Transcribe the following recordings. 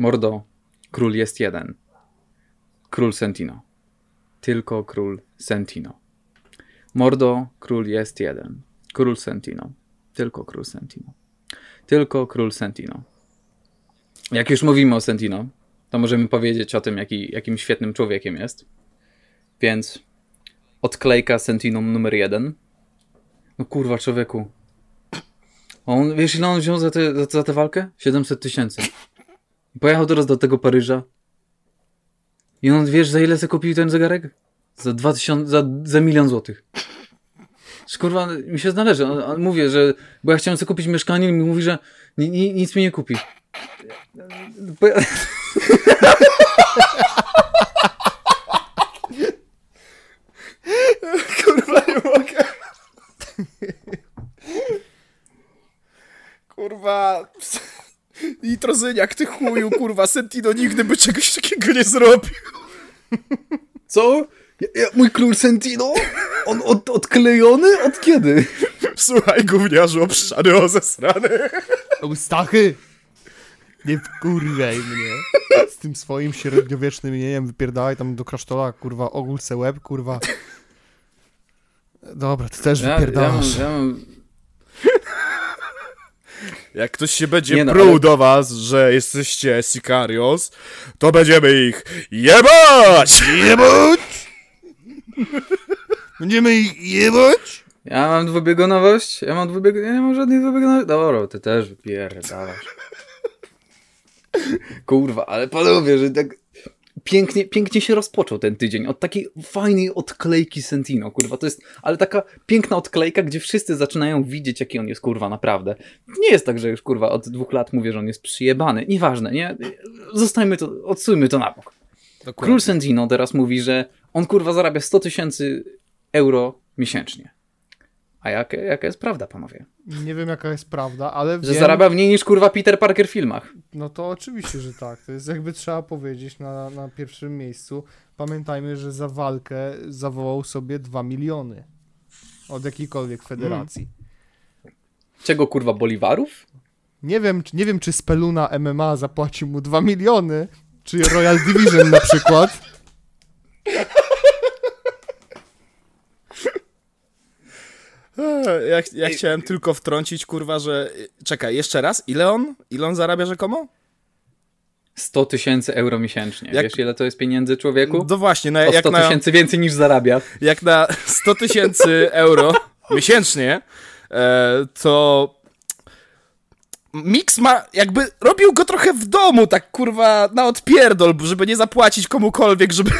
Mordo, król jest jeden. Król Sentino. Tylko król Sentino. Mordo, król jest jeden. Król Sentino. Tylko król Sentino. Tylko król Sentino. Jak już mówimy o Sentino, to możemy powiedzieć o tym, jaki, jakim świetnym człowiekiem jest. Więc odklejka Sentinum numer jeden. No kurwa, człowieku. On, wiesz ile on wziął za, te, za, za tę walkę? 700 tysięcy. Pojechał teraz do tego Paryża. I on, wiesz, za ile sobie kupił ten zegarek? Za 2000, za, za milion złotych. Kurwa, mi się znależy. On, on, mówię, że, bo ja chciałem sobie kupić mieszkanie i mówi, że ni, ni, nic mi nie kupi. Bo ja... Kurwa, nie mogę. Kurwa. Nitrozyniak, ty chuju, kurwa. Sentino nigdy by czegoś takiego nie zrobił. Co? Ja, ja, mój król Sentino? On od, odklejony? Od kiedy? Słuchaj, gówniarzu obszary rozesrany. Eustachy! Nie wkurwiaj mnie. Z tym swoim średniowiecznym imieniem wypierdalaj tam do klasztora, kurwa, ogól se łeb, kurwa. Dobra, ty też Ja, wypierdalasz. ja, mam, ja mam... Jak ktoś się będzie Nie no, pruł ale- do was, że jesteście Sicarios, to będziemy ich jebać! Jebać! Będziemy ich jebać? Ja mam dwubiegunowość? Ja mam dwubieg... Ja nie mam żadnej dwubiegunowości. Dobra, ty też wypierdalasz. Kurwa, ale panowie, że tak pięknie, pięknie się rozpoczął ten tydzień od takiej fajnej odklejki Sentino, kurwa, to jest, ale taka piękna odklejka, gdzie wszyscy zaczynają widzieć, jaki on jest, kurwa, naprawdę. Nie jest tak, że już, kurwa, od dwóch lat mówię, że on jest przyjebany, nieważne, nie? Zostańmy to, odsujmy to na bok. Król Sentino teraz mówi, że on, kurwa, zarabia 100 tysięcy euro miesięcznie. A jaka, jaka jest prawda, panowie? Nie wiem jaka jest prawda, ale Że wiem, zarabia mniej niż kurwa Peter Parker w filmach. No to oczywiście, że tak. To jest jakby trzeba powiedzieć na, na pierwszym miejscu. Pamiętajmy, że za walkę zawołał sobie 2 miliony od jakiejkolwiek federacji. Czego kurwa boliwarów? Nie wiem, czy- nie wiem, czy Speluna MMA zapłacił mu 2 miliony, czy Royal Division na przykład. Ja, ja chciałem tylko wtrącić, kurwa, że... Czekaj, jeszcze raz, ile on? Ile on zarabia rzekomo? 100 tysięcy euro miesięcznie. Jak- Wiesz ile to jest pieniędzy człowieku? No właśnie, no, jak, 100 na, tysięcy więcej niż zarabia. jak na 100 tysięcy euro miesięcznie, e, to... Mix ma, jakby robił go trochę w domu, tak kurwa na odpierdol, żeby nie zapłacić komukolwiek, żeby,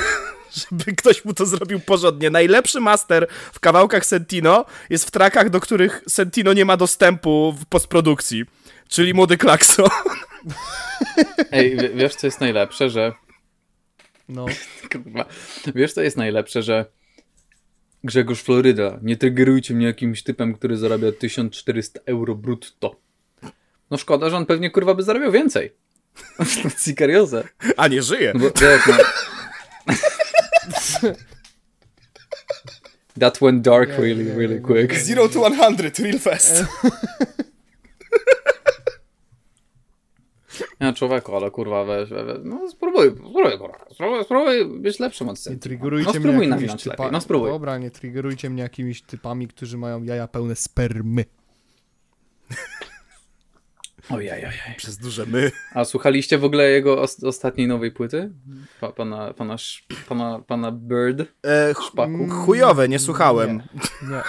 żeby ktoś mu to zrobił porządnie. Najlepszy master w kawałkach Sentino jest w trakach, do których Sentino nie ma dostępu w postprodukcji, czyli Młody Klakso. Ej, wiesz co jest najlepsze, że... No. Kurwa. Wiesz co jest najlepsze, że... Grzegorz Floryda, nie triggerujcie mnie jakimś typem, który zarabia 1400 euro brutto. No szkoda, że on pewnie kurwa by zarabiał więcej. Sicariose. A nie żyje. No bo wiesz, no. That went dark Nie, really, nie, really quick. Zero to 100, real fast. Ja człowieku, ale kurwa weź, weź, no spróbuj, spróbuj kurwa, spróbuj, spróbuj być lepszym od Nie triggerujcie No mnie spróbuj jakimiś nawinąć lepiej, typami. no spróbuj. Dobra, nie triggerujcie mnie jakimiś typami, którzy mają jaja pełne spermy. Ojej, ojej. Przez duże my. A słuchaliście w ogóle jego os ostatniej nowej płyty? Pa, pana, pana, pana, pana Bird? E, ch- Szpaku? chujowe, nie słuchałem. Nie.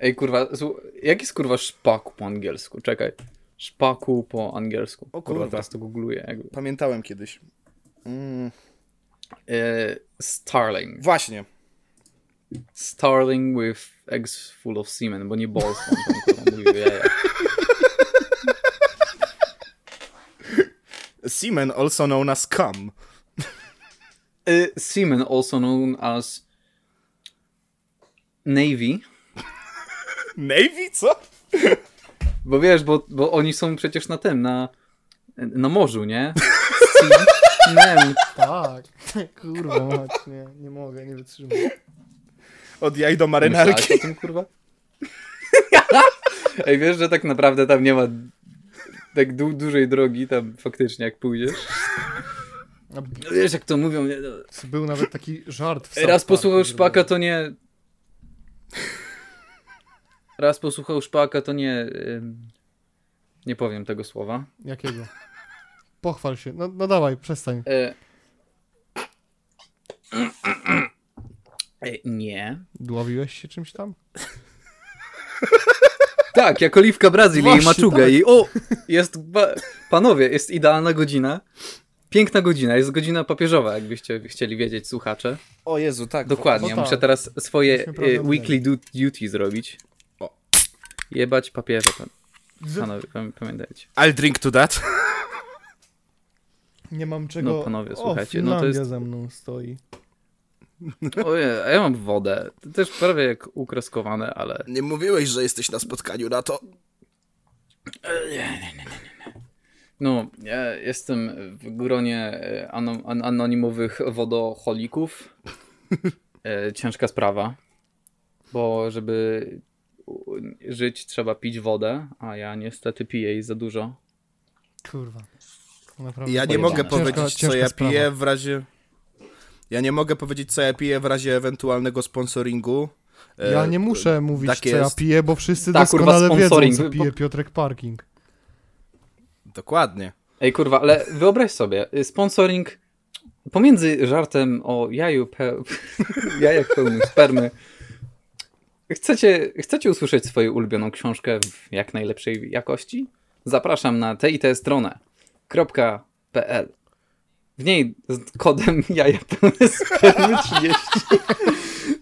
Ej kurwa, słu- jak jest kurwa szpaku po angielsku? Czekaj. Szpaku po angielsku. O kurwa, kurwa. teraz to googluję. Jakby. Pamiętałem kiedyś. Mm, E, starling. właśnie. Starling with eggs full of semen, bo nie balls, on tam kurwa mówił jaja. Semen, also known as cum. E, semen, also known as Navy. Navy, co? Bo wiesz, bo, bo oni są przecież na tym, na, na morzu, nie? Seamen. Tak. Kurwa mać, nie, nie mogę, nie wytrzymam. Od jaj do Myślałeś marynarki. o tym, kurwa? Ej, wiesz, że tak naprawdę tam nie ma tak du dużej drogi tam faktycznie jak pójdziesz. No Wiesz jak to mówią, nie? No. Był nawet taki żart w Raz posłuchał szpaka to nie... Raz posłuchał szpaka to nie... Nie powiem tego słowa. Jakiego? Pochwal się. No, no dawaj, przestań. E... E, nie. Dławiłeś się czymś tam? Tak, jak Oliwka Brazylii i Właśnie, maczugę. tak. I o, jest, panowie, jest idealna godzina. Piękna godzina, jest godzina papieżowa, jakbyście chcieli wiedzieć, słuchacze. O Jezu, tak. Dokładnie, O tak. muszę teraz swoje e, weekly du- duty zrobić. O. Jebać papieża, pan- panowie, pam- pamiętajcie. I'll drink to that. Nie mam czego... No, panowie, o, słuchajcie, no to jest- ze mną stoi. Ojej, a ja mam wodę. To też prawie jak ukreskowane, ale... Nie mówiłeś, że jesteś na spotkaniu na to. No, ja jestem w gronie e, ano, an, anonimowych wodocholików. E, ciężka sprawa, bo żeby żyć trzeba pić wodę, a ja niestety piję jej za dużo. Kurwa. Naprawdę Ja nie mogę Ciężka- powiedzieć, co ciężka ja sprawa. piję w razie... Ja nie mogę powiedzieć, co ja piję w razie ewentualnego sponsoringu. E, Ja nie muszę mówić, tak co ja jest. piję, bo wszyscy Tak, kurwa, doskonale wiedzą, sponsoring. co pije Piotrek Parking. Dokładnie. Ej kurwa, ale wyobraź sobie, y, sponsoring pomiędzy żartem o jaju pe... jajach pełnych spermy. Chcecie, chcecie usłyszeć swoją ulubioną książkę w jak najlepszej jakości? Zapraszam na titstrona.pl W niej z kodem jaja pełne spermy 30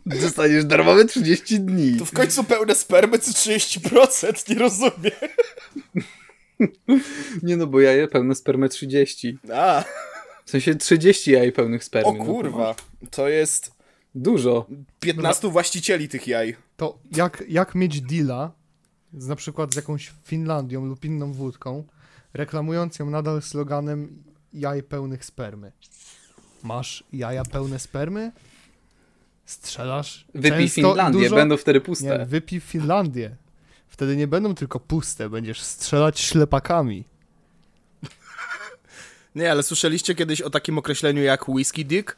dostaniesz darmowe 30 dni. w końcu pełne spermy, co 30%, nie rozumiem. Nie no, bo jaje pełne spermy 30. A, W sensie 30 jaj pełnych spermy. o no, kurwa. To jest Dużo. 15 właścicieli tych jaj. To jak, jak mieć deala, z, na przykład z jakąś Finlandią lub inną wódką, reklamując ją nadal sloganem jaj pełnych spermy. Masz jaja pełne spermy? Strzelasz Wypij Finlandię, dużo? będą wtedy Nie, puste. wypij Finlandię. Wtedy nie będą tylko puste, będziesz strzelać ślepakami. Nie, ale słyszeliście kiedyś o takim określeniu jak whisky dick?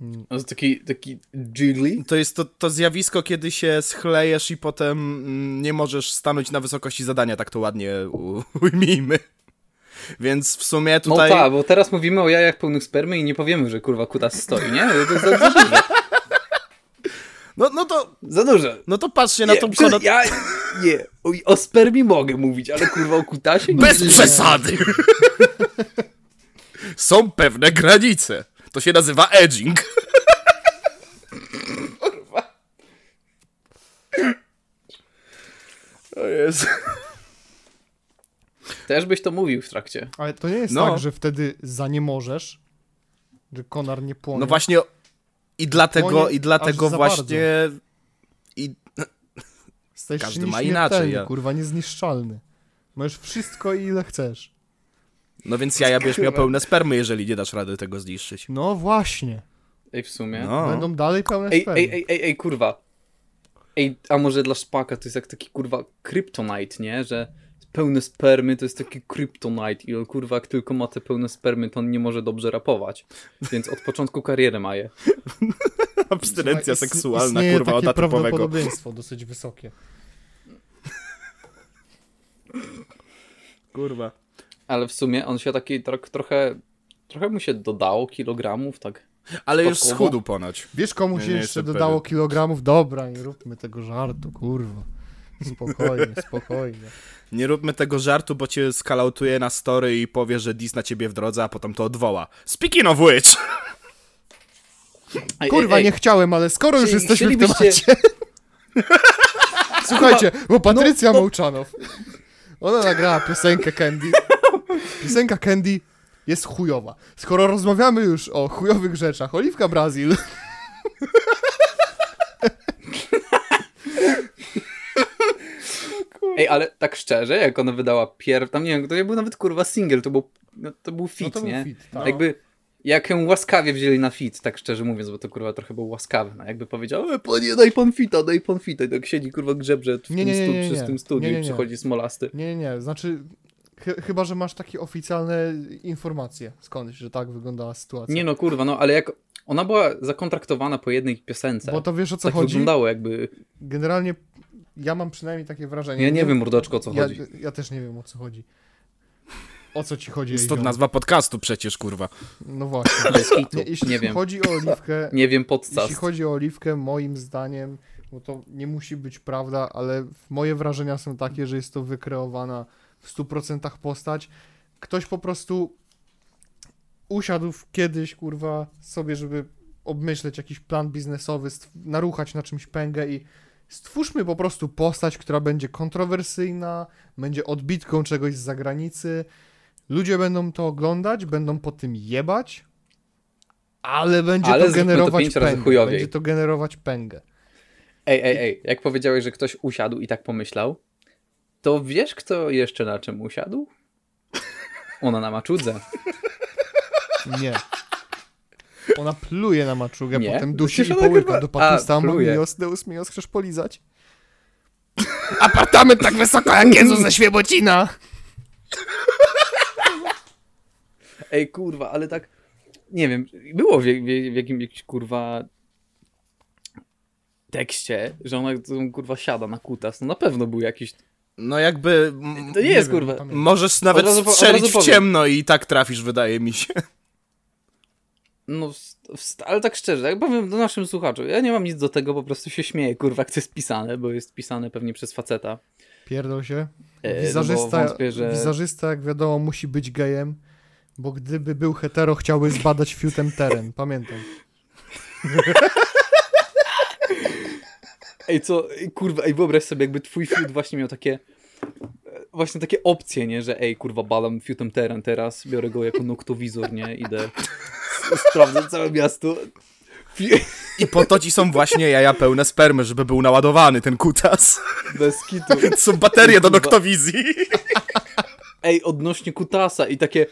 No, to taki, taki jiggly. To jest to, to zjawisko, kiedy się schlejesz i potem mm, nie możesz stanąć na wysokości zadania, tak to ładnie ujmijmy. Więc w sumie No tutaj... tak, bo teraz mówimy o jajach pełnych spermy i nie powiemy, że kurwa kutas stoi, nie? To jest za, za dużo. No, no to... Za dużo. No to patrzcie na Nie, tą przecież konot... ja, nie, o, o mogę mówić, ale kurwa o kutasie nie. Bez przesady! Są pewne granice. To się nazywa edging. Kurwa. O Jezu. Też byś to mówił w trakcie. Ale to nie jest No. tak, że wtedy za nie możesz, że konar nie płonie. No właśnie i dlatego, Płonie i dlatego właśnie... I każdy ma inaczej, ja- kurwa, niezniszczalny. Możesz wszystko ile chcesz. No więc jaja będziesz miał pełne spermy, jeżeli nie dasz rady tego zniszczyć. No właśnie. Ej, w sumie. No. Będą dalej pełne Ej, spermy. ej, ej, ej, ej, kurwa. Ej, a może dla szpaka to jest jak taki kurwa kryptonite, nie? Że pełne spermy to jest taki kryptonite i on kurwa jak tylko ma te pełne spermy, to on nie może dobrze rapować. Więc od początku kariery ma je. Abstynencja Słuchaj, seksualna, istnieje kurwa, od prawdopodobieństwo dosyć wysokie. Kurwa. Ale w sumie on się taki tro trochę, trochę mu się dodało kilogramów, tak. Ale już schudł ponoć. Wiesz, komu Nie, się nie jeszcze jestem dodało pewien. kilogramów? Dobra, nie róbmy tego żartu, kurwa. Spokojnie, spokojnie. Nie róbmy tego żartu, bo cię skalautuje na story i powie, że dis na ciebie w drodze, a potem to odwoła. Speaking of which! Ej, Kurwa, ej, ej, nie chciałem, ale skoro już Czyli jesteśmy w temacie... Słuchajcie, bo Patrycja Mołczanow, ona nagrała piosenkę Candy. Piosenka Candy jest chujowa. Skoro rozmawiamy już o chujowych rzeczach, Oliwka Brazil... Ej, ale tak szczerze, jak ona wydała pierw, tam nie wiem, to nie był nawet kurwa single, to był, no, to był fit, No to był nie? fit, tak. Jakby, Jak ją łaskawie wzięli na fit, tak szczerze mówiąc, bo to kurwa trochę był łaskawy. No, jakby powiedział, e, panie, daj pan fita, daj pan fita. I tak siedzi kurwa grzebrze w Nie, tym nie, stu- nie, tym studiu Nie, i przychodzi smolasty. Nie, nie, nie, znaczy chy- chyba, że masz takie oficjalne informacje skądś, że tak wyglądała sytuacja. Nie no kurwa, no ale jak ona była zakontraktowana po jednej piosence, Bo to wiesz o co tak chodzi? wyglądało jakby, Generalnie ja mam przynajmniej takie wrażenie. ja nie wiem mordoczko o co ja, chodzi. Ja też nie wiem o co chodzi. O co ci chodzi? Jest to Ejziom? nazwa podcastu przecież, kurwa. No właśnie. Nie, jeśli Nie wiem. chodzi o oliwkę, Nie wiem podczas. jeśli chodzi o oliwkę, moim zdaniem, bo to nie musi być prawda, ale moje wrażenia są takie, że jest to wykreowana w 100% postać. Ktoś po prostu usiadł kiedyś, kurwa, sobie, żeby obmyśleć jakiś plan biznesowy, naruchać na czymś pęgę i stwórzmy po prostu postać, która będzie kontrowersyjna, będzie odbitką czegoś z zagranicy. Ludzie będą to oglądać, będą po tym jebać, ale będzie Ale to to generować razy pęgę. Będzie to generować pęgę. Ej, ej, ej, jak powiedziałeś, że ktoś usiadł i tak pomyślał, to wiesz kto jeszcze na czym usiadł? Ona na maczudze. Nie. Ona pluje na maczugę, Nie? potem dusi Przecież i połyka chyba- do patusta. A, pluje. Mios, Deus mios, chcesz polizać? Apartament tak wysoko jak Jezus ze Świebocina! Ej, kurwa, ale tak, nie wiem, było w, w, w jakim, jakimś, kurwa, tekście, że ona kurwa siada na kutas. No na pewno był jakiś, No jakby... m- to nie, jest, wiem, kurwa. Możesz nawet razu strzelić w ciemno i tak trafisz, wydaje mi się. No, ale tak szczerze, jak powiem do naszym słuchaczom, ja nie mam nic do tego, po prostu się śmieję, kurwa, jak to jest pisane, bo jest pisane pewnie przez faceta. Pierdol się. E, no wątpię, że... wizerzysta, jak wiadomo, musi być gejem, bo gdyby był hetero, chciałby zbadać fiutem teren. Pamiętam. Ej, co, kurwa, ej, wyobraź sobie, jakby twój fiut właśnie miał takie, właśnie takie opcje, nie, że ej, kurwa, badam fiutem teren teraz, biorę go jako noktowizor, nie, idę, sprawdzę całe miasto. I po to ci są właśnie jaja pełne spermy, żeby był naładowany ten kutas. Bez kitu. Są baterie do Kurwa. noktowizji. Ej, odnośnie Kutasa i takie,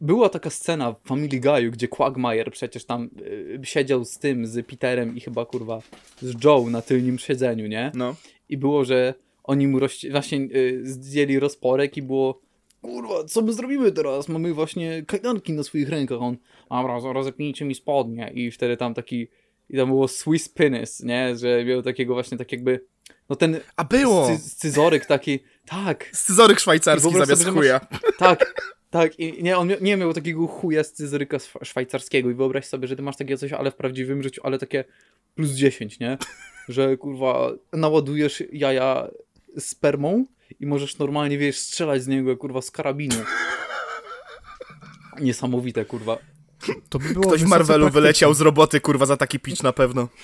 była taka scena w Family Guy'u, gdzie Quagmire przecież tam y, siedział z tym, z Peterem i chyba, kurwa, z Joe na tylnym siedzeniu, nie? No. I było, że oni mu rości- właśnie y, zdjęli rozporek i było kurwa, co my zrobimy teraz? Mamy właśnie kajdanki na swoich rękach. On, dobra, rozepnijcie mi spodnie. I wtedy tam taki, i tam było Swiss penis, nie? Że miał takiego właśnie tak jakby, no ten A było! scy- scyzoryk taki, tak, Scyzoryk szwajcarski zamiast sobie, chuja. tak, tak. I nie, on mia- nie miał takiego chuja scyzoryka szwa- szwajcarskiego i wyobraź sobie, że ty masz takie coś, ale w prawdziwym życiu, ale takie plus 10, nie? Że kurwa naładujesz jaja spermą i możesz normalnie, wiesz, strzelać z niego, kurwa, z karabinu. Niesamowite, kurwa. To by było Ktoś Marvelu wyleciał z roboty, kurwa, za taki pitch na pewno.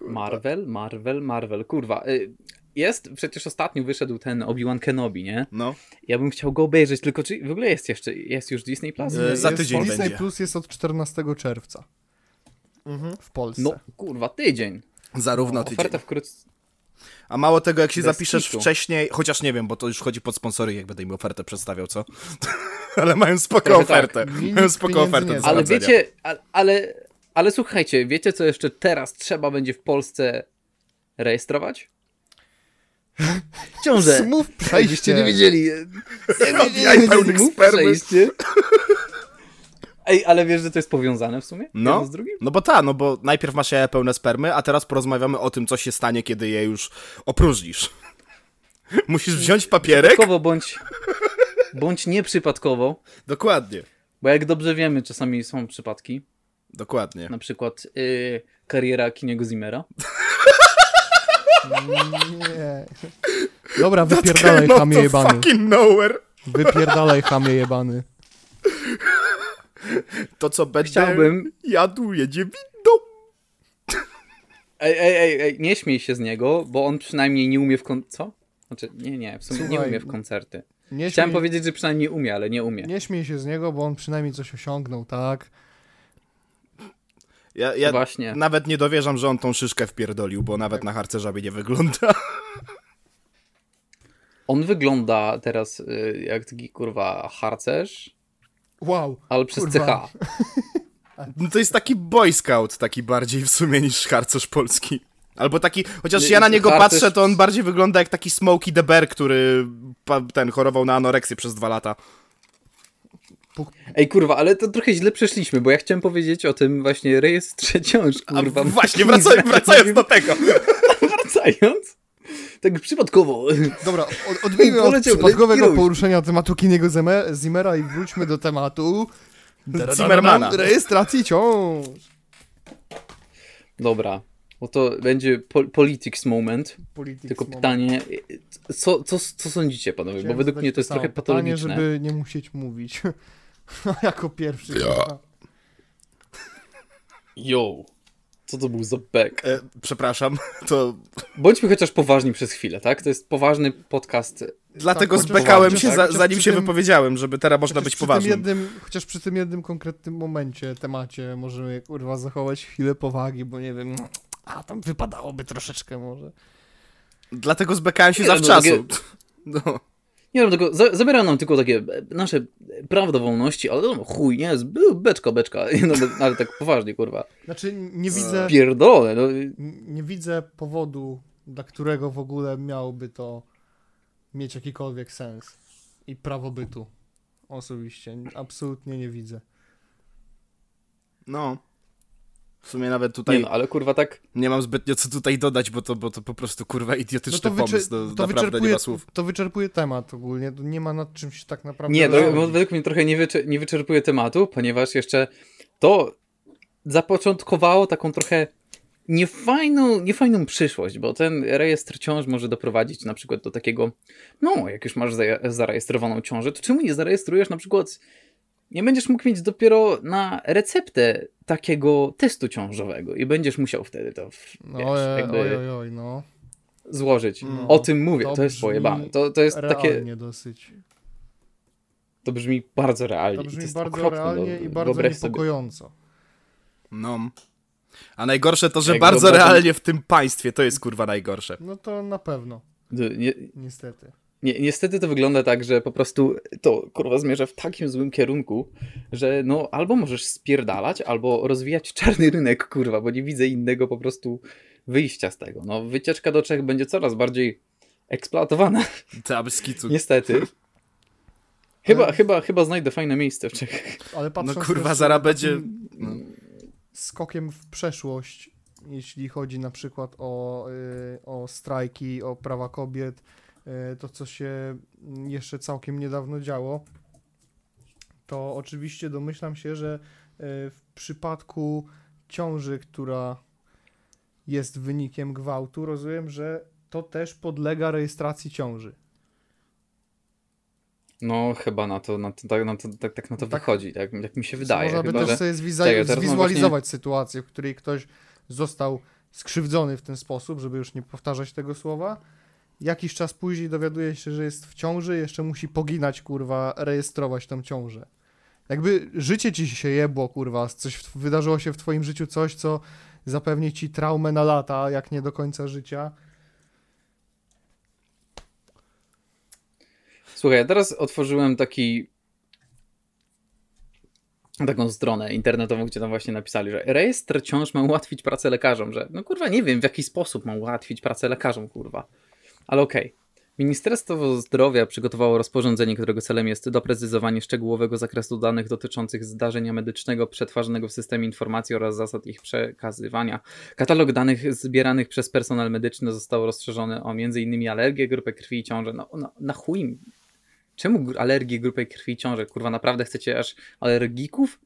Marvel, Marvel, Marvel, kurwa. y, Jest, przecież ostatnio wyszedł ten Obi-Wan Kenobi, nie? No. Ja bym chciał go obejrzeć, tylko czy w ogóle jest jeszcze, jest już Disney Plus? E, za jest- tydzień Disney będzie. Plus jest od 14 czerwca. W Polsce. No, kurwa, tydzień. Zarówno tydzień. Oferta wkrótce. A mało tego, jak się Bez zapiszesz kitu. wcześniej, chociaż nie wiem, bo to już chodzi pod sponsory, jak będę im ofertę przedstawiał, co? Ale mają spoko Trochę tak. ofertę. Mi Mają spoko ofertę. Ale wiecie, ale, ale, ale słuchajcie, wiecie co jeszcze teraz trzeba będzie w Polsce rejestrować? Ciąże. Jakbyście przejście. nie wiedzieli. jaj pełnych spermy. Ej, ale wiesz, że to jest powiązane w sumie? No, Jedno z drugim? no bo ta, no bo najpierw masz jaja pełne spermy, a teraz porozmawiamy o tym, co się stanie, kiedy je już opróżnisz. Musisz wziąć papierek. Przypadkowo bądź, bądź nieprzypadkowo, Dokładnie, bo jak dobrze wiemy, czasami są przypadki, dokładnie. na przykład y, kariera Kiniego Zimmera. Nie. Dobra, wypierdalaj chamie to jebany. fucking nowhere. Wypierdalaj chamie jebany. To, co będę Chciałbym- jadł, jedzie windą. Ej, ej, ej, ej, nie śmiej się z niego, bo on przynajmniej nie umie w kon... Co? Znaczy, nie, nie, w sumie nie Słuchaj, umie w koncerty. Nie Chciałem śmiej, powiedzieć, że przynajmniej umie, ale nie umie. nie śmiej się z niego, bo on przynajmniej coś osiągnął, tak? Ja, ja Właśnie. nawet nie dowierzam, że on tą szyszkę wpierdolił, bo nawet na harcerza by nie wygląda. On wygląda teraz y, jak taki kurwa harcerz, Wow. ale przez Kurwa. CH. No to jest taki boy scout, taki bardziej w sumie niż harcerz polski. Albo taki, chociaż Nie, ja na niego harcerz- patrzę, to on bardziej wygląda jak taki Smokey the Bear, który ten chorował na anoreksję przez dwa lata. Ej kurwa, ale to trochę źle przeszliśmy, bo ja chciałem powiedzieć o tym właśnie rejestrze ciąż, A kurwa. właśnie, wracaj, wracając do tego. Wracając? Tak przypadkowo. Dobra, od, odbijmy od przypadkowego poruszenia tematu Kiniego Zimmera i wróćmy do tematu Zimmermana. rejestracji ciąż. Dobra, bo to będzie po politics moment. Politics Tylko moment. pytanie, co, co, co sądzicie panowie? Bo Chciałem według zadać mnie to jest trochę pytanie, patologiczne. żeby nie musieć mówić. jako pierwszy. kurwa. Yo, co to był za bek? E, przepraszam, to Bądźmy chociaż poważni przez chwilę, tak? To jest poważny podcast. dlatego chociaż- zbekałem się, za, chociaż zanim się tym- wypowiedziałem, żeby teraz można być poważnym. Jednym, chociaż przy tym jednym konkretnym momencie, temacie możemy kurwa zachować chwilę powagi, bo nie wiem, a tam wypadałoby troszeczkę może. Dlatego zbekałem się Nie, no, zawczasu. takie- No. Nie wiem, tylko za, zabiera nam tylko takie e, nasze prawo do wolności, ale no chuj, nie, beczka, beczka, no, ale tak poważnie, kurwa. Znaczy nie widzę, Pierdolone, no. nie widzę powodu, dla którego w ogóle miałoby to mieć jakikolwiek sens i prawo bytu. Osobiście, absolutnie nie widzę. no. W sumie nawet Nie tutaj no, ale kurwa tak, nie mam zbytnio co tutaj dodać, bo to, bo to po prostu kurwa idiotyczny No to, wyczy- pomysł. No, to, naprawdę nie wyczerpuje, ma słów. to wyczerpuje temat ogólnie, nie ma nad czym się tak naprawdę nie, no, według mnie trochę nie, wycze, nie wyczerpuje tematu, ponieważ jeszcze to zapoczątkowało taką trochę niefajną, niefajną przyszłość, bo ten rejestr ciąż może doprowadzić na przykład do takiego, no, jak już masz zarejestrowaną ciążę, to czemu nie zarejestrujesz na przykład, nie będziesz mógł mieć dopiero na receptę takiego testu ciążowego i będziesz musiał wtedy to w- No, wiesz, oj, jakby oj, oj, oj, no. złożyć. No, o tym mówię, to to, jest pojebane. To, to jest takie, dosyć. to brzmi bardzo realnie. To brzmi jest bardzo okropne, realnie no, i bardzo wyobraź sobie- niepokojąco. No. A najgorsze to, że Jak bardzo wyobrażam- realnie w tym państwie, to jest kurwa najgorsze. No to na pewno, Nie, niestety. Nie, niestety to wygląda tak, że po prostu to kurwa zmierza w takim złym kierunku, że no albo możesz spierdalać, albo rozwijać czarny rynek, kurwa, bo nie widzę innego po prostu wyjścia z tego. No wycieczka do Czech będzie coraz bardziej eksploatowana, Ty, bez kicu. niestety. Chyba, Ale- chyba, chyba znajdę fajne miejsce w Czechach. Ale No patrząc kurwa, też zaraz będzie... No. Skokiem w przeszłość, jeśli chodzi na przykład o, y, o strajki, o prawa kobiet, to co się jeszcze całkiem niedawno działo, to oczywiście domyślam się, że y, w przypadku ciąży, która jest wynikiem gwałtu, rozumiem, że to też podlega rejestracji ciąży. No chyba na to, na to, tak, na to, tak, tak na to Tak. wychodzi, tak, jak mi się wydaje. Można by też że... sobie zwiza- zwizualizować sytuację, w której ktoś został skrzywdzony w ten sposób, żeby już nie powtarzać tego słowa. Jakiś czas później dowiaduje się, że jest w ciąży, jeszcze musi poginać, kurwa, rejestrować tą ciążę. Jakby życie ci się jebło, kurwa, coś wydarzyło się w twoim życiu coś, co zapewni ci traumę na lata, jak nie do końca życia. Słuchaj, ja teraz otworzyłem taki taką stronę internetową, gdzie tam właśnie napisali, że rejestr ciąż ma ułatwić pracę lekarzom, że no kurwa nie wiem w jaki sposób ma ułatwić pracę lekarzom, kurwa. Ale okej. Ministerstwo Zdrowia przygotowało rozporządzenie, którego celem jest doprecyzowanie szczegółowego zakresu danych dotyczących zdarzenia medycznego przetwarzanego w systemie informacji oraz zasad ich przekazywania. Katalog danych zbieranych przez personel medyczny został rozszerzony o m.in. alergię, grupę krwi i ciążę. No, no na chuj im. Czemu alergię, grupę krwi i ciążę? Kurwa, naprawdę chcecie aż alergików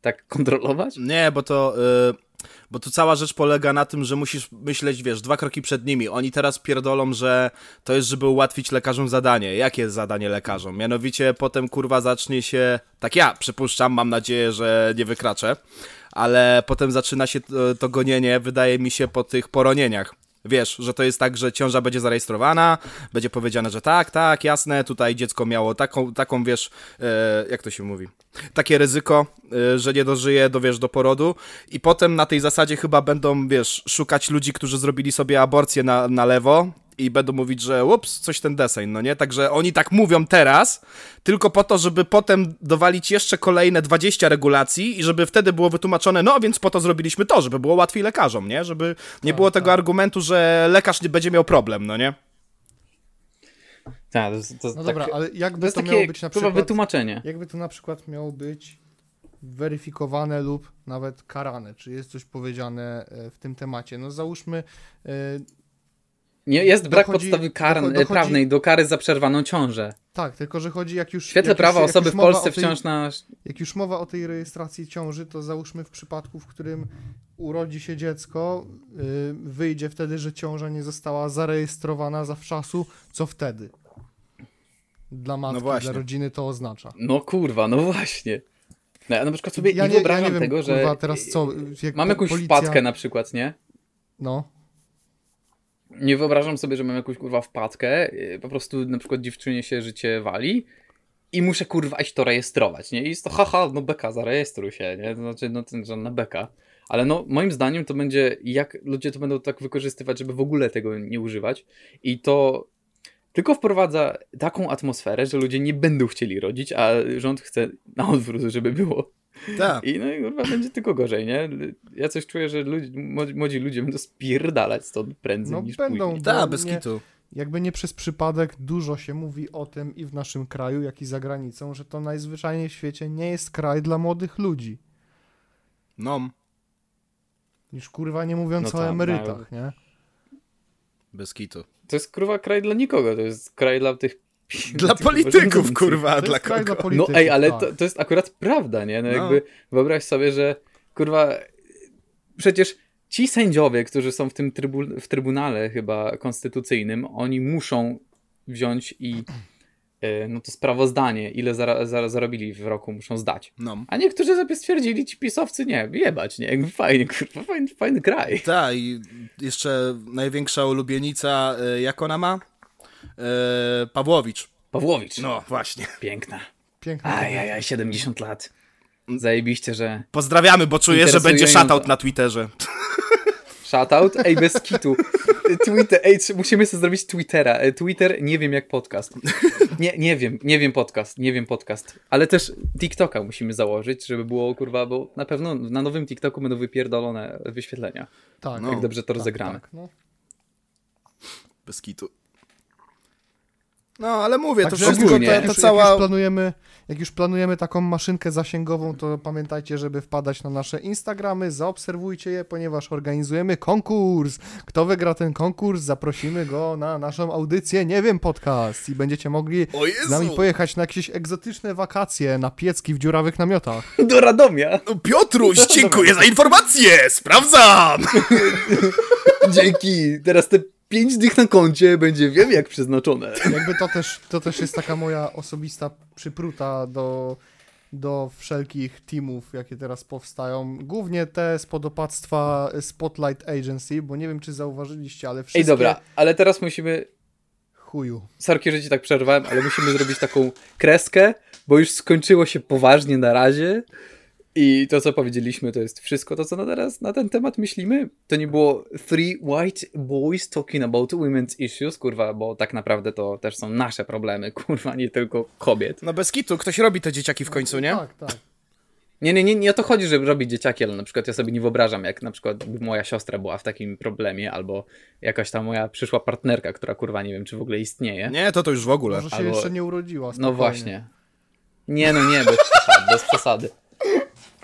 tak kontrolować? Nie, bo to. y, bo tu cała rzecz polega na tym, że musisz myśleć, wiesz, dwa kroki przed nimi. Oni teraz pierdolą, że to jest, żeby ułatwić lekarzom zadanie. Jakie jest zadanie lekarzom? Mianowicie potem kurwa zacznie się. Tak ja przypuszczam, mam nadzieję, że nie wykraczę, ale potem zaczyna się to, to gonienie, wydaje mi się, po tych poronieniach. Wiesz, że to jest tak, że ciąża będzie zarejestrowana, będzie powiedziane, że tak, tak, jasne, tutaj dziecko miało taką, taką wiesz, e, jak to się mówi, takie ryzyko, e, że nie dożyje do, wiesz, do porodu i potem na tej zasadzie chyba będą, wiesz, szukać ludzi, którzy zrobili sobie aborcję na, na lewo i będą mówić, że ups, coś ten deseń, no nie? Także oni tak mówią teraz, tylko po to, żeby potem dowalić jeszcze kolejne 20 regulacji i żeby wtedy było wytłumaczone, no więc po to zrobiliśmy to, żeby było łatwiej lekarzom, nie? Żeby nie Tak, było tego tak. argumentu, że lekarz nie będzie miał problem, no nie? Tak, to, to, No tak, dobra, ale jakby to to, miało być na przykład... wytłumaczenie. Jakby to na przykład miało być weryfikowane lub nawet karane, czy jest coś powiedziane e, w tym temacie. No załóżmy, e, Nie, jest brak Dochodzi- podstawy kar, docho- dochodzi- prawnej do kary za przerwaną ciążę. tak, tylko że chodzi jak już... W świetle jak prawa już, osoby w Polsce tej, wciąż na... Jak już mowa o tej rejestracji ciąży, to załóżmy w przypadku, w którym urodzi się dziecko, y, wyjdzie wtedy, że ciąża nie została zarejestrowana zawczasu, co wtedy? Dla matki, właśnie. dla rodziny to oznacza. No kurwa, no właśnie. No, ja na przykład sobie ja nie nie, ja wyobrażam nie wiem, tego, że kurwa, teraz co, jak mam po- jakąś policja- wpadkę na przykład, nie? No, Nie wyobrażam sobie, że mam jakąś kurwa wpadkę, yy, po prostu na przykład dziewczynie się życie wali i muszę kurwa iść to rejestrować, nie? I jest to haha, no beka, zarejestruj się, nie? To znaczy, no to żadna beka. Ale no, moim zdaniem to będzie, jak ludzie to będą tak wykorzystywać, żeby w ogóle tego nie używać i to tylko wprowadza taką atmosferę, że ludzie nie będą chcieli rodzić, a rząd chce na odwrót, żeby było. Tak. I no i kurwa będzie tylko gorzej, nie? Ja coś czuję, że ludzi, młodzi, ludzie będą spierdalać stąd prędzej no niż będą, Tak, bez kitu. jakby nie przez przypadek dużo się mówi o tym i w naszym kraju, jak i za granicą, że to najzwyczajniej w świecie nie jest kraj dla młodych ludzi. No, Już kurwa nie mówiąc No o tak, emerytach, nie? bez kitu. To jest kurwa kraj dla nikogo, to jest kraj dla tych... Dla polityków, kurwa, a dla kogo? dla polityków. No ej, ale tak. to, to jest akurat prawda, nie? No, No. jakby wyobraź sobie, że kurwa przecież ci sędziowie, którzy są w tym trybu, w trybunale chyba konstytucyjnym, oni muszą wziąć i e, no to sprawozdanie, ile zara, zara, zarobili w roku, muszą zdać. No. A niektórzy sobie stwierdzili, ci pisowcy, nie, jebać, nie, jakby fajnie, kurwa, fajny, fajny kraj. Tak, i jeszcze największa ulubienica, y, jak ona ma? Y, Pawłowicz. Pawłowicz, No, właśnie. piękna. Piękne. Ajajaj, 70 lat. Zajebiście, że Pozdrawiamy, bo czuję, że będzie shoutout na Twitterze. Shoutout? Ej, bez kitu. Twitter, ej, musimy sobie zrobić Twittera. E, Twitter, nie wiem jak podcast. Nie, nie wiem, nie wiem podcast, nie wiem podcast. Ale też TikToka musimy założyć, żeby było, kurwa, bo na pewno na nowym TikToku będą wypierdolone wyświetlenia. Tak, No. Jak dobrze to tak, rozegramy. tak, no. Bez kitu. No, ale mówię, to Także wszystko, ogólnie, ta, jak, ta już, jak cała... już planujemy, jak już planujemy taką maszynkę zasięgową, to pamiętajcie, żeby wpadać na nasze Instagramy, zaobserwujcie je, ponieważ organizujemy konkurs. Kto wygra ten konkurs, zaprosimy go na naszą audycję, nie wiem, podcast i będziecie mogli z nami pojechać na jakieś egzotyczne wakacje, na piecki w dziurawych namiotach. Do Radomia! No, Piotruś, dziękuję za informację! Sprawdzam! Dzięki! Teraz te 5 dych na koncie będzie wiem jak przeznaczone. Jakby to też, to też jest taka moja osobista przypruta do, do wszelkich teamów, jakie teraz powstają. Głównie te z podopactwa Spotlight Agency, bo nie wiem, czy zauważyliście, ale wszystkie... Ej, dobra, ale teraz musimy Chuju. Sorki, że ci tak przerwałem, ale musimy zrobić taką kreskę, bo już skończyło się poważnie na razie. I to, co powiedzieliśmy, to jest wszystko to, co na teraz na ten temat myślimy. To nie było three white boys talking about women's issues, kurwa, bo tak naprawdę to też są nasze problemy, kurwa, nie tylko kobiet. No bez kitu, ktoś robi te dzieciaki w końcu, nie? Tak, tak. Nie, nie, nie, nie o to chodzi, żeby robić dzieciaki, ale na przykład ja sobie nie wyobrażam, jak na przykład moja siostra była w takim problemie, albo jakaś ta moja przyszła partnerka, która kurwa nie wiem, czy w ogóle istnieje. Nie, to to już w ogóle. Może się Albo- jeszcze nie urodziła. No spokojnie. właśnie. Nie, no nie, bez przesady. Bez przesady.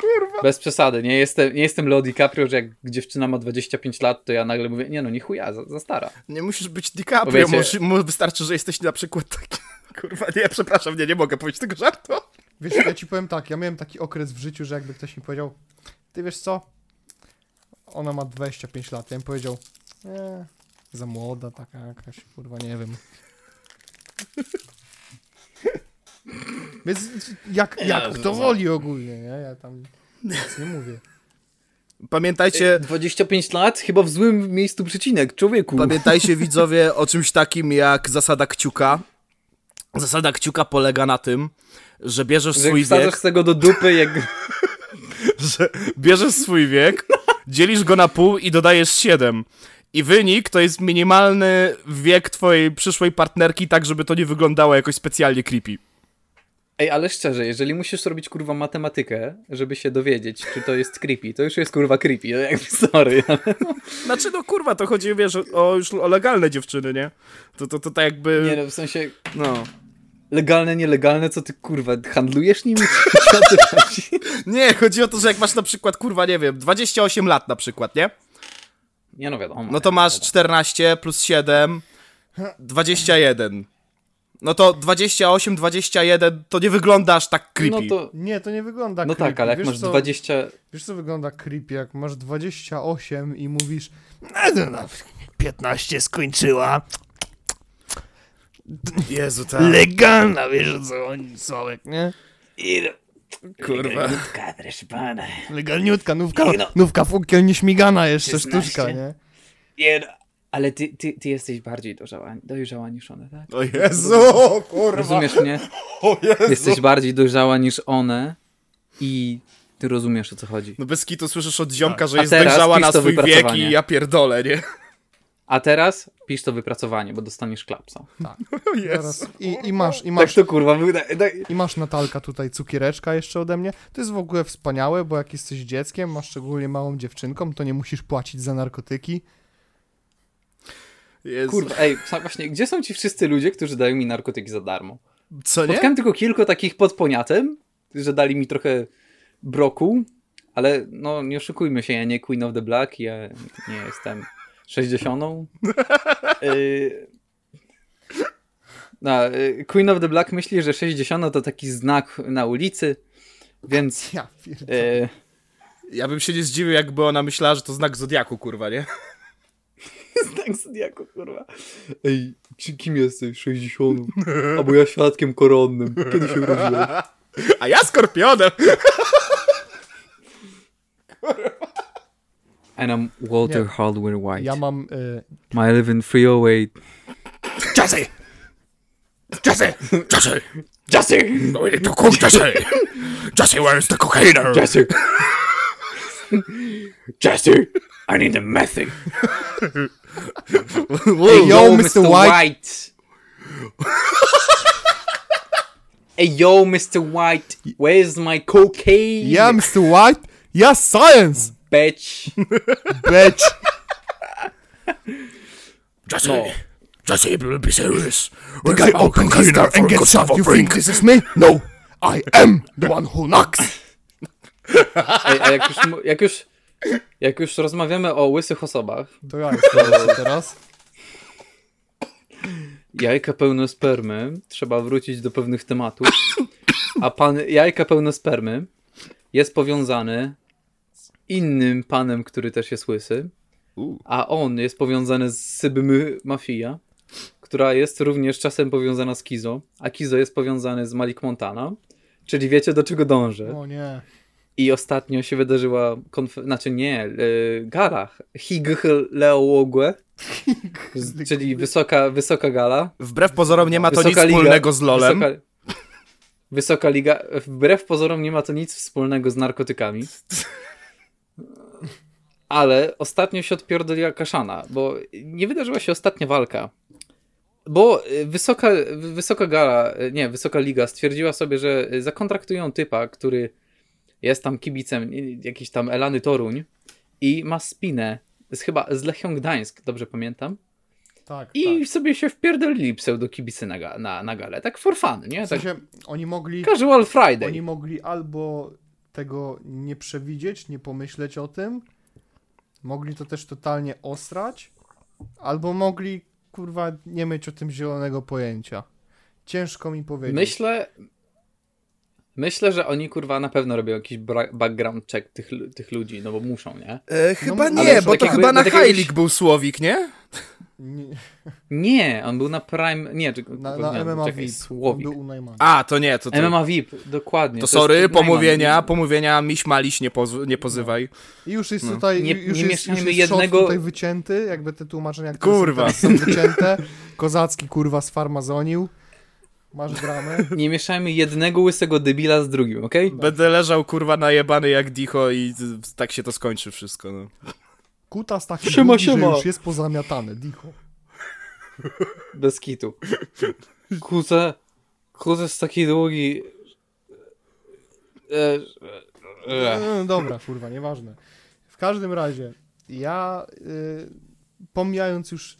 Kurwa. Bez przesady. Nie jestem, nie jestem Leo DiCaprio, że jak dziewczyna ma 25 lat, to ja nagle mówię, nie no, nie chuja, za, za stara. Nie musisz być DiCaprio, Powiecie- może, wystarczy, że jesteś na przykład taki... Kurwa, nie, przepraszam, nie, nie mogę powiedzieć tego żartu. Wiesz, ja ci powiem tak, ja miałem taki okres w życiu, że jakby ktoś mi powiedział, ty wiesz co, ona ma 25 lat, ja bym powiedział, nie, za młoda taka jakaś, kurwa, nie wiem. Więc jak, jak kto woli ogólnie, nie? Ja tam nic nie mówię. Pamiętajcie, 25 lat? Chyba w złym miejscu przecinek, człowieku. pamiętajcie widzowie o czymś takim jak zasada kciuka. Zasada kciuka polega na tym, że bierzesz że swój wiek, z tego do dupy, jak... że bierzesz swój wiek, dzielisz go na pół i dodajesz 7. I wynik to jest minimalny wiek twojej przyszłej partnerki, tak żeby to nie wyglądało jakoś specjalnie creepy. Ej, ale szczerze, jeżeli musisz robić kurwa matematykę, żeby się dowiedzieć, czy to jest creepy, to już jest kurwa creepy, no jakby sorry. ale- Znaczy, no kurwa, to chodzi, wiesz, o już o legalne dziewczyny, nie? To, to, to tak jakby... Nie no, w sensie No. legalne, nielegalne, co ty kurwa, handlujesz nimi? Nie, chodzi o to, że jak masz na przykład, kurwa, nie wiem, 28 lat na przykład, nie? Nie no wiadomo. No to masz 14 plus 7, 21. No to 28, 21 to nie wygląda aż tak creepy. No to, Nie, to nie wygląda no creepy. tak, ale jak wiesz, masz co, 20... Wiesz co wygląda creepy, jak masz 28 i mówisz "No, no, 15 skończyła, Jezu, tak. legalna, wiesz o co oni Sławek, nie? Kurwa. Legalniutka, proszę pana. Legalniutka, nówka, Nie no. nówka funkiel nieśmigana jeszcze, 16. sztuczka, nie? Nie no. Ale ty, ty, ty jesteś bardziej dojrzała, dojrzała niż one, tak? O Jezu, kurwa. Rozumiesz mnie? O Jezu. Jesteś bardziej dojrzała niż one i ty rozumiesz o co chodzi. No bez kitu słyszysz od ziomka, że A jest dojrzała pisz na swój wiek i ja pierdolę, nie? A teraz pisz to wypracowanie, bo dostaniesz klapsa. Teraz, i, I masz, i Tak masz, to kurwa tak- i masz Natalka tutaj cukiereczka jeszcze ode mnie. To jest w ogóle wspaniałe, bo jak jesteś dzieckiem, masz szczególnie małą dziewczynką, to nie musisz płacić za narkotyki. Jezu. Kurwa, ej, właśnie, gdzie są ci wszyscy ludzie, którzy dają mi narkotyki za darmo? Co nie? Spotkałem tylko kilku takich pod poniatem, że dali mi trochę broku, ale no nie oszukujmy się, ja nie Queen of the Black, ja nie jestem 60. Y, no, y, Queen of the Black myśli, że 60 to taki znak na ulicy, więc Ja pierdolę. y, Ja bym się nie zdziwił, jakby ona myślała, że to znak Zodiaku, kurwa, nie? znak zodiaku, kurwa. Ej, czy- kim jesteś? 60. Albo ja świadkiem koronnym. Kiedy się urodziłeś? A ja skorpionem! And I'm Walter Nie. Hardware White. Ja mam... Y, I live in 308. Jesse! Jesse! Jesse! Jesse! No we need to cook Jesse! Jesse, where's the cocaine? Jesse! Jesse! I need a method. Hey, yo, Mr. White. hey, yo, Mr. White. Where's my cocaine? yeah, Mr. White. Yeah, science, Bitch. bitch. Jesse! No. Jesse, will be serious. The guy opens his door and gets out. You think this is me? No, I am the one who knocks. Ej, a jak już, jak już, jak już rozmawiamy o łysych osobach, To ja jestem teraz. jajka pełne spermy, trzeba wrócić do pewnych tematów. A pan jajka pełne spermy jest powiązany z innym panem, który też jest łysy. A on jest powiązany z Sybymy Mafia, która jest również czasem powiązana z Kizo, a Kizo jest powiązany z Malik Montana. Czyli wiecie do czego dążę. O nie. I ostatnio się wydarzyła, konf- znaczy nie, y, gala Higleogue, czyli wysoka, wysoka gala. Wbrew pozorom nie ma to nic Wysoka liga. wspólnego z LoLem. Wysoka, wysoka liga. Wbrew pozorom nie ma to nic wspólnego z narkotykami. Ale ostatnio się odpierdoliła kaszana, bo nie wydarzyła się ostatnia walka. Bo y, wysoka, wysoka gala, y, nie, wysoka liga stwierdziła sobie, że zakontraktują typa, który jest tam kibicem jakiś tam Elany Toruń i ma spinę z chyba z Lechią Gdańsk, dobrze pamiętam. Tak, I tak. sobie się wpierdolili pseudo kibicy na, na, na galę. Tak for fun, nie? W Tak sensie, oni mogli, casual Friday. oni mogli albo tego nie przewidzieć, nie pomyśleć o tym, mogli to też totalnie osrać, albo mogli, kurwa, nie mieć o tym zielonego pojęcia. Ciężko mi powiedzieć. Myślę... Myślę, że oni kurwa na pewno robią jakiś background check tych, tych ludzi, no bo muszą, nie? E, chyba No, nie, bo tak to jakby- chyba na tak jakbyś- League był Słowik, nie? Nie, Nie, on był na Prime... Nie, czekaj, na, nie, na MMA czekaj, VIP. Słowik. On był u Najmana. A, to nie, to to... MMA VIP, dokładnie. To jest sorry, pomówienia, pomówienia, miś maliś, nie, poz- nie pozywaj. I już jest No. tutaj, Nie- już nie jest, już jest jednego- tutaj wycięty, jakby te tłumaczenia, Kurwa. są wycięte. Kozacki, kurwa, sfarmazonił. Masz dramę. Nie mieszajmy jednego łysego debila z drugim, okej? Będę leżał kurwa najebany jak dicho i tak się to skończy wszystko, no. Kutas taki Siema, długi, że siema. już jest pozamiatany, dicho. Bez kitu. Kuzę, kuzę jest taki długi. E, e, e. No, dobra, kurwa, nieważne. W każdym razie, ja y, pomijając już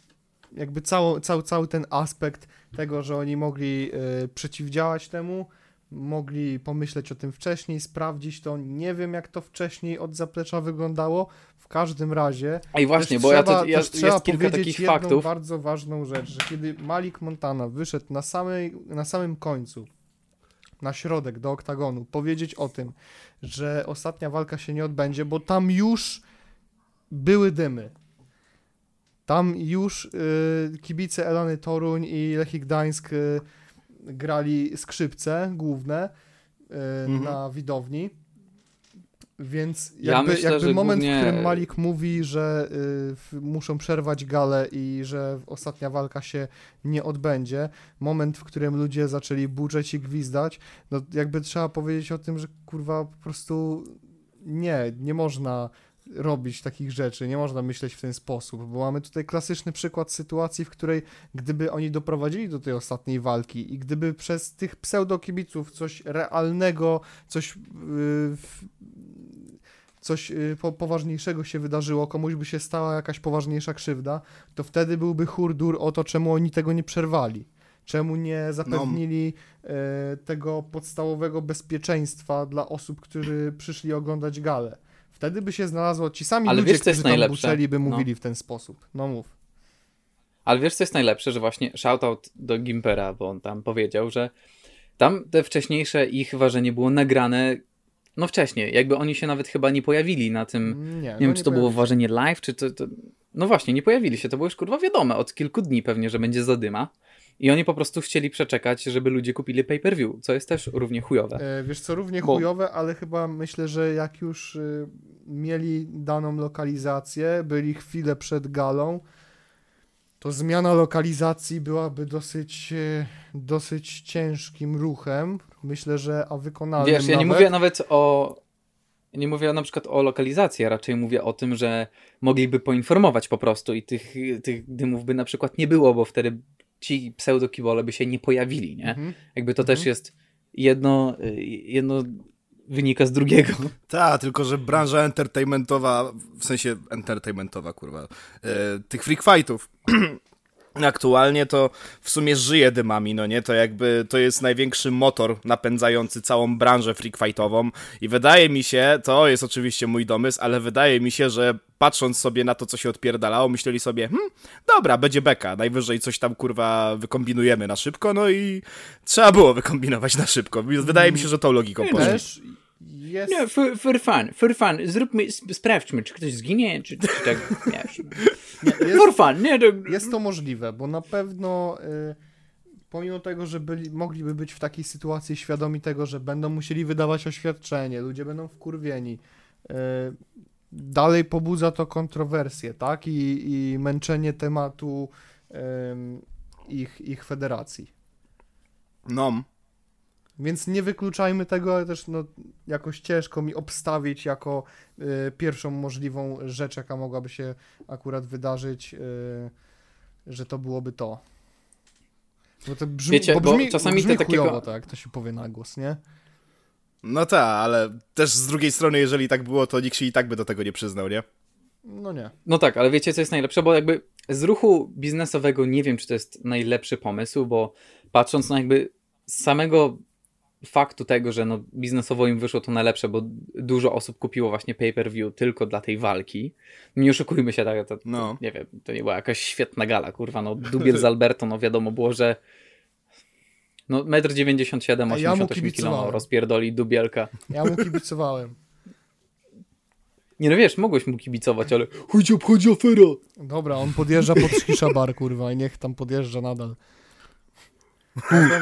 jakby cało, cały, cały ten aspekt tego, że oni mogli y, przeciwdziałać temu, mogli pomyśleć o tym wcześniej, sprawdzić to, nie wiem jak to wcześniej od zaplecza wyglądało, w każdym razie Ej, właśnie, bo ja trzeba, to, ja, też trzeba jest kilka takich jedną faktów. bardzo ważną rzecz, że kiedy Malik Montana wyszedł na, samej, na samym końcu, na środek do oktagonu, powiedzieć o tym, że ostatnia walka się nie odbędzie, bo tam już były dymy. Tam już y, kibice Elany Toruń i Lechii Gdańsk y, grali skrzypce główne y, Mhm. na widowni. Więc jakby, Ja myślę, jakby moment, głównie- w którym Malik mówi, że y, muszą przerwać galę i że ostatnia walka się nie odbędzie, moment, w którym ludzie zaczęli buczeć i gwizdać, no jakby trzeba powiedzieć o tym, że kurwa po prostu nie, nie można robić takich rzeczy, nie można myśleć w ten sposób, bo mamy tutaj klasyczny przykład sytuacji, w której gdyby oni doprowadzili do tej ostatniej walki i gdyby przez tych pseudokibiców coś realnego, coś w- coś po, poważniejszego się wydarzyło, komuś by się stała jakaś poważniejsza krzywda, to wtedy byłby hurdur o to, czemu oni tego nie przerwali. Czemu nie zapewnili e, tego podstawowego bezpieczeństwa dla osób, którzy przyszli oglądać galę. Wtedy by się znalazło ci sami Ale ludzie, wiesz, co jest którzy tam najlepsze? buczeli, by No. mówili w ten sposób. No mów. Ale wiesz, co jest najlepsze, że właśnie shoutout do Gimpera, bo on tam powiedział, że tam te wcześniejsze ich ważenie było nagrane no wcześniej, jakby oni się nawet chyba nie pojawili na tym, Nie, nie no wiem, czy to było się. ważenie live, czy to, to... No właśnie, nie pojawili się, to było już kurwa wiadome, od kilku dni pewnie, że będzie zadyma i oni po prostu chcieli przeczekać, żeby ludzie kupili pay-per-view, co jest też równie chujowe. E, Wiesz co, równie Bo- chujowe, ale chyba myślę, że jak już y, mieli daną lokalizację, byli chwilę przed galą, to zmiana lokalizacji byłaby dosyć, e, dosyć ciężkim ruchem. Myślę, że a wykonalnym Wiesz, ja nie nawet. mówię nawet o. Nie mówię na przykład o lokalizacji, a raczej mówię o tym, że mogliby poinformować po prostu i tych, tych dymów by na przykład nie było, bo wtedy ci pseudokibole by się nie pojawili, nie? Mhm. Jakby to Mhm. też jest jedno, y, jedno wynika z drugiego. Tak, tylko że branża entertainmentowa, w sensie entertainmentowa, kurwa, e, tych freak fightów. Aktualnie to w sumie żyje dymami, no nie? To jakby to jest największy motor napędzający całą branżę freak fightową i wydaje mi się, to jest oczywiście mój domysł, ale wydaje mi się, że patrząc sobie na to, co się odpierdalało, myśleli sobie, hmm, dobra, będzie beka, najwyżej coś tam kurwa wykombinujemy na szybko, no i trzeba było wykombinować na szybko. Wydaje mi się, że tą logiką poszli. Jest... Nie, for, for fun, for fun. Zróbmy, sp- sprawdźmy, czy ktoś zginie, czy, czy tak, nie, Nie, jest, for fun, nie, to... jest to możliwe, bo na pewno y, pomimo tego, że byli, mogliby być w takiej sytuacji świadomi tego, że będą musieli wydawać oświadczenie, ludzie będą wkurwieni, y, dalej pobudza to kontrowersje, tak? I, i męczenie tematu ich, ich federacji. No, Więc nie wykluczajmy tego, ale też no, jakoś ciężko mi obstawić jako y, pierwszą możliwą rzecz, jaka mogłaby się akurat wydarzyć, y, że to byłoby to. Bo to brzmi, Wiecie, bo bo brzmi, czasami brzmi te takiego- chujowo, tak, jak to się powie na głos, nie? No tak, ale też z drugiej strony, jeżeli tak było, to nikt się i tak by do tego nie przyznał, nie? No nie. No tak, ale wiecie co jest najlepsze, bo jakby z ruchu biznesowego nie wiem, czy to jest najlepszy pomysł, bo patrząc na jakby z samego faktu tego, że no biznesowo im wyszło to najlepsze, bo dużo osób kupiło właśnie pay-per-view tylko dla tej walki. Nie oszukujmy się, tak, to, No. nie wiem, to nie była jakaś świetna gala, kurwa, no Dubiel z Alberto, no wiadomo było, że no 1,97 m, A ja mu 88 kg no, rozpierdoli Dubielka. Ja mu kibicowałem. Nie no wiesz, mogłeś mu kibicować, ale chodź obchodzi afera. Dobra, on podjeżdża pod Szkisza Bar, kurwa, i niech tam podjeżdża nadal.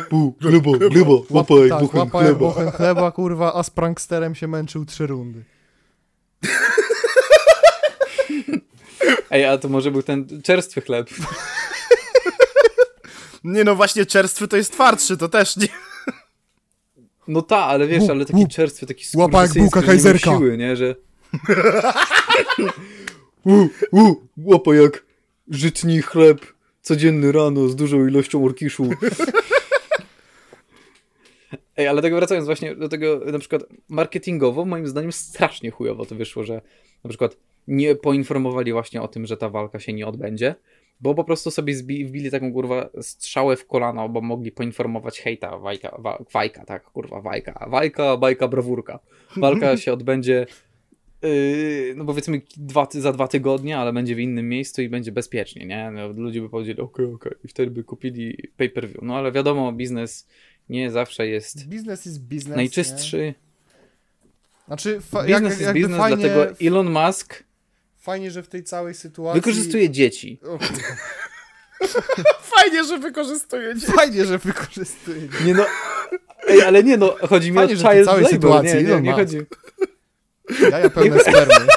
Pu, gleba, gleba, Łap, tak, łapa jak bochen chleba, kurwa, a z pranksterem się męczył trzy rundy. Ej, a to może był ten czerstwy chleb. Nie no, właśnie czerstwy to jest twardszy, to też nie... No ta, ale wiesz, ale taki czerstwy, taki Łapa jak bułka kajzerka. siły, nie, że... U, u, łapa jak żytni chleb codzienny rano z dużą ilością orkiszu. Ej, ale tego wracając właśnie do tego na przykład marketingowo, moim zdaniem strasznie chujowo to wyszło, że na przykład nie poinformowali właśnie o tym, że ta walka się nie odbędzie, bo po prostu sobie wbili taką kurwa strzałę w kolano, bo mogli poinformować hejta, wajka, wa- wajka, tak, kurwa, wajka, wajka, bajka, brawurka. Walka się odbędzie no powiedzmy dwa, za dwa tygodnie, ale będzie w innym miejscu i będzie bezpiecznie, nie? No, ludzie by powiedzieli, okej, okej, i wtedy by kupili pay-per-view. No ale wiadomo, biznes nie zawsze jest Biznes jest biznes. Nie? najczystszy. Znaczy, fa- Biznes jak, jest biznes, fajnie, dlatego Elon Musk fajnie, że w tej całej sytuacji... wykorzystuje dzieci. Fajnie, że wykorzystujecie. Fajnie, że wykorzystuje. Nie no, ej, ale nie no, chodzi mi Fajnie, o child całej labor, sytuacji nie, nie, Elon nie Musk. chodzi... Jaja pełne spermy.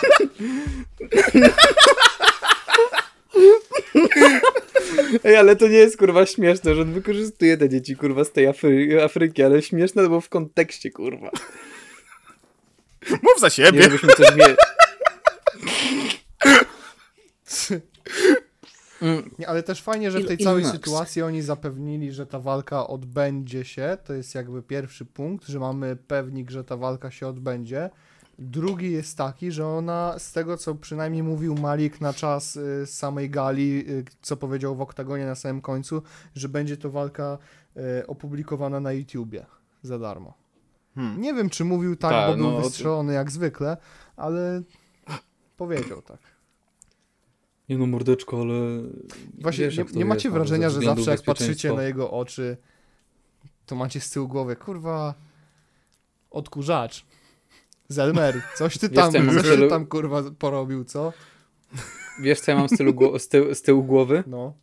Ej, ale to nie jest kurwa śmieszne, że on wykorzystuje te dzieci kurwa z tej Afry Afryki, ale śmieszne bo w kontekście kurwa. Mów za Nie siebie. żebyśmy coś nie... Mm, Nie, ale też fajnie, że w tej całej sytuacji oni zapewnili, że ta walka odbędzie się. To jest jakby pierwszy punkt, że mamy pewnik, że ta walka się odbędzie. Drugi jest taki, że ona, z tego co przynajmniej mówił Malik na czas y, samej gali, y, co powiedział w oktagonie na samym końcu, że będzie to walka y, opublikowana na YouTubie za darmo. Hmm. Nie wiem, czy mówił tak, Ta, bo był no, wystrzelony jak zwykle, ale powiedział tak. Nie no, mordeczko, ale... Właśnie wiesz, nie, nie macie jest, wrażenia, że zawsze jak patrzycie na jego oczy, to macie z tyłu głowy, kurwa, odkurzacz. Zelmer, coś ty tam, Jestem coś ty celu- tam kurwa porobił, co? Wiesz co ja mam z tyłu, gło- z tyłu, z tyłu głowy? No.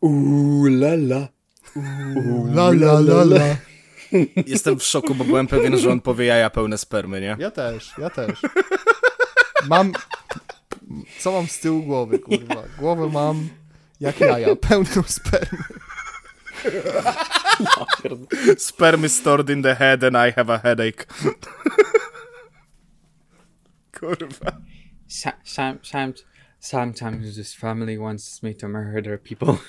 Uuu, lala. La la la la. Jestem w szoku, bo byłem pewien, że on powie jaja pełne spermy, nie? Ja też, ja też. Mam, co mam z tyłu głowy, kurwa? Głowę mam jak jaja, pełną spermy. Spermy stored in the head and I have a headache. Kurwa. Some, some, sometimes this family wants me to murder people.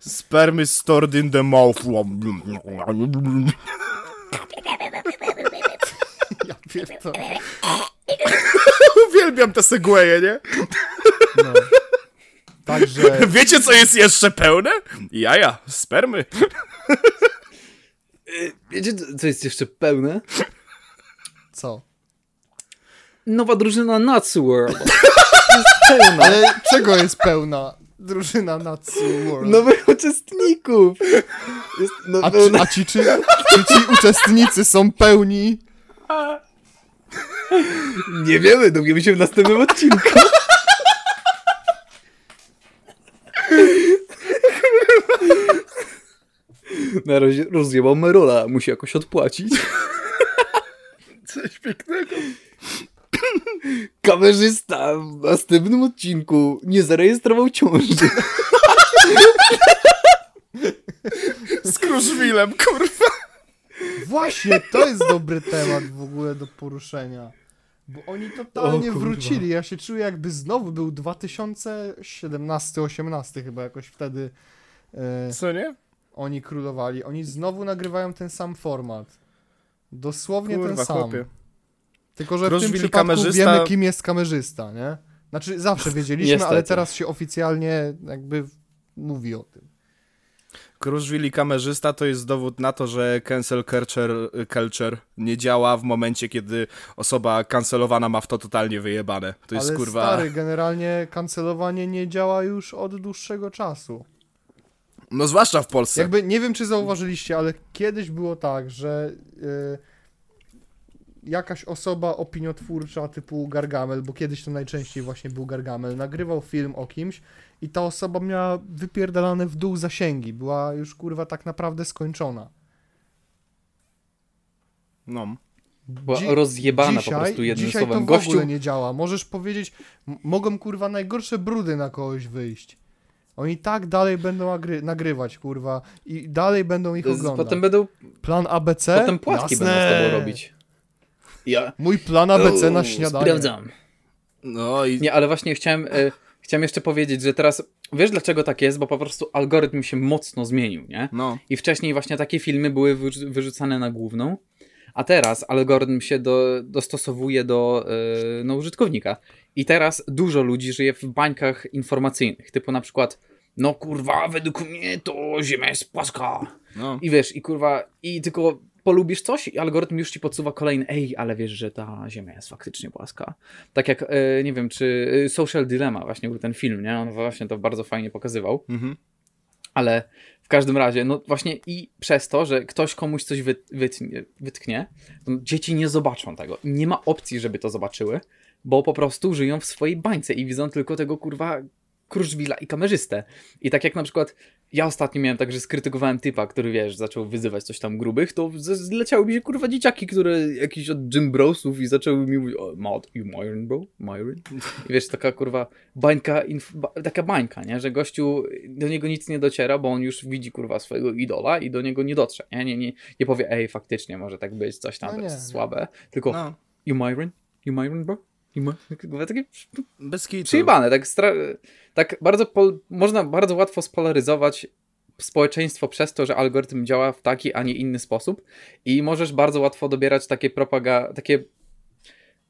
Spermy stored in the mouth. Ja pierdolę. Uwielbiam te segwaye, nie? No. Także Wiecie, co jest jeszcze pełne? Jaja, spermy. Y, Wiecie, co jest jeszcze pełne? co? Nowa drużyna Natsu World. Jest pełna. Ale czego jest pełna drużyna Natsu World? Nowych uczestników. Jest no, A, czy, a ci, czy, czy ci uczestnicy są pełni? Nie wiemy, dowiemy się w następnym odcinku. Na razie rozjebał Merola, musi jakoś odpłacić. Coś pięknego. Kamerzysta w następnym odcinku nie zarejestrował ciąży. Z kruszwilem, kurwa. Właśnie, to jest dobry temat w ogóle do poruszenia. Bo oni totalnie O wrócili. Ja się czuję jakby znowu był 2017-18 chyba jakoś wtedy e, Co nie? oni królowali. Oni znowu nagrywają ten sam format. Dosłownie Kurwa, ten sam. chłopie. Tylko, że w tym przypadku kamerzysta- wiemy, kim jest kamerzysta, nie? Znaczy, zawsze wiedzieliśmy, Niestety. ale teraz się oficjalnie jakby mówi o tym. Kruszwil i kamerzysta to jest dowód na to, że cancel culture, culture nie działa w momencie, kiedy osoba kancelowana ma w to totalnie wyjebane. To jest ale kurwa... stary, generalnie kancelowanie nie działa już od dłuższego czasu. No zwłaszcza w Polsce. Jakby nie wiem, czy zauważyliście, ale kiedyś było tak, że y, jakaś osoba opiniotwórcza typu Gargamel, bo kiedyś to najczęściej właśnie był Gargamel, nagrywał film o kimś i ta osoba miała wypierdalane w dół zasięgi. Była już kurwa tak naprawdę skończona. No. Była Dzi- rozjebana dzisiaj, po prostu jednym dzisiaj słowem. to w Gościu, ogóle nie działa. Możesz powiedzieć, m- mogą kurwa najgorsze brudy na kogoś wyjść. Oni tak dalej będą agry- nagrywać, kurwa, i dalej będą ich oglądać. potem będą, Plan ABC? potem płatki Jasne. będą z tobą robić. Ja. Mój plan ABC na śniadanie. Sprawdzam. No i... Nie, ale właśnie chciałem, e, chciałem jeszcze powiedzieć, że teraz, wiesz dlaczego tak jest? Bo po prostu algorytm się mocno zmienił, nie? No. I wcześniej właśnie takie filmy były wyrzu- wyrzucane na główną, a teraz algorytm się do, dostosowuje do e, no, użytkownika. I teraz dużo ludzi żyje w bańkach informacyjnych, typu na przykład, no kurwa, według mnie to Ziemia jest płaska. No. I wiesz, i kurwa, i tylko polubisz coś i algorytm już ci podsuwa kolejny, ej, ale wiesz, że ta Ziemia jest faktycznie płaska. Tak jak, e, nie wiem, czy e, Social Dilemma właśnie był ten film, nie? On właśnie to bardzo fajnie pokazywał. Mhm. Ale w każdym razie, no właśnie i przez to, że ktoś komuś coś wy, wytnie, wytknie, to dzieci nie zobaczą tego. Nie ma opcji, żeby to zobaczyły, bo po prostu żyją w swojej bańce i widzą tylko tego kurwa kruszwila i kamerzystę. I tak jak na przykład ja ostatnio miałem tak, że skrytykowałem typa, który wiesz, zaczął wyzywać coś tam grubych, to zleciały mi się kurwa dzieciaki, które jakiś od Jim Brosów i zaczęły mi mówić, o, Matt, you Myron bro? Myron? I wiesz, taka kurwa bańka, ba taka bańka, nie? Że gościu, do niego nic nie dociera, bo on już widzi kurwa swojego idola i do niego nie dotrze, nie? Nie, nie, nie powie, ej, faktycznie może tak być, coś tam No jest słabe, tylko No. you Myron? You Myron bro? My... Kurwa, takie Bez kitu. Przyjebane, tak, stra- tak bardzo pol- można bardzo łatwo spolaryzować społeczeństwo przez to, że algorytm działa w taki, a nie inny sposób i możesz bardzo łatwo dobierać takie propaga- takie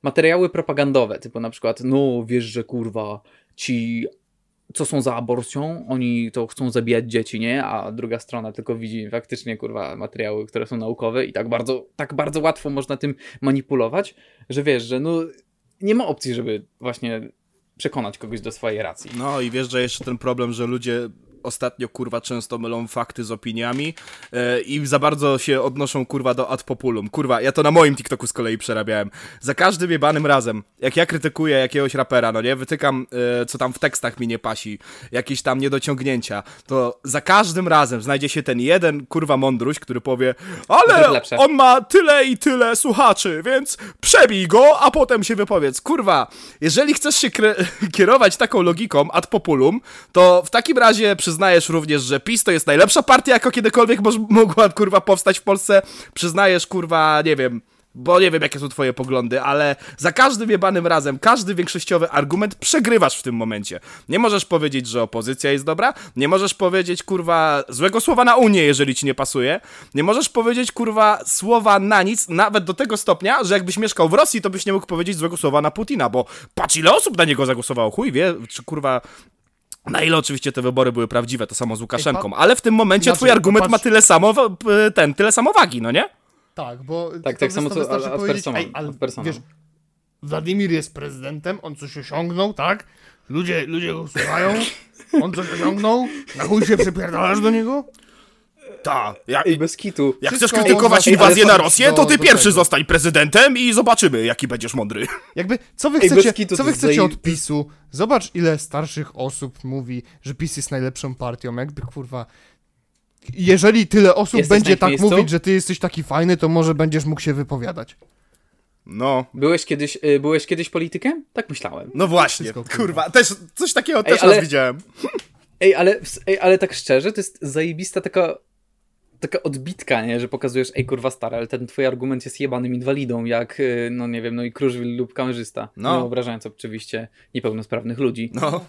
materiały propagandowe, typu na przykład, no wiesz, że kurwa ci co są za aborcją, oni to chcą zabijać dzieci, nie? A druga strona tylko widzi faktycznie, kurwa, materiały, które są naukowe i tak bardzo, tak bardzo łatwo można tym manipulować, że wiesz, że no nie ma opcji, żeby właśnie przekonać kogoś do swojej racji. No i wiesz, że jeszcze ten problem, że ludzie ostatnio kurwa często mylą fakty z opiniami e, i za bardzo się odnoszą kurwa do ad populum. Kurwa, ja to na moim TikToku z kolei przerabiałem. Za każdym jebanym razem, jak ja krytykuję jakiegoś rapera, no nie, wytykam e, co tam w tekstach mi nie pasi, jakieś tam niedociągnięcia, to za każdym razem znajdzie się ten jeden kurwa mądruś, który powie, ale on ma tyle i tyle słuchaczy, więc przebij go, a potem się wypowiedz. Kurwa, jeżeli chcesz się kierować taką logiką ad populum, to w takim razie przyznajesz również, że PiS to jest najlepsza partia, jaka kiedykolwiek mogła, kurwa, powstać w Polsce. Przyznajesz, kurwa, nie wiem, bo nie wiem, jakie są twoje poglądy, ale za każdym jebanym razem, każdy większościowy argument przegrywasz w tym momencie. Nie możesz powiedzieć, że opozycja jest dobra, nie możesz powiedzieć, kurwa, złego słowa na Unię, jeżeli ci nie pasuje, nie możesz powiedzieć, kurwa, słowa na nic, nawet do tego stopnia, że jakbyś mieszkał w Rosji, to byś nie mógł powiedzieć złego słowa na Putina, bo patrz ile osób na niego zagłosowało, chuj wie, czy kurwa... Na ile oczywiście te wybory były prawdziwe, to samo z Łukaszenką, ale w tym momencie Inaczej, twój argument popatrz- ma tyle samo, ten, tyle samo wagi, no nie? Tak, bo Tak, tak samo co ad- personam, ad personam. wiesz, Wladimir jest prezydentem, on coś osiągnął, tak? Ludzie, ludzie go słuchają, on coś osiągnął, na chuj się przypierdalasz do niego? Tak. Jak, Ej, bez kitu. jak chcesz Wszystko krytykować on inwazję na Rosję, to ty pierwszy tego. zostań prezydentem i zobaczymy, jaki będziesz mądry. Jakby, co wy Ej, chcecie, kitu co wy chcecie od PiSu? Zobacz, ile starszych osób mówi, że PiS jest najlepszą partią, jakby, kurwa... Jeżeli tyle osób Jesteś będzie tak miejscu? mówić, że ty jesteś taki fajny, to może będziesz mógł się wypowiadać. No. Byłeś kiedyś, y, byłeś kiedyś politykiem? Tak myślałem. No właśnie, Wszystko, kurwa. kurwa, też coś takiego też ale- raz widziałem. Ej, ale, ej, ale tak szczerze, to jest zajebista taka taka odbitka, nie? Że pokazujesz, ej kurwa stary, ale ten twój argument jest jebanym inwalidą, jak, y, no nie wiem, no i Kruszwil lub kamerzysta. No. Nie obrażając oczywiście niepełnosprawnych ludzi. No.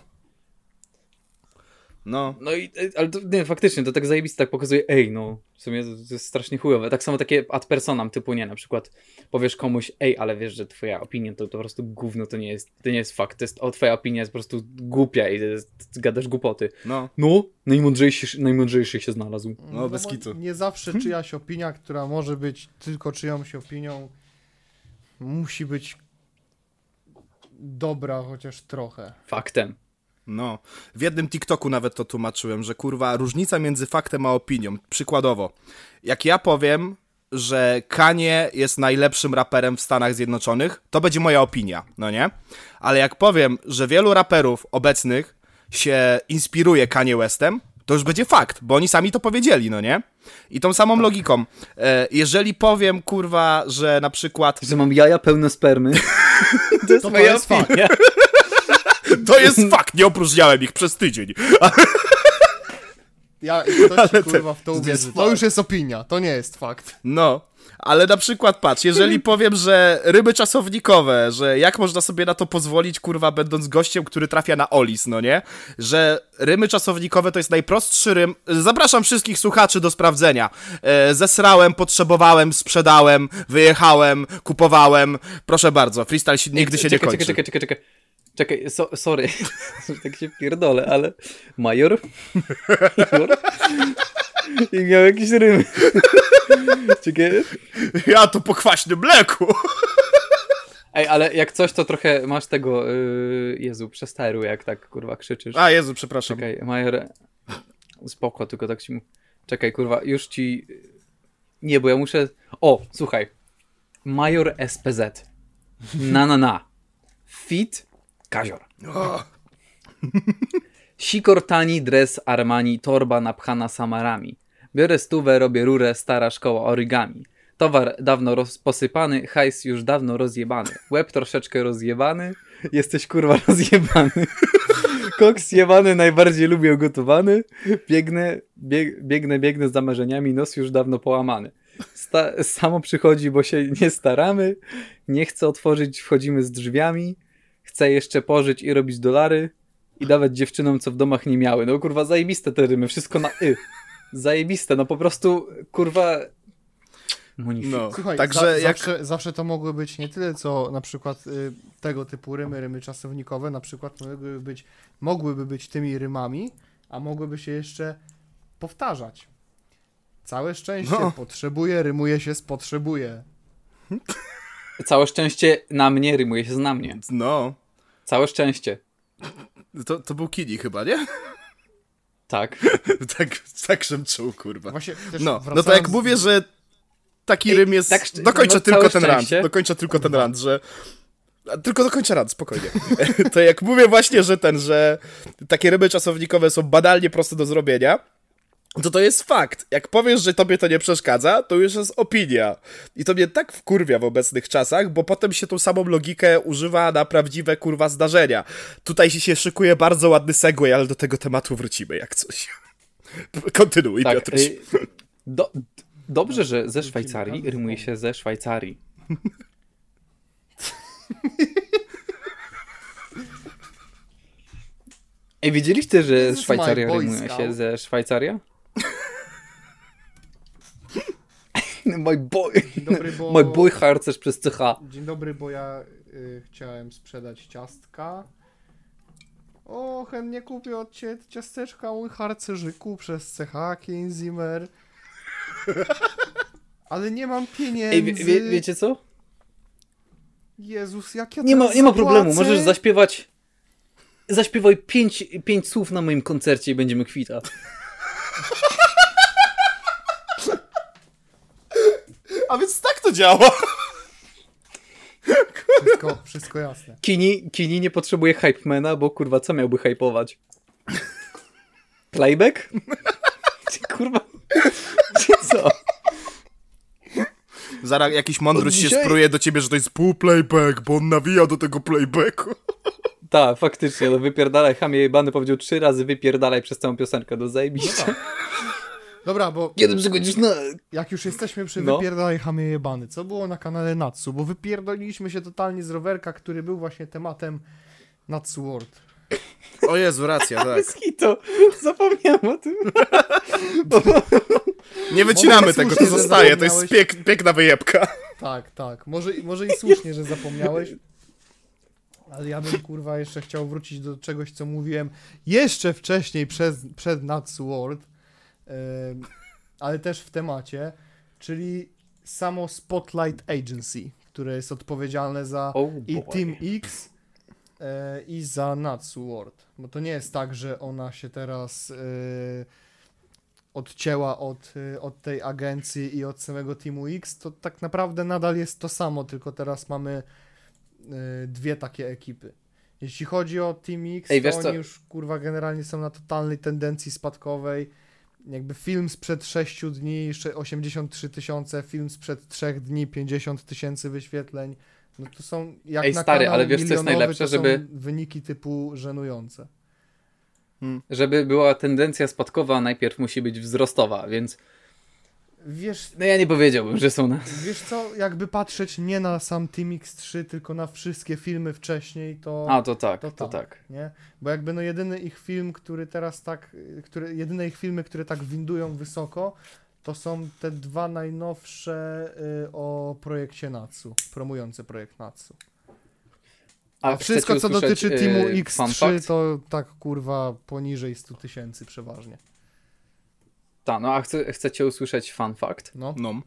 No. No i, y, ale to, nie, faktycznie, to tak zajebiste tak pokazuje, ej, no, w sumie to, to jest strasznie chujowe. Tak samo takie ad personam, typu nie, na przykład powiesz komuś, ej, ale wiesz, że twoja opinia to, to po prostu gówno, to nie jest, to nie jest fakt, to jest, o, twoja opinia jest po prostu głupia i jest, gadasz głupoty. No. No, najmądrzejszy, najmądrzejszy się znalazł. No, bez bo kitu. Nie zawsze czyjaś opinia, która może być tylko czyjąś opinią, musi być dobra chociaż trochę. Faktem. No. W jednym TikToku nawet to tłumaczyłem, że kurwa, różnica między faktem a opinią. Przykładowo, jak ja powiem, że Kanye jest najlepszym raperem w Stanach Zjednoczonych, to będzie moja opinia, no nie? Ale jak powiem, że wielu raperów obecnych się inspiruje Kanye Westem, to już będzie fakt, bo oni sami to powiedzieli, no nie? I tą samą logiką. E, jeżeli powiem, kurwa, że na przykład Że mam jaja pełne spermy. to jest To moja jest opinia. to jest fakt, nie opróżniałem ich przez tydzień. Ja ktoś Ale ci, kurwa w to uwierzy. To już jest opinia, to nie jest fakt. No. Ale na przykład patrz, jeżeli powiem, że ryby czasownikowe, że jak można sobie na to pozwolić, kurwa, będąc gościem, który trafia na Olis, no nie? Że rymy czasownikowe to jest najprostszy rym. Zapraszam wszystkich słuchaczy do sprawdzenia. E, zesrałem, potrzebowałem, sprzedałem, wyjechałem, kupowałem. Proszę bardzo, freestyle się, nigdy się nie kończy. Czekaj, czekaj, czekaj, czekaj. Czekaj, so, sorry, tak się pierdolę, ale major? major? I miał jakieś rymy. Czekaj. Ja to po kwaśnym mleku. Ej, ale jak coś, to trochę masz tego, yy, Jezu, przesteru, jak tak, kurwa, krzyczysz. A, Jezu, przepraszam. Czekaj, major, spoko, tylko tak ci... Czekaj, kurwa, już ci... Nie, bo ja muszę... O, słuchaj. Major SPZ. Na, na, na. Fit Kazior. O, Sikor tani, dres Armani, torba napchana samarami. Biorę stówę, robię rurę, stara szkoła origami. Towar dawno posypany, hajs już dawno rozjebany. Łeb troszeczkę rozjebany, jesteś kurwa rozjebany. Koks jebany, najbardziej lubię gotowany. Biegnę, bieg, biegnę, biegnę za marzeniami, nos już dawno połamany. Sta- samo przychodzi, bo się nie staramy. Nie chcę otworzyć, wchodzimy z drzwiami. Chcę jeszcze pożyć i robić dolary i dawać dziewczynom, co w domach nie miały. No kurwa, zajebiste te rymy, wszystko na y. Zajebiste, no po prostu, kurwa... No, Słuchaj, także za, jak... zawsze, zawsze to mogły być nie tyle co na przykład y, tego typu rymy, rymy czasownikowe, na przykład mogłyby być, mogłyby być tymi rymami, a mogłyby się jeszcze powtarzać. Całe szczęście, No. potrzebuje, rymuje się z potrzebuje. Całe szczęście na mnie rymuje się z na mnie. No, Całe szczęście. to, to był Kini chyba, nie? Tak. tak, tak żem czuł, kurwa. Właśnie No, no wracając- to jak mówię, że taki Ej, rym jest... tak dokończę no, tylko ten rant, szczęście. dokończę tylko ten rant, że... Tylko dokończę rant, spokojnie. to jak mówię właśnie, że ten, że takie ryby czasownikowe są banalnie proste do zrobienia, to to jest fakt. Jak powiesz, że tobie to nie przeszkadza, to już jest opinia. I to mnie tak wkurwia w obecnych czasach, bo potem się tą samą logikę używa na prawdziwe kurwa zdarzenia. Tutaj się szykuje bardzo ładny segway, ale do tego tematu wrócimy jak coś. Kontynuuj, tak. Piotruś. y, Do, dobrze, że ze Szwajcarii rymuje się ze Szwajcarii. Ej, wiedzieliście, że Szwajcaria rymuje się ze Szwajcaria? Mój boy, Dzień dobry, bo... mój boy harcerz przez CH. Dzień dobry, bo ja y, chciałem sprzedać ciastka. O, chętnie kupię od ciebie ciasteczka, mój harcerzyku, przez CH Zimmer. Ale nie mam pieniędzy. Ej, wie, wie, wiecie co? Jezus, jak ja Nie ma, nie ma problemu, możesz zaśpiewać. Zaśpiewaj pięć, pięć słów na moim koncercie i będziemy kwita. A więc tak to działa. Wszystko, wszystko jasne. Kini, Kini nie potrzebuje hypemana, bo kurwa, co miałby hypować? Playback? Kurwa? Co? Zaraz jakiś mądruś Od się dzisiaj- spruje do ciebie, że to jest pół playback, bo on nawija do tego playbacku. Tak, faktycznie, no wypierdalaj, chamie jebany powiedział trzy razy wypierdalaj przez całą piosenkę, no zajebiście. Dobra, bo Kiedy przychodzisz na... jak już jesteśmy przy No. wypierdalaj chamie jebany, co było na kanale Natsu? Bo wypierdoliliśmy się totalnie z rowerka, który był właśnie tematem Natsu World. O Jezu, racja, tak. to zapomniałem o tym. Nie wycinamy tego, to zostaje, to jest piek, piękna wyjebka. Tak, tak. Może, może i słusznie, że zapomniałeś. Ale ja bym kurwa jeszcze chciał wrócić do czegoś, co mówiłem jeszcze wcześniej przed, przed Natsu World, ale też w temacie, czyli samo Spotlight Agency, które jest odpowiedzialne za Oh i. Team X e, i za Natsu World. Bo to nie jest tak, że ona się teraz e, odcięła od, e, od tej agencji i od samego Teamu X, to tak naprawdę nadal jest to samo, tylko teraz mamy dwie takie ekipy. Jeśli chodzi o Team X, Ej, to oni co? już kurwa generalnie są na totalnej tendencji spadkowej. Jakby film sprzed 6 dni jeszcze 83 tysiące, film sprzed 3 dni 50 tysięcy wyświetleń. No to są jak Ej, na stary, kanał ale wiesz, co jest najlepsze, to są żeby- wyniki typu żenujące. Żeby była tendencja spadkowa, najpierw musi być wzrostowa, więc Wiesz, No ja nie powiedziałbym, że są na... wiesz co, jakby patrzeć nie na sam Team X3, tylko na wszystkie filmy wcześniej, to... A, to tak, To to, tak. tak. nie? Bo jakby no jedyny ich film, który teraz tak, y, który, jedyne ich filmy, które tak windują wysoko, to są te dwa najnowsze y, o projekcie Natsu, promujące projekt Natsu. A, chcecie wszystko, co dotyczy Teamu e, fun X3, fact? to tak kurwa poniżej 100 tysięcy przeważnie. Ta, no a chce, chcecie usłyszeć fun fact? No, No.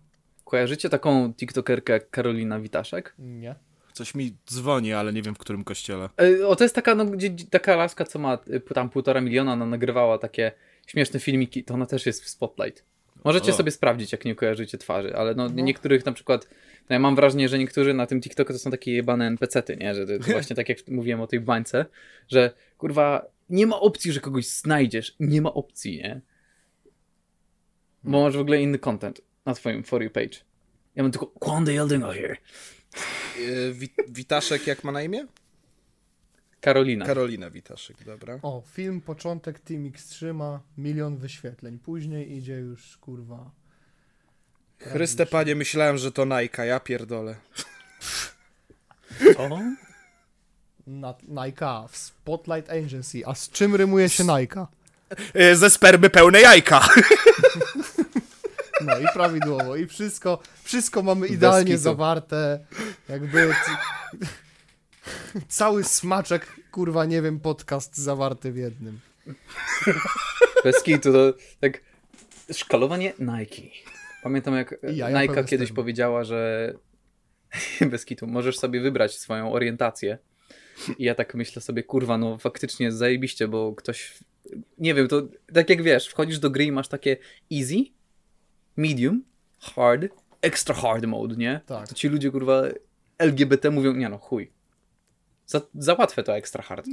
Kojarzycie taką tiktokerkę jak Karolina Witaszek? nie. Coś mi dzwoni, ale nie wiem w którym kościele. E, O, to jest taka, no, gdzie, gdzie- taka laska, co ma y, tam półtora miliona, ona nagrywała takie śmieszne filmiki, to ona też jest w Spotlight. Możecie O. sobie sprawdzić, jak nie kojarzycie twarzy, ale no, No. niektórych na przykład, no ja mam wrażenie, że niektórzy na tym TikToku to są takie jebane NPC-ty, nie? Że to, to właśnie tak jak mówiłem o tej bańce, że kurwa, nie ma opcji, że kogoś znajdziesz, nie ma opcji, nie? Bo masz w ogóle inny content na twoim For You page. Ja mam tylko Quan the Eldinger here. Yy, Wi- Witaszek jak ma na imię? Karolina. Karolina Witaszek, dobra. O, film początek Team X3 ma milion wyświetleń, później idzie już kurwa. Chryste panie, myślałem, że to Nike, ja pierdolę. O? Na, Nike, w Spotlight Agency. A z czym rymuje się Nike? Yy, ze spermy pełne jajka. No i prawidłowo. I wszystko, wszystko mamy idealnie zawarte. Jakby cały smaczek, kurwa, nie wiem, podcast zawarty w jednym. Bez kitu, to tak szkalowanie Nike. Pamiętam jak I jaja Nike kiedyś powiedziała, że bez kitu, możesz sobie wybrać swoją orientację. I ja tak myślę sobie, kurwa, no faktycznie zajebiście, bo ktoś, nie wiem, to tak jak wiesz, wchodzisz do gry i masz takie easy, medium, hard, extra hard mode, nie? Tak. To ci ludzie, kurwa, LGBT mówią, nie no, chuj. Za, za łatwe to extra hard.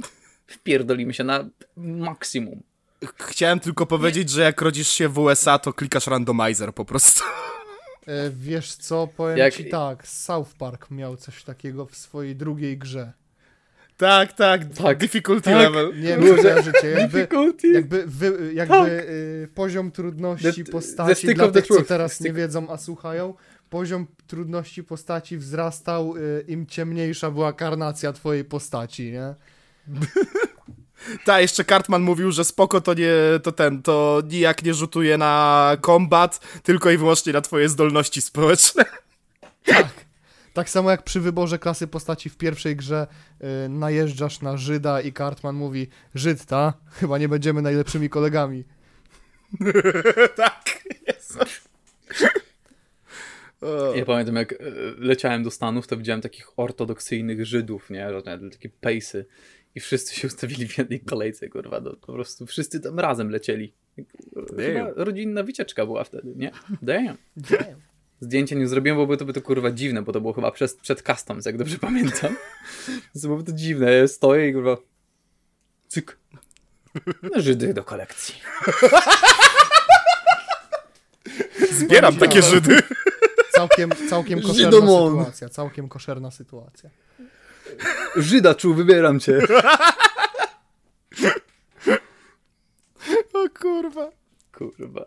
Wpierdolimy się na maksimum. Chciałem tylko powiedzieć, że jak rodzisz się w USA, to klikasz randomizer po prostu. E, wiesz co, powiem Jak- ci tak, South Park miał coś takiego w swojej drugiej grze. Tak, tak, Tak. difficulty Tak. level. Nie wiem, czy kojarzycie, jakby, Difficulty. jakby, wy, jakby Tak. y, poziom trudności The- the postaci, stick dla the tych, co teraz The nie wiedzą, a słuchają, poziom trudności postaci wzrastał, y, im ciemniejsza była karnacja twojej postaci, nie? Ta, jeszcze Cartman mówił, że spoko to nie, to ten, to nijak nie rzutuje na kombat, tylko i wyłącznie na twoje zdolności społeczne. Tak. Tak samo jak przy wyborze klasy postaci w pierwszej grze y, najeżdżasz na Żyda i Cartman mówi Żyd, ta? Chyba nie będziemy najlepszymi kolegami. tak, jest. Ja pamiętam, jak e, leciałem do Stanów, to widziałem takich ortodoksyjnych Żydów, nie? Takie pejsy. I wszyscy się ustawili w jednej kolejce, kurwa. No, po prostu wszyscy tam razem lecieli. Chyba rodzinna wycieczka była wtedy, nie? Damn. Zdjęcia nie zrobiłem, bo by to, by to kurwa dziwne, bo to było chyba przed, przed customs, jak dobrze pamiętam. Więc byłoby to dziwne. Ja stoję i kurwa... Cyk. No, Żydy do kolekcji. Zbieram takie Żydy. Całkiem, całkiem koszerna Żydomon. sytuacja, całkiem koszerna sytuacja. Żyda czuł, wybieram cię. O kurwa. Kurwa.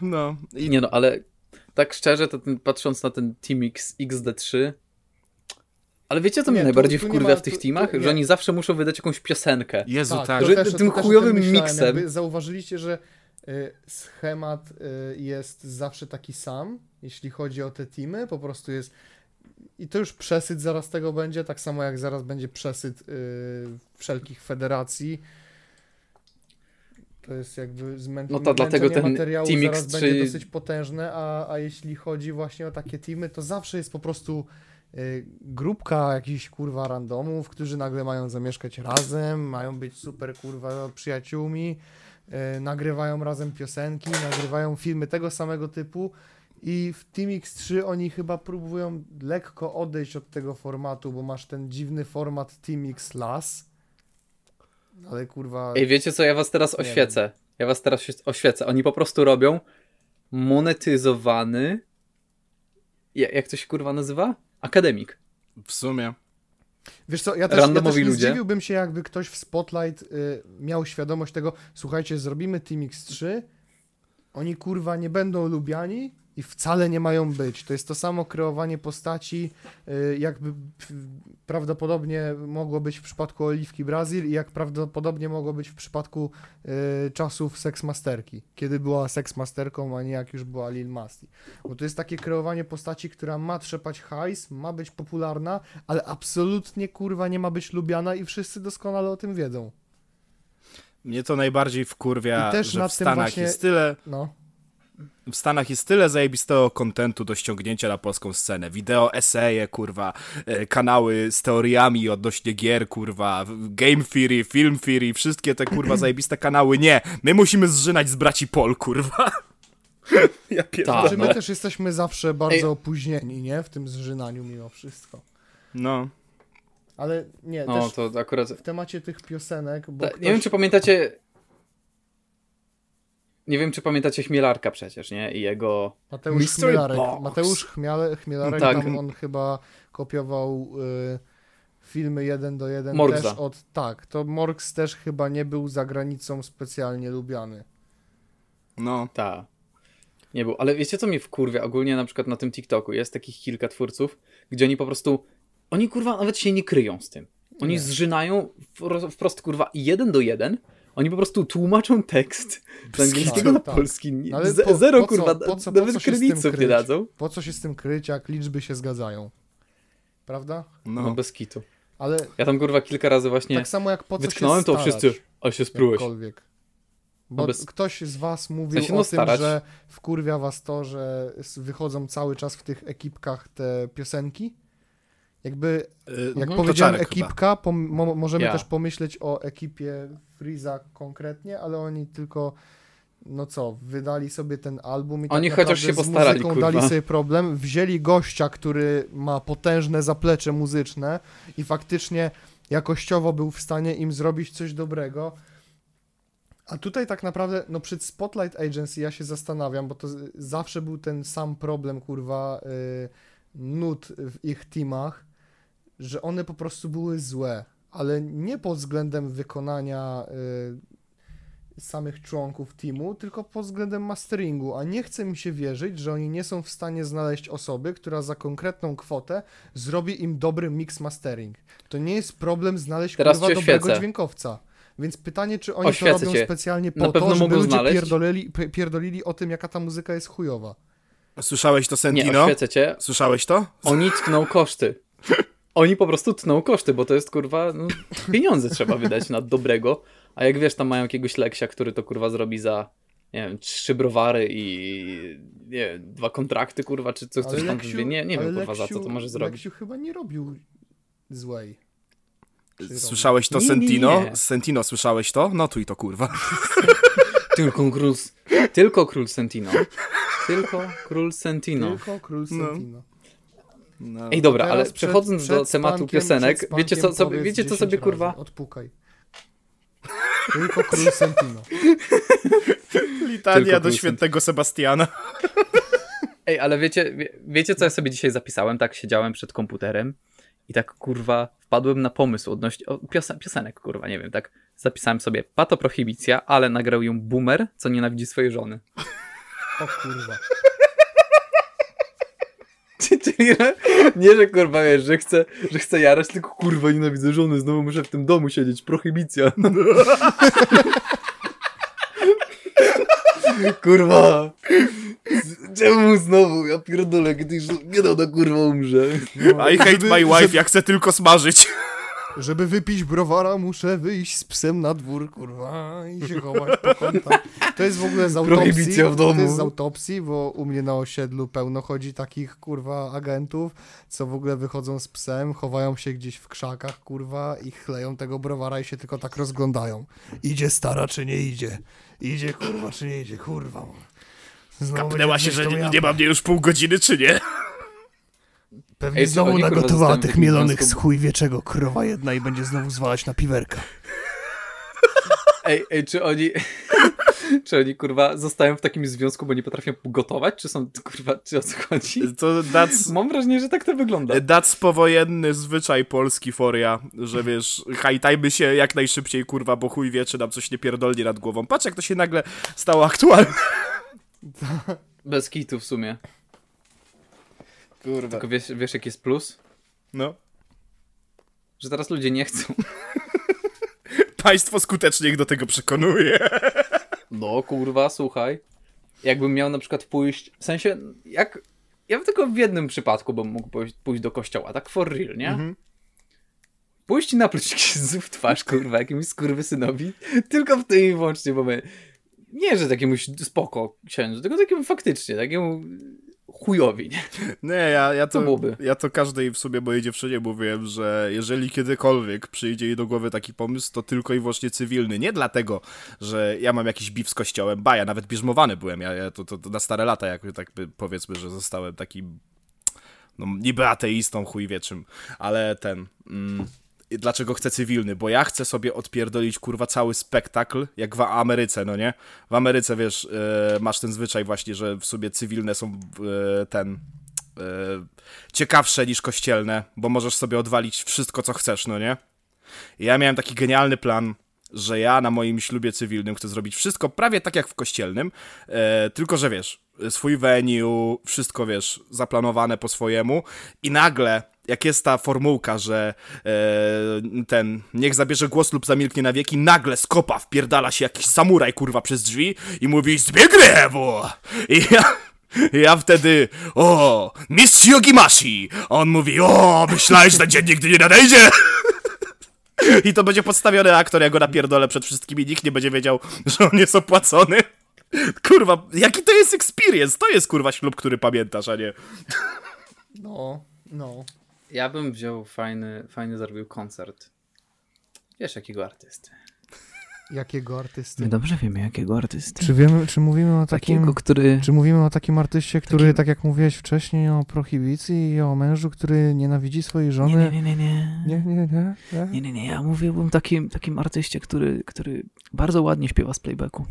No. I Nie no, ale tak szczerze, to ten, patrząc na ten Team X, XD3, ale wiecie, co mnie tu- najbardziej tu wkurwia ma- w tych tu- teamach? że oni zawsze muszą wydać jakąś piosenkę. Jezu, tak. to Że też, tym chujowym myślałem. miksem- zauważyliście, że y, schemat y, jest zawsze taki sam, jeśli chodzi o te teamy, po prostu jest i to już przesyt zaraz tego będzie, tak samo jak zaraz będzie przesyt y, wszelkich federacji. To jest jakby. No to dlatego zmęczenie ten materiału Team zaraz X3 będzie dosyć potężne, a, a jeśli chodzi właśnie o takie teamy, to zawsze jest po prostu y, grupka jakichś kurwa randomów, którzy nagle mają zamieszkać razem, mają być super kurwa przyjaciółmi, y, nagrywają razem piosenki, nagrywają filmy tego samego typu i w Team X3 oni chyba próbują lekko odejść od tego formatu, bo masz ten dziwny format Team X Las. Ale kurwa. Ej, wiecie co, ja was teraz oświecę. Ja was teraz oświecę. Oni po prostu robią monetyzowany ja- jak to się kurwa nazywa? Akademik. W sumie. Wiesz co, ja też, ja też Randomowi nie ludzie. zdziwiłbym się, jakby ktoś w Spotlight y, miał świadomość tego, słuchajcie, zrobimy Team X3, oni kurwa nie będą lubiani i wcale nie mają być. To jest to samo kreowanie postaci, y, jakby prawdopodobnie mogło być w przypadku Oliwki Brazil i jak prawdopodobnie mogło być w przypadku y, czasów Seksmasterki, kiedy była Seksmasterką, a nie jak już była Lil Masti. Bo to jest takie kreowanie postaci, która ma trzepać hajs, ma być popularna, ale absolutnie kurwa nie ma być lubiana i wszyscy doskonale o tym wiedzą. Mnie to najbardziej wkurwia, I też że w Stanach właśnie- jest tyle... No. W Stanach jest tyle zajebistego kontentu do ściągnięcia na polską scenę. Wideo, eseje, kurwa, e, kanały z teoriami odnośnie gier, kurwa, Game Theory, Film Theory, wszystkie te, kurwa, zajebiste kanały. Nie, my musimy zżynać z braci Pol, kurwa. Ja pierdolę. Tak, Czy no. my też jesteśmy zawsze bardzo Ej. opóźnieni, nie? W tym zżynaniu mimo wszystko. No. Ale nie, No, też to akurat... w temacie tych piosenek, bo Ta, ktoś... Nie wiem, czy pamiętacie... Nie wiem, czy pamiętacie Chmielarka przecież, nie? I jego... Mateusz Mystery Chmielarek, Box. Mateusz Chmiale, Chmielarek, Tak. tam on chyba kopiował y, filmy jeden do jeden Morgza. też od... Tak, to Morgs też chyba nie był za granicą specjalnie lubiany. No. Ta. Nie był. Ale wiecie, co mnie wkurwia ogólnie na przykład na tym TikToku? Jest takich kilka twórców, gdzie oni po prostu... Oni, kurwa, nawet się nie kryją z tym. Oni Nie. zżynają wprost, kurwa, jeden do jeden. Oni po prostu tłumaczą tekst z angielskiego na tak. polski. Nie- Ale po- Zero, po co- kurwa, po co- po nawet co się z tym kredytów nie kryć? dadzą. Po co się z tym kryć, jak liczby się zgadzają? Prawda? No, No. bez kitu. Ale Ja tam, kurwa, kilka razy właśnie tak samo jak po co się wytknąłem to starać, wszyscy, a się jakkolwiek. Bo No bez- ktoś z was mówił no, o tym, starać. że wkurwia was to, że wychodzą cały czas w tych ekipkach te piosenki. Jakby, Y, jak Mhm. powiedziałem chyba. ekipka, pom- mo- możemy Ja. też pomyśleć o ekipie Freeza konkretnie, ale oni tylko, no co, wydali sobie ten album i Oni tak chociaż się z postarali, muzyką kurwa. dali sobie problem, wzięli gościa, który ma potężne zaplecze muzyczne i faktycznie jakościowo był w stanie im zrobić coś dobrego. A tutaj tak naprawdę, no przed Spotlight Agency ja się zastanawiam, bo to z- zawsze był ten sam problem, kurwa, y, nut w ich teamach, że one po prostu były złe, ale nie pod względem wykonania y, samych członków teamu, tylko pod względem masteringu, a nie chce mi się wierzyć, że oni nie są w stanie znaleźć osoby, która za konkretną kwotę zrobi im dobry mix mastering. To nie jest problem znaleźć Teraz kurwa dobrego dźwiękowca. Więc pytanie, czy oni Oświecę to robią cię. specjalnie Na po pewno to, żeby ludzie znaleźć. pierdolili, pierdolili o tym, jaka ta muzyka jest chujowa. Słyszałeś to, Nie, Sentino? oświecę cię. Słyszałeś to? Oni tną koszty. Oni po prostu tną koszty, bo to jest kurwa, no, pieniądze trzeba wydać na dobrego, a jak wiesz, tam mają jakiegoś leksia, który to kurwa zrobi za, nie wiem, trzy browary i nie wiem, dwa kontrakty kurwa, czy co, coś tam, Leksiu- nie, nie wiem kurwa za co to Leksiu- może zrobić. Leksiu chyba nie robił złej. Słyszałeś to, Nie, nie, Sentino? nie. Sentino, słyszałeś to? Notuj to, kurwa. Tylko król, tylko król Sentino. Tylko król Sentino. Tylko król No. Sentino. No. Ej, dobra, ale przed- przechodząc przed do tematu piosenek, wiecie co, sobie, wiecie co 10 sobie razy. kurwa, Odpukaj. Tylko król Sentino. Litania Tylko do świętego Sebastiana. Ej, ale wiecie, wie, wiecie co ja sobie dzisiaj zapisałem? Tak siedziałem przed komputerem i tak kurwa wpadłem na pomysł odnośnie o, piosen piosenek, kurwa, nie wiem, tak zapisałem sobie Pato Prohibicja, ale nagrał ją Boomer, co nienawidzi swojej żony. O kurwa. Czyli nie, że kurwa wiesz, że chcę, że chcę jarać, tylko kurwa nienawidzę żony, znowu muszę w tym domu siedzieć, prohibicja. kurwa. Czemu znowu? Ja pierdolę, kiedyś nie dał na kurwa umrze. No, I hate my wife, ja chcę tylko smażyć. Żeby wypić browara, muszę wyjść z psem na dwór, kurwa, i się chować po kątach. To jest w ogóle z autopsji. W domu. To jest z autopsji, bo u mnie na osiedlu pełno chodzi takich, kurwa, agentów, co w ogóle wychodzą z psem, chowają się gdzieś w krzakach, kurwa, i chleją tego browara i się tylko tak rozglądają. Idzie stara, czy nie idzie? Idzie, kurwa, czy nie idzie? Kurwa. Znowu Kapnęła się, że nie, nie ma mnie już pół godziny, czy nie? Pewnie Ej, znowu nagotowała tych mielonych związku? z chuj wieczego krowa jedna i będzie znowu zwalać na piwerka. Ej, ej, czy oni... Czy oni, kurwa, zostają w takim związku, bo nie potrafią gotować? Czy są, kurwa, czy o co chodzi? To that's, Mam wrażenie, że tak to wygląda. that's powojenny zwyczaj polski, foria, że wiesz, hajtajmy się jak najszybciej, kurwa, bo chuj wie, czy nam coś nie pierdolnie nad głową. Patrz, jak to się nagle stało aktualne. Bez kitu w sumie. Kurwa. Tylko wiesz, wiesz jaki jest plus? No. Że teraz ludzie nie chcą. Państwo skutecznie ich do tego przekonuje. No kurwa, słuchaj. Jakbym miał na przykład pójść, w sensie, jak... Ja bym tylko w jednym przypadku bym mógł pójść, do kościoła, tak for real, nie? Mhm. Pójść i napluć księdzu w twarz, kurwa, jakimś skurwysynowi, tylko w tym i wyłącznie, bo my... Nie, że takiemuś spoko księdzu, tylko takiemu faktycznie, takiemu chujowi, nie? Nie, ja, ja, to, byłoby? ja to każdej w sobie mojej dziewczynie mówiłem, że jeżeli kiedykolwiek przyjdzie jej do głowy taki pomysł, to tylko i wyłącznie cywilny. Nie dlatego, że ja mam jakiś bif z kościołem, ba, ja nawet bierzmowany byłem, ja, ja to, to, to na stare lata, jak tak powiedzmy, że zostałem takim no niby ateistą, chuj wie czym, ale ten... Mm, dlaczego chcę cywilny? Bo ja chcę sobie odpierdolić, kurwa, cały spektakl, jak w Ameryce, no nie? W Ameryce, wiesz, e, masz ten zwyczaj właśnie, że w sobie cywilne są e, ten... E, ciekawsze niż kościelne, bo możesz sobie odwalić wszystko, co chcesz, no nie? I ja miałem taki genialny plan, że ja na moim ślubie cywilnym chcę zrobić wszystko prawie tak jak w kościelnym, e, tylko że wiesz, swój venue, wszystko wiesz, zaplanowane po swojemu i nagle, jak jest ta formułka, że e, ten, niech zabierze głos lub zamilknie na wieki, nagle z kopa wpierdala się jakiś samuraj kurwa przez drzwi i mówi Zbiegniewu! I ja... Ja wtedy, o, mistrz Yogimashi! A on mówi, o, myślałeś, że ten dzień nigdy nie nadejdzie! I to będzie podstawiony aktor, ja go napierdolę przed wszystkimi, nikt nie będzie wiedział, że on jest opłacony. Kurwa, jaki to jest experience? To jest kurwa ślub, który pamiętasz, a nie... No, no. Ja bym wziął fajny, fajny zrobił koncert. Wiesz jakiego artysty? Jakiego artysty? My dobrze wiemy jakiego artysty. Czy wiemy, czy mówimy o takim... Takiego, który... Czy mówimy o takim artyście, który, Takim- tak jak mówiłeś wcześniej, o prohibicji i o mężu, który nienawidzi swojej żony? Nie, nie, nie, nie, nie. nie, nie, nie, nie. Nie, nie, nie, ja mówiłbym takim, takim artyście, który, który bardzo ładnie śpiewa z playbacku.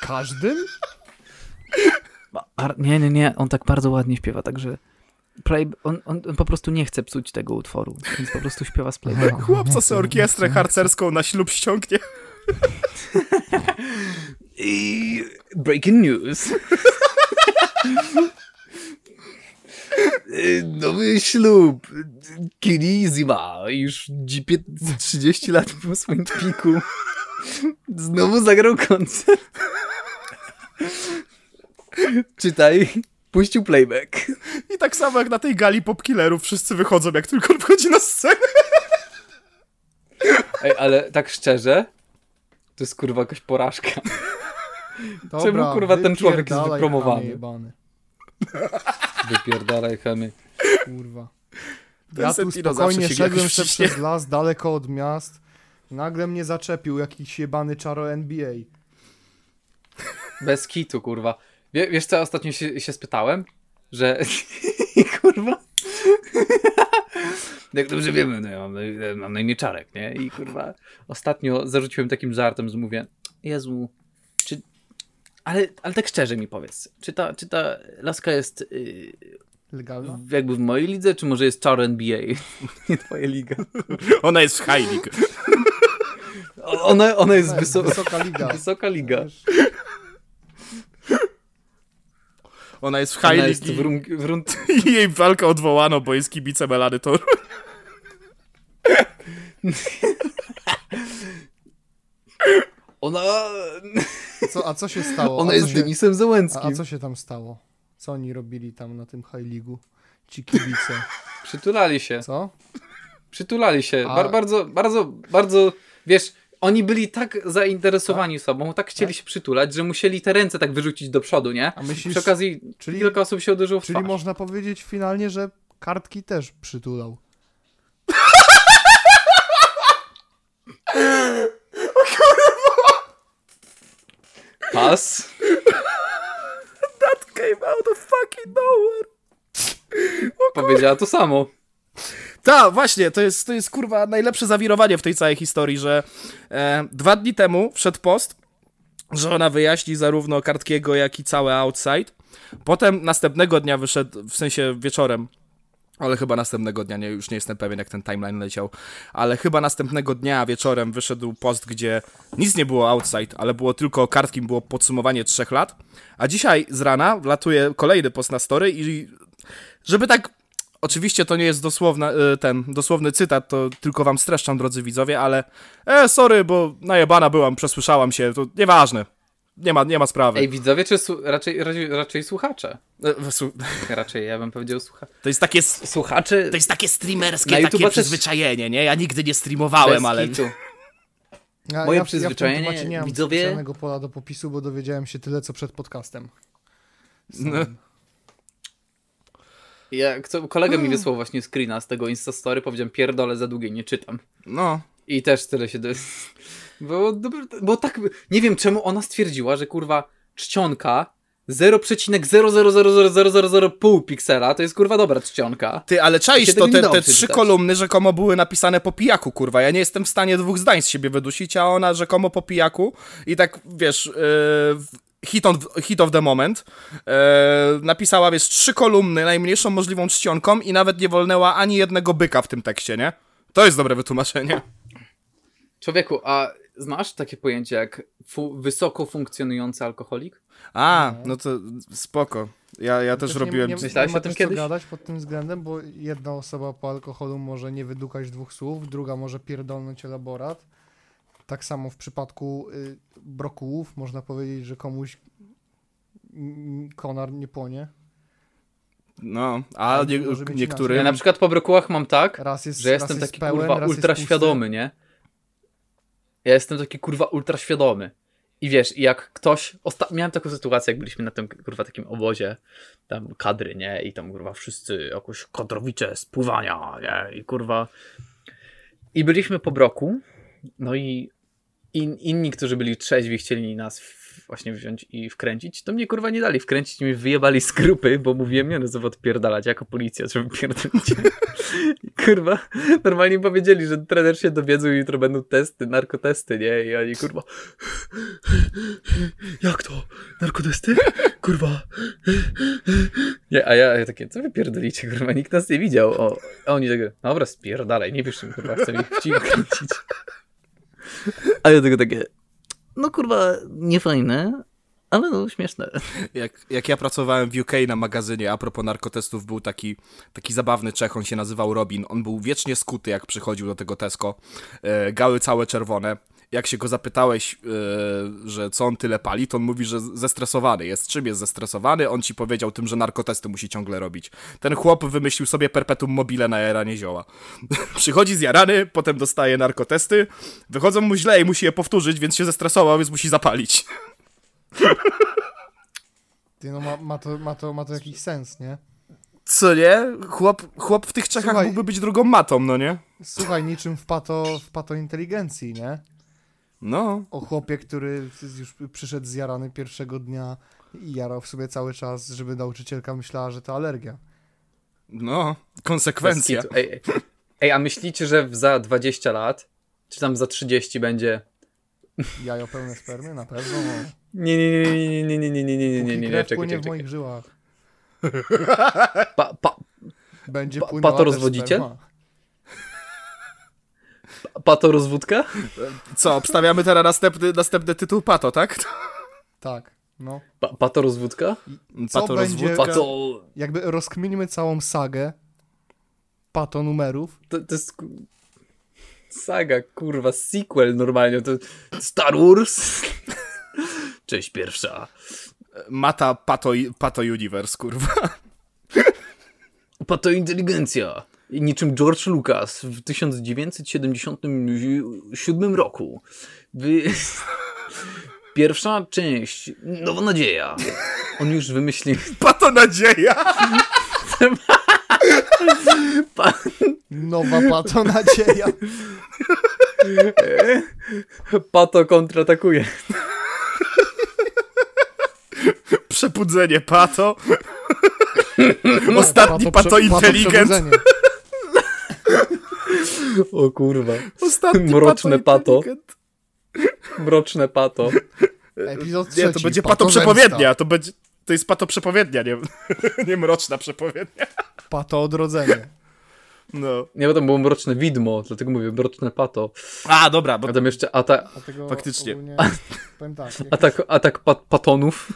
Każdym? Ar- nie, nie, nie, on tak bardzo ładnie śpiewa, także play, on, on, on po prostu nie chce psuć tego utworu, więc po prostu śpiewa z playbacku. Chłopca sobie orkiestrę harcerską na ślub ściągnie. I breaking news. Nowy ślub. Kiri Zima już dzi- pię- 30 lat po swoim piku. Znowu zagrał koncert. Czytaj, puścił playback. I tak samo jak na tej gali popkillerów, wszyscy wychodzą, jak tylko on wchodzi na scenę. Ej, ale tak szczerze, to jest kurwa jakaś porażka. Dobra, Czemu, kurwa, ten człowiek jest wypromowany? Wypierdalaj chemy. Kurwa. Ten Ja tu spokojnie szedłem przez las, daleko od miast. Nagle mnie zaczepił jakiś jebany czaro NBA. Bez kitu, kurwa. Wie, wiesz co, ja ostatnio się, się spytałem, że kurwa. Jak dobrze wiemy, no ja mam, mam na imię Czarek, nie? I kurwa, ostatnio zarzuciłem takim żartem, że mówię, Jezu, czy... Ale, ale tak szczerze mi powiedz, czy ta, czy ta laska jest yy, Legalna? w- jakby w mojej lidze, czy może jest Czar NBA? Nie twoja liga. Ona jest w High League. Ona, ona jest wyso- Wysoka liga. wysoka liga. Ona jest w High Ona jest w, i, run- w run- i jej walkę odwołano, bo jest kibicem Elany Toru. Ona, Co, a co się stało? ona a jest się, Denisem a, Zełęckim. a co się tam stało? Co oni robili tam na tym High League'u? Ci kibice. Przytulali się. Co? Przytulali się. A- Bar, bardzo, bardzo, bardzo, wiesz, oni byli tak zainteresowani sobą, tak chcieli Tak? się przytulać, że musieli te ręce tak wyrzucić do przodu, nie? A myślisz, Przy okazji czyli- kilka osób się uderzyło w czyli twarz. można powiedzieć finalnie, że kartki też przytulał. Pas. Came out of fucking nowhere. Powiedziała to samo. Tak, właśnie, to jest, to jest kurwa najlepsze zawirowanie w tej całej historii, że e, dwa dni temu wszedł post, że ona wyjaśni zarówno Kartkiego, jak i całe Outside. Potem następnego dnia wyszedł, w sensie wieczorem, ale chyba następnego dnia, nie, już nie jestem pewien jak ten timeline leciał, ale chyba następnego dnia wieczorem wyszedł post, gdzie nic nie było outside, ale było tylko kartkim, było podsumowanie trzech lat, a dzisiaj z rana wlatuje kolejny post na story i żeby tak Oczywiście to nie jest dosłowna, y, ten dosłowny cytat, to tylko wam streszczam, drodzy widzowie, ale e, sorry, bo najebana byłam, przesłyszałam się, to nieważne. Nie ma, nie ma sprawy. Ej, widzowie, czy su- raczej, raczej, raczej słuchacze? E, su- Raczej, ja bym powiedział słuchacze. To jest takie, s- Słuchacze to jest takie streamerskie Na takie przyzwyczajenie, nie? Ja nigdy nie streamowałem, ale... kitu. Ja, Moje ja, przyzwyczajenie, ja w nie mam widzowie- pola do popisu, bo dowiedziałem się tyle, co przed podcastem. No. Ja, kto, kolega mi wysłał właśnie screena z tego Instastory, powiedziałem pierdolę za długie, nie czytam. No, I też tyle się... Do... Bo, bo tak... Nie wiem, czemu ona stwierdziła, że kurwa czcionka 0,0000000,5 piksela to jest kurwa dobra czcionka. Ty, ale czaisz to, te, trzy kolumny rzekomo były napisane po pijaku, kurwa. Ja nie jestem w stanie dwóch zdań z siebie wydusić, a ona rzekomo po pijaku i tak, wiesz, yy, hit, on, hit of the moment, yy, napisała, wiesz, trzy kolumny najmniejszą możliwą czcionką i nawet nie wolnęła ani jednego byka w tym tekście, nie? To jest dobre wytłumaczenie. Człowieku, a znasz takie pojęcie jak fu- wysoko funkcjonujący alkoholik? A, no to spoko. Ja, ja też Też robiłem... Nie, nie, Myślałeś nie o tym kiedyś? gadać pod tym względem, bo jedna osoba po alkoholu może nie wydukać dwóch słów, druga może pierdolnąć elaborat. Tak samo w przypadku y, brokułów można powiedzieć, że komuś konar nie płonie. No, a nie, niektóry... Ja na przykład po brokułach mam tak, Raz jest, że raz jestem jest taki pełen, kurwa ultra świadomy, nie? Ja jestem taki kurwa ultra świadomy. I wiesz, i jak ktoś. Osta- miałem taką sytuację, jak byliśmy na tym kurwa takim obozie, tam kadry, nie? I tam kurwa wszyscy jakoś kadrowicze spływania, nie? I kurwa. I byliśmy po broku, no i in, inni, którzy byli trzeźwi, chcieli nas w, właśnie wziąć i wkręcić, to mnie kurwa nie dali wkręcić, mnie wyjebali z grupy, bo mówiłem, nie no, co odpierdalać, jako policja, żeby pierdolić. Kurwa, normalnie powiedzieli, że trener się dowiedzą i jutro będą testy, narkotesty, nie? I oni kurwa, jak to? Narkotesty? Kurwa. Nie, a ja, ja takie, co wy pierdolicie, kurwa, nikt nas nie widział. O, a oni takie, dobra, spierdalaj, nie wiesz, kurwa, chcę ich w cicho kręcić. A ja tego takie, no kurwa, niefajne, ale no śmieszne. Jak, jak ja pracowałem w UK na magazynie, a propos narkotestów, był taki, taki zabawny Czech, on się nazywał Robin. On był wiecznie skuty, jak przychodził do tego Tesco. E, gały całe czerwone. Jak się go zapytałeś, e, że co on tyle pali, to on mówi, że zestresowany jest. Czym jest zestresowany? On ci powiedział tym, że narkotesty musi ciągle robić. Ten chłop wymyślił sobie perpetuum mobile na jaranie zioła. Przychodzi zjarany, potem dostaje narkotesty, wychodzą mu źle i musi je powtórzyć, więc się zestresował, więc musi zapalić. Ty, no ma, ma, to, ma, to, ma to jakiś sens, nie? Co nie? Chłop, chłop w tych Czechach Słuchaj- mógłby być drugą matą, no nie? Słuchaj, niczym w pato, w pato inteligencji, nie? No. O chłopie, który już przyszedł zjarany pierwszego dnia i jarał w sobie cały czas, żeby nauczycielka myślała, że to alergia. No. Konsekwencja. Ej, a myślicie, że za 20 lat, czy tam za 30 będzie... Jajo pełne spermy? Na pewno. Nie, nie, nie, nie, nie, nie, nie, nie, nie, nie, nie, Póki nie, krew czekaj, płynie czekaj, w moich żyłach. Pa, pa, Będzie Pa- płynęła pato też rozwodziciel? sperma. Pato rozwódka? Co, obstawiamy teraz następny, następny tytuł Pato, tak? Tak, no. Pa, pato rozwódka? Co Pato będzie- rozwódka. Pato... Jakby rozkminimy całą sagę pato numerów, To, to jest... Saga, kurwa, sequel normalnie, to Star Wars? Część pierwsza. Mata Pato, Pato Universe, kurwa. Pato inteligencja. I Niczym George Lucas w 1977 roku. Wy... Pierwsza część, Nowa Nadzieja. On już wymyślił... Pato Nadzieja! Pa... nowa pato nadzieja. Pato kontratakuje. Przebudzenie Pato. Ostatni Pato, prze- Intelligent. przebudzenie. O kurwa. Ostatni Mroczne Pato. Intelligent. Mroczne pato. Epizod trzeci. Nie, to będzie Pato Zemsta. przepowiednia. To będzie, To jest pato przepowiednia, nie, nie mroczna przepowiednia. Pato odrodzenie. No. Nie, bo tam było mroczne widmo, dlatego mówię mroczne pato. A, dobra, bo A tam jeszcze ata Faktycznie. Ogólnie, powiem tak, jak, atak, atak pa patonów.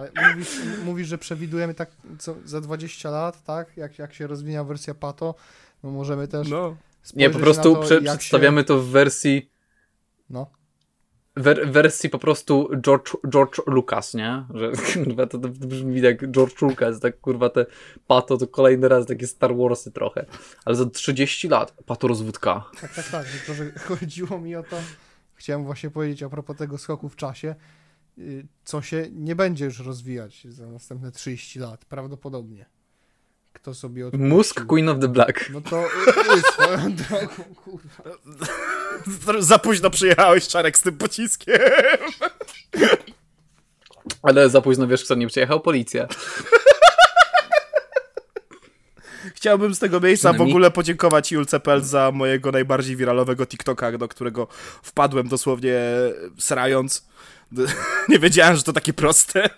Ale mówisz, mówisz, że przewidujemy tak co, za 20 lat, tak? Jak, jak się rozwija wersja Pato, no możemy też no. Nie, po prostu na to, prze przedstawiamy to w wersji Się, no. wer wersji po prostu George, George Lucas, nie? Że kurwa to, to brzmi jak George Lucas, tak kurwa te pato to kolejny raz takie Star Warsy trochę. Ale za 30 lat pato rozwódka. Tak, tak, tak. Tylko, że chodziło mi o to, chciałem właśnie powiedzieć a propos tego skoku w czasie, co się nie będzie już rozwijać za następne 30 lat, prawdopodobnie. Kto sobie odpuścił. Mózg Queen of the Black. No to y, y, swoją drogą, kurwa. Za późno przyjechałeś, Czarek, z tym pociskiem. Ale za późno wiesz kto nie przyjechał? Policja. Chciałbym z tego miejsca w ogóle podziękować Julce Pel za mojego najbardziej wiralowego TikToka, do którego wpadłem dosłownie srając. Nie wiedziałem, że to takie proste.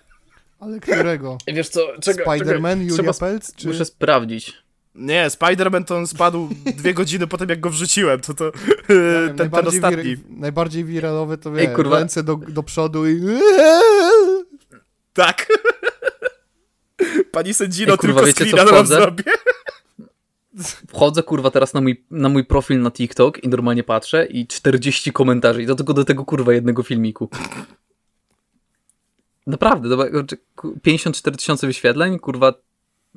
Ale którego? Wiesz co, czekaj, Spider-Man, Julia Trzeba Pelc, czy... Muszę sprawdzić. Nie, Spider-Man to on spadł dwie godziny po tym, jak go wrzuciłem. To to wiem, ten, ten najbardziej ostatni. wir- najbardziej wiralowe to Ej, wie, kurwa. ręce do, do przodu i... Tak. Pani sędzino Ej, kurwa, tylko wiecie, co screena nam wchodzę? zrobię. Wchodzę kurwa teraz na mój, na mój profil na TikTok i normalnie patrzę i 40 komentarzy i do tego do tego kurwa jednego filmiku. Naprawdę, dobra, czy- ku- 54 tysiące wyświetleń, kurwa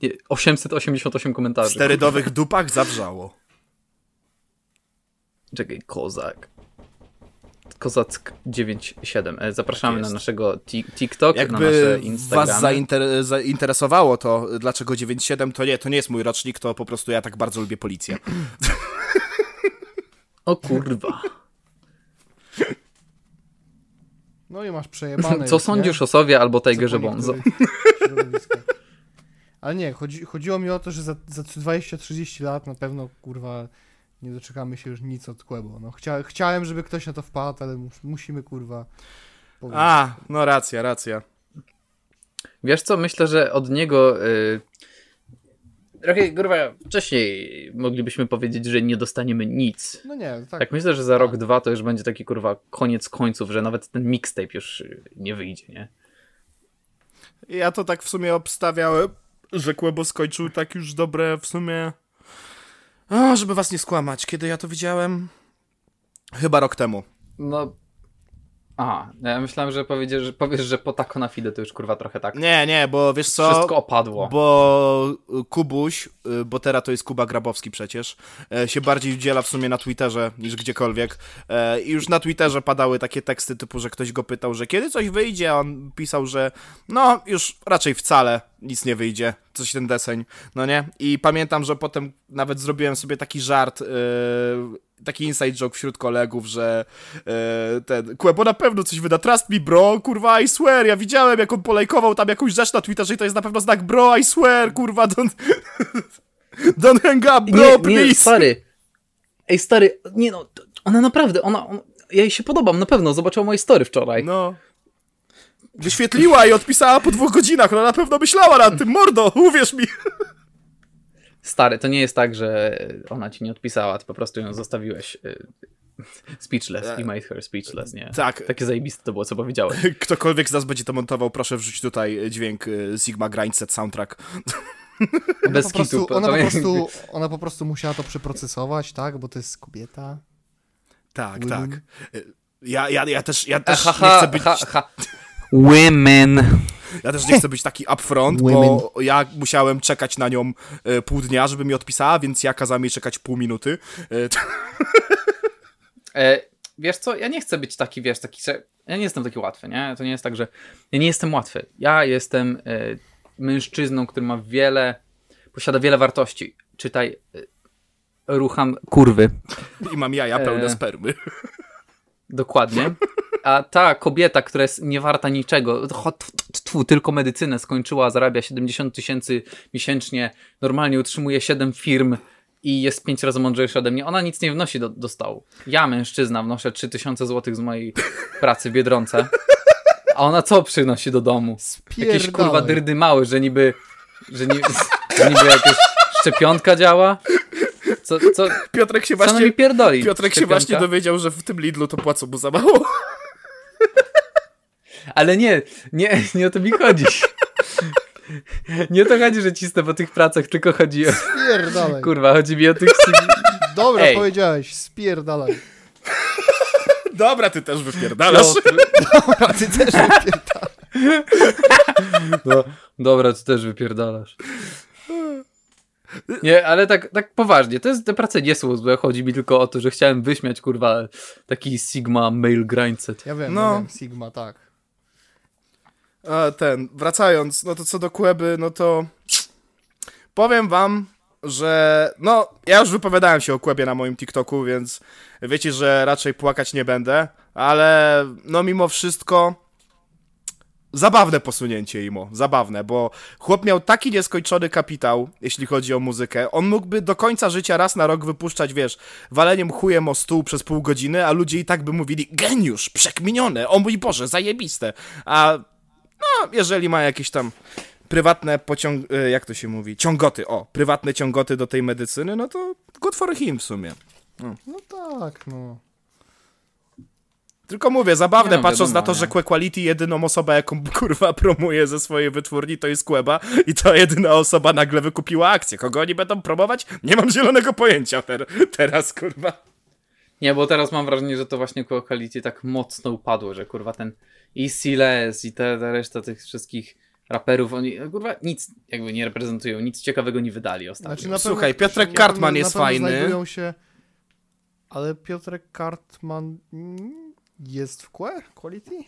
nie, 888 W komentarzy. sterydowych dupach zawrzało. Czekaj, kozak. Kozack 97. E, Zapraszamy Tak na naszego ti- TikTok, na nasze Jakby Instagramy. was zainter- zainteresowało to, dlaczego 9.7, to nie, to nie jest mój rocznik, to po prostu ja tak bardzo lubię policję. O kurwa. No i masz przejebane Co już, sądzisz nie? o Sowie albo Tigerze Bonzo? Ale nie, chodzi, chodziło mi o to, że za, za 20-30 lat na pewno, kurwa, nie doczekamy się już nic od Kłebo. No, chcia, chciałem, żeby ktoś na to wpadł, ale mus, musimy, kurwa, powiedzieć. A, no racja, racja. Wiesz co, myślę, że od niego. Y... Trochę, kurwa, wcześniej moglibyśmy powiedzieć, że nie dostaniemy nic. No nie, tak. Tak myślę, że za rok, dwa to już będzie taki kurwa koniec końców, że nawet ten mixtape już nie wyjdzie, nie? Ja to tak w sumie obstawiałem, że Kłebo skończył tak już dobre w sumie... O, żeby was nie skłamać, kiedy ja to widziałem? Chyba rok temu. No. Aha, ja myślałem, że powiesz, że, powiesz, że po tako na fide to już kurwa trochę tak. Nie, nie, bo wiesz co... Wszystko opadło. Bo y, Kubuś, y, bo teraz to jest Kuba Grabowski przecież, e, się bardziej udziela w sumie na Twitterze niż gdziekolwiek. E, I już na Twitterze padały takie teksty typu, że ktoś go pytał, że kiedy coś wyjdzie, a on pisał, że no już raczej wcale nic nie wyjdzie, coś ten deseń, no nie? I pamiętam, że potem nawet zrobiłem sobie taki żart, y, taki inside joke wśród kolegów, że e, ten, Kłebo na pewno coś wyda, trust me bro, kurwa, I swear, ja widziałem jak on polajkował tam jakąś rzecz na Twitterze i to jest na pewno znak bro, I swear, kurwa, don't, don't hang up, bro, nie, nie, please. stary. Ej, stary, nie no, ona naprawdę, ona, on, ja jej się podobam, na pewno, zobaczyła moje story wczoraj. No. Wyświetliła i odpisała po dwóch godzinach, no na pewno myślała nad tym, mordo, uwierz mi. Stary, to nie jest tak, że ona ci nie odpisała, ty po prostu ją zostawiłeś y, speechless, you made her speechless, nie? Tak. Takie zajebiste to było, co powiedziałeś. Ktokolwiek z nas będzie to montował, proszę wrzucić tutaj dźwięk y, Sigma Grindset soundtrack. Ona Bez po prostu, ona, po prostu, ona po prostu musiała to przeprocesować, tak? Bo to jest kobieta. Tak, Women. tak. Y, Ja, ja, ja też, ja też Ha, nie chcę być... ha, ha. Women. Ja też nie chcę być taki upfront, bo ja musiałem czekać na nią e, pół dnia, żeby mi odpisała, więc ja kazałem jej czekać pół minuty. E, E, wiesz co, ja nie chcę być taki, wiesz, taki, że ja nie jestem taki łatwy, nie? To nie jest tak, że ja nie jestem łatwy. Ja jestem e, mężczyzną, który ma wiele, posiada wiele wartości. Czytaj, e, rucham kurwy. I mam jaja pełne E. spermy. Dokładnie. A ta kobieta, która jest niewarta niczego, tfu, tylko medycynę skończyła, zarabia 70 tysięcy miesięcznie, normalnie utrzymuje 7 firm i jest 5 razy mądrzejsza ode mnie, ona nic nie wnosi do, do stołu. Ja, mężczyzna, wnoszę 3000 zł z mojej pracy w Biedronce. A ona co przynosi do domu? Jakieś kurwa dyrdy małe, że niby, że, ni, że niby jakaś szczepionka działa? Co, co, Piotrek się co ona mi właśnie, pierdoli? Piotrek się właśnie dowiedział, że w tym Lidlu to płacą mu za mało. Ale nie, nie, nie o to mi chodzi. Nie o to chodzi, że cisnę po tych pracach, tylko chodzi o... Spierdalaj. Kurwa, chodzi mi o tych... Dobra, Ej. powiedziałeś, spierdalaj. Dobra, ty też wypierdalasz. Dobra, ty też wypierdalaj. No, dobra, ty też wypierdalasz. Nie, ale tak, tak poważnie, to jest, te prace nie są złe, chodzi mi tylko o to, że chciałem wyśmiać, kurwa, taki Sigma male grindset. Ja wiem, No. ja wiem, Sigma, tak. A ten, wracając, no to co do Kłeby, no to powiem wam, że no, ja już wypowiadałem się o Kłebie na moim TikToku, więc wiecie, że raczej płakać nie będę, ale no mimo wszystko zabawne posunięcie imo, zabawne, bo chłop miał taki nieskończony kapitał, jeśli chodzi o muzykę. On mógłby do końca życia raz na rok wypuszczać, wiesz, waleniem chujem o stół przez pół godziny, a ludzie i tak by mówili, geniusz, przekminione, o mój Boże, zajebiste. A no, jeżeli ma jakieś tam prywatne pociąg... e, jak to się mówi? Ciągoty, o, prywatne ciągoty do tej medycyny, no to good for him w sumie. No tak, no. Tylko mówię, zabawne, no, patrząc wiadomo, na to, nie? że Que Quality jedyną osobę, jaką kurwa promuje ze swojej wytwórni, to jest Queba i to jedyna osoba nagle wykupiła akcję. Kogo oni będą promować? Nie mam zielonego pojęcia ter teraz, kurwa. Nie, bo teraz mam wrażenie, że to właśnie quality tak mocno upadło, że kurwa ten i Siles i ta, ta reszta tych wszystkich raperów, oni kurwa nic jakby nie reprezentują, nic ciekawego nie wydali ostatnio. Znaczy, na Słuchaj, pewno- Piotrek Kartman pewno- jest na pewno fajny. Znajdują się... Ale Piotrek Kartman jest w Que? Quality?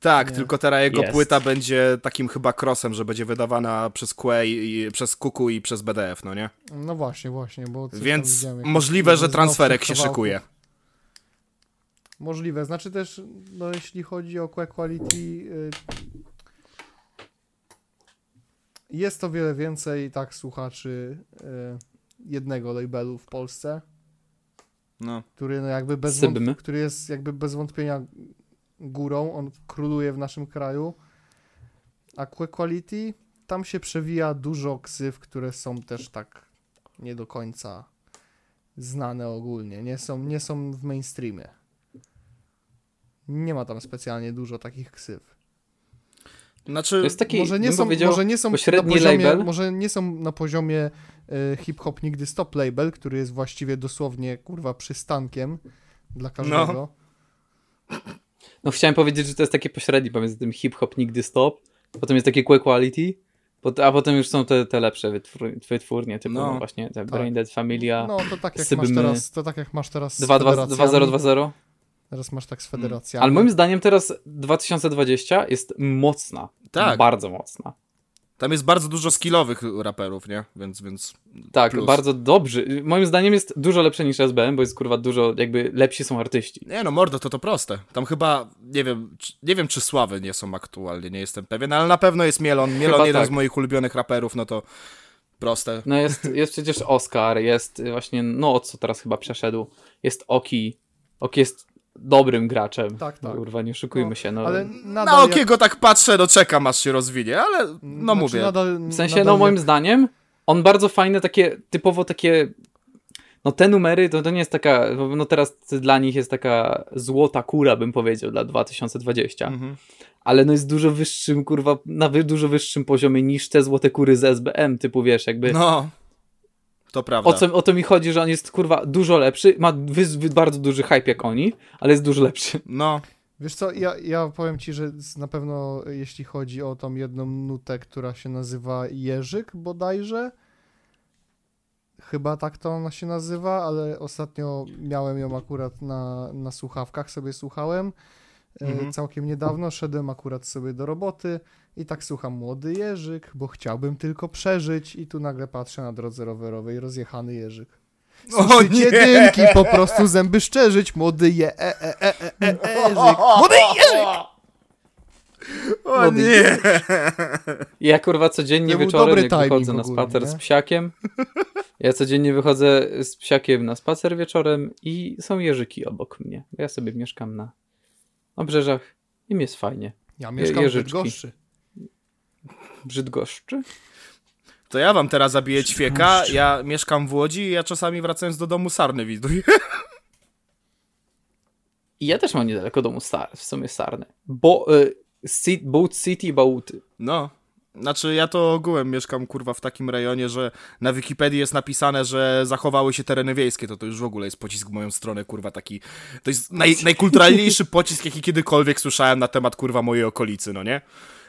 Tak, Nie. tylko teraz jego Jest. płyta będzie takim chyba crossem, że będzie wydawana przez Que i, i przez Kuku i przez BDF, no nie? No właśnie, właśnie, bo Więc możliwe, że transferek się szykuje. Możliwe, znaczy też, no jeśli chodzi o Que Quality, y, jest to wiele więcej tak słuchaczy y, jednego labelu w Polsce, No. który no jakby bez wątp- który jest jakby bez wątpienia górą, on króluje w naszym kraju, a Que Quality, tam się przewija dużo ksyw, które są też tak nie do końca znane ogólnie, nie są, nie są w mainstreamie. Nie ma tam specjalnie dużo takich ksyw. Znaczy, To jest taki, Może nie, są, może nie są na poziomie, label. może nie są na poziomie e, hip-hop nigdy stop label, który jest właściwie dosłownie kurwa przystankiem dla każdego. No chciałem powiedzieć, że to jest takie pośrednie pomiędzy tym hip-hop nigdy stop, potem jest takie que quality, a potem już są te, te lepsze wytwór, wytwórnie, typu No. no. właśnie te Brain Dead Familia, No to tak jak Sybmy. masz teraz, to tak jak masz teraz z 2, 2, federacjami. 2020. Teraz masz tak z federacjami. Ale moim zdaniem teraz 2020 jest mocna. Tak. Bardzo mocna. Tam jest bardzo dużo skillowych raperów, nie? Więc, więc Tak, Plus. bardzo dobrzy. Moim zdaniem jest dużo lepsze niż SBM, bo jest kurwa dużo, jakby lepsi są artyści. Nie no, mordo, to to proste. Tam chyba, nie wiem, nie wiem czy Sławy nie są aktualnie, nie jestem pewien, ale na pewno jest Mielon. Mielon, Chyba jeden tak. z moich ulubionych raperów, no to proste. No jest, jest przecież Oscar, jest właśnie, no o co teraz chyba przeszedł, jest Oki. Oki jest dobrym graczem. Tak, tak. Kurwa, nie oszukujmy No, się. No. Ale nadal Na jak- okiego tak patrzę, no czekam aż się rozwinie, ale no znaczy mówię. Nadal, W sensie, nadal no moim jak- zdaniem, on bardzo fajne, takie, typowo takie, no te numery, to, to nie jest taka, no teraz dla nich jest taka złota kura, bym powiedział, dla 2020, Mhm. ale no jest dużo wyższym, kurwa, na wy, dużo wyższym poziomie niż te złote kury z SBM, typu wiesz, jakby, No, to prawda. o, co, o to mi chodzi, że on jest, kurwa, dużo lepszy, ma wy, wy, bardzo duży hype jak oni, ale jest dużo lepszy. No, Wiesz co, ja, ja powiem ci, że na pewno jeśli chodzi o tą jedną nutę, która się nazywa Jerzyk bodajże, chyba tak to ona się nazywa, ale ostatnio miałem ją akurat na, na słuchawkach, sobie słuchałem. E, Mhm. Całkiem niedawno szedłem akurat sobie do roboty i tak słucham Młody Jerzyk, bo chciałbym tylko przeżyć i tu nagle patrzę na drodze rowerowej rozjechany Jerzyk. O nie! dynki, po prostu zęby szczerzyć, młody je, e, e, e, e, e, Jerzyk. Młody Jerzyk! o Młody nie! Ja kurwa codziennie To wieczorem, jak wychodzę na ogólnie, spacer nie? z psiakiem, ja codziennie wychodzę z psiakiem na spacer wieczorem i są jeżyki obok mnie. Ja sobie mieszkam na obrzeżach i mi jest fajnie. Ja mieszkam w Jeżyczki. Bydgoszczy. Brzydgoszczy? To ja wam teraz zabiję ćwieka, ja mieszkam w Łodzi i ja czasami wracając do domu sarny widuję. I ja też mam niedaleko domu star, w sumie Sarny. Bo, y, Boat City Bałty. No. Znaczy, ja to ogółem mieszkam, kurwa, w takim rejonie, że na Wikipedii jest napisane, że zachowały się tereny wiejskie, to to już w ogóle jest pocisk w moją stronę, kurwa, taki... To jest naj, najkulturalniejszy pocisk, jaki kiedykolwiek słyszałem na temat, kurwa, mojej okolicy, no nie?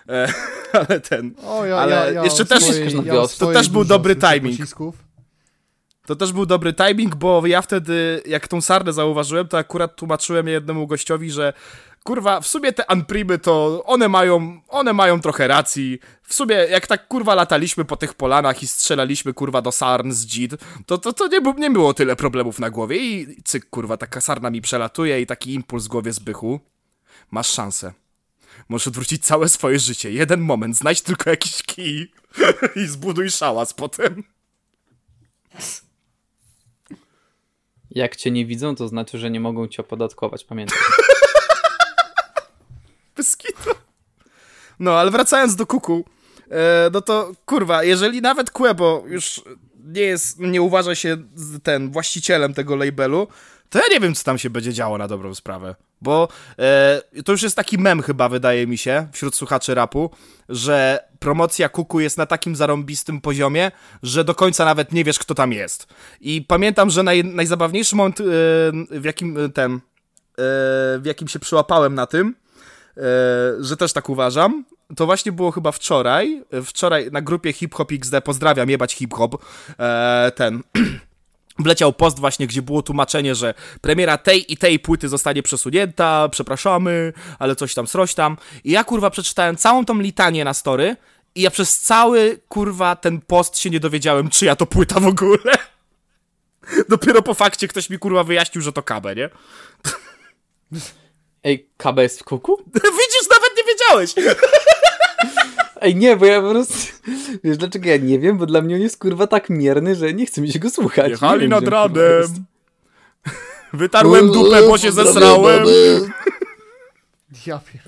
E, ale ten... O, ja, Ale ja, ja jeszcze też- swojej, to też był dobry timing. Pocisków. To też był dobry timing, bo ja wtedy, jak tą sarnę zauważyłem, to akurat tłumaczyłem jednemu gościowi, że kurwa, w sumie te Anprimy to one mają, one mają trochę racji. W sumie, jak tak kurwa lataliśmy po tych polanach i strzelaliśmy kurwa do sarn z dzid, to, to, to nie, nie było tyle problemów na głowie i cyk kurwa, taka sarna mi przelatuje i taki impuls w głowie zbychu. Masz szansę. Możesz odwrócić całe swoje życie. Jeden moment, znajdź tylko jakiś kij i zbuduj szałas potem. Jak cię nie widzą, to znaczy, że nie mogą cię opodatkować, pamiętaj. Bez kitu. No, ale wracając do kuku, e, no to kurwa, jeżeli nawet Quebo już nie jest, nie uważa się ten właścicielem tego labelu, to ja nie wiem, co tam się będzie działo na dobrą sprawę. Bo e, to już jest taki mem chyba, wydaje mi się, wśród słuchaczy rapu, że promocja kuku jest na takim zarąbistym poziomie, że do końca nawet nie wiesz, kto tam jest. I pamiętam, że naj, najzabawniejszy moment, e, w jakim e, ten, e, w jakim się przyłapałem na tym, e, że też tak uważam. To właśnie było chyba wczoraj. Wczoraj na grupie Hip Hop XD, pozdrawiam, jebać hip hop, e, ten. Wleciał post właśnie, gdzie było tłumaczenie, że premiera tej i tej płyty zostanie przesunięta, przepraszamy, ale coś tam, sroś tam. I ja kurwa przeczytałem całą tą litanię na story i ja przez cały kurwa ten post się nie dowiedziałem, czyja to płyta w ogóle. Dopiero po fakcie ktoś mi kurwa wyjaśnił, że to KB, nie? Ej, KB jest w kuku? Widzisz, nawet nie wiedziałeś! Ej, nie, bo ja po prostu... Wiesz dlaczego ja nie wiem? Bo dla mnie on jest kurwa tak mierny, że nie chce mi się go słuchać. Jechali wiem, nad radem. Wytarłem dupę, bo się zesrałem. Ja pier...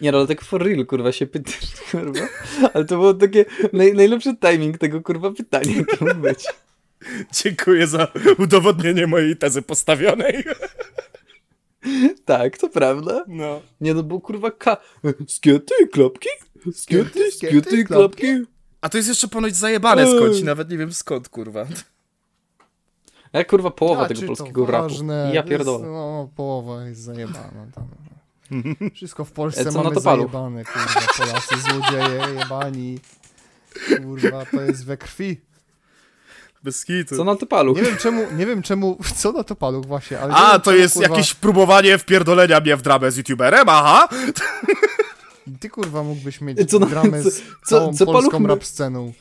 Nie no, ale tak for real, kurwa, się pytasz, kurwa. Ale to było takie naj, najlepszy timing tego, kurwa, pytania, mógł być. Dziękuję za udowodnienie mojej tezy postawionej. Tak, to prawda. No. Nie no, bo kurwa ka... Skiety, klapki? Skiety, Skiety, skiety, klapki? A to jest jeszcze ponoć zajebane skądś, nawet nie wiem skąd, kurwa. A jak kurwa połowa A, tego polskiego rapu. ważne? Ja Jest, pierdolę. No, połowa jest zajebana tam. Wszystko w Polsce E, co mamy zajebane, kurwa, Polacy, złodzieje, jebani. Kurwa, to jest we krwi. Bez kitu. Co na to paluch? Nie wiem czemu, nie wiem czemu, co na to paluch właśnie, ale A, wiem, to czemu, jest kurwa, jakieś próbowanie wpierdolenia mnie w dramę z youtuberem, aha. Ty kurwa mógłbyś mieć Co na- dramę z co- całą co polską paluch my- rap sceną.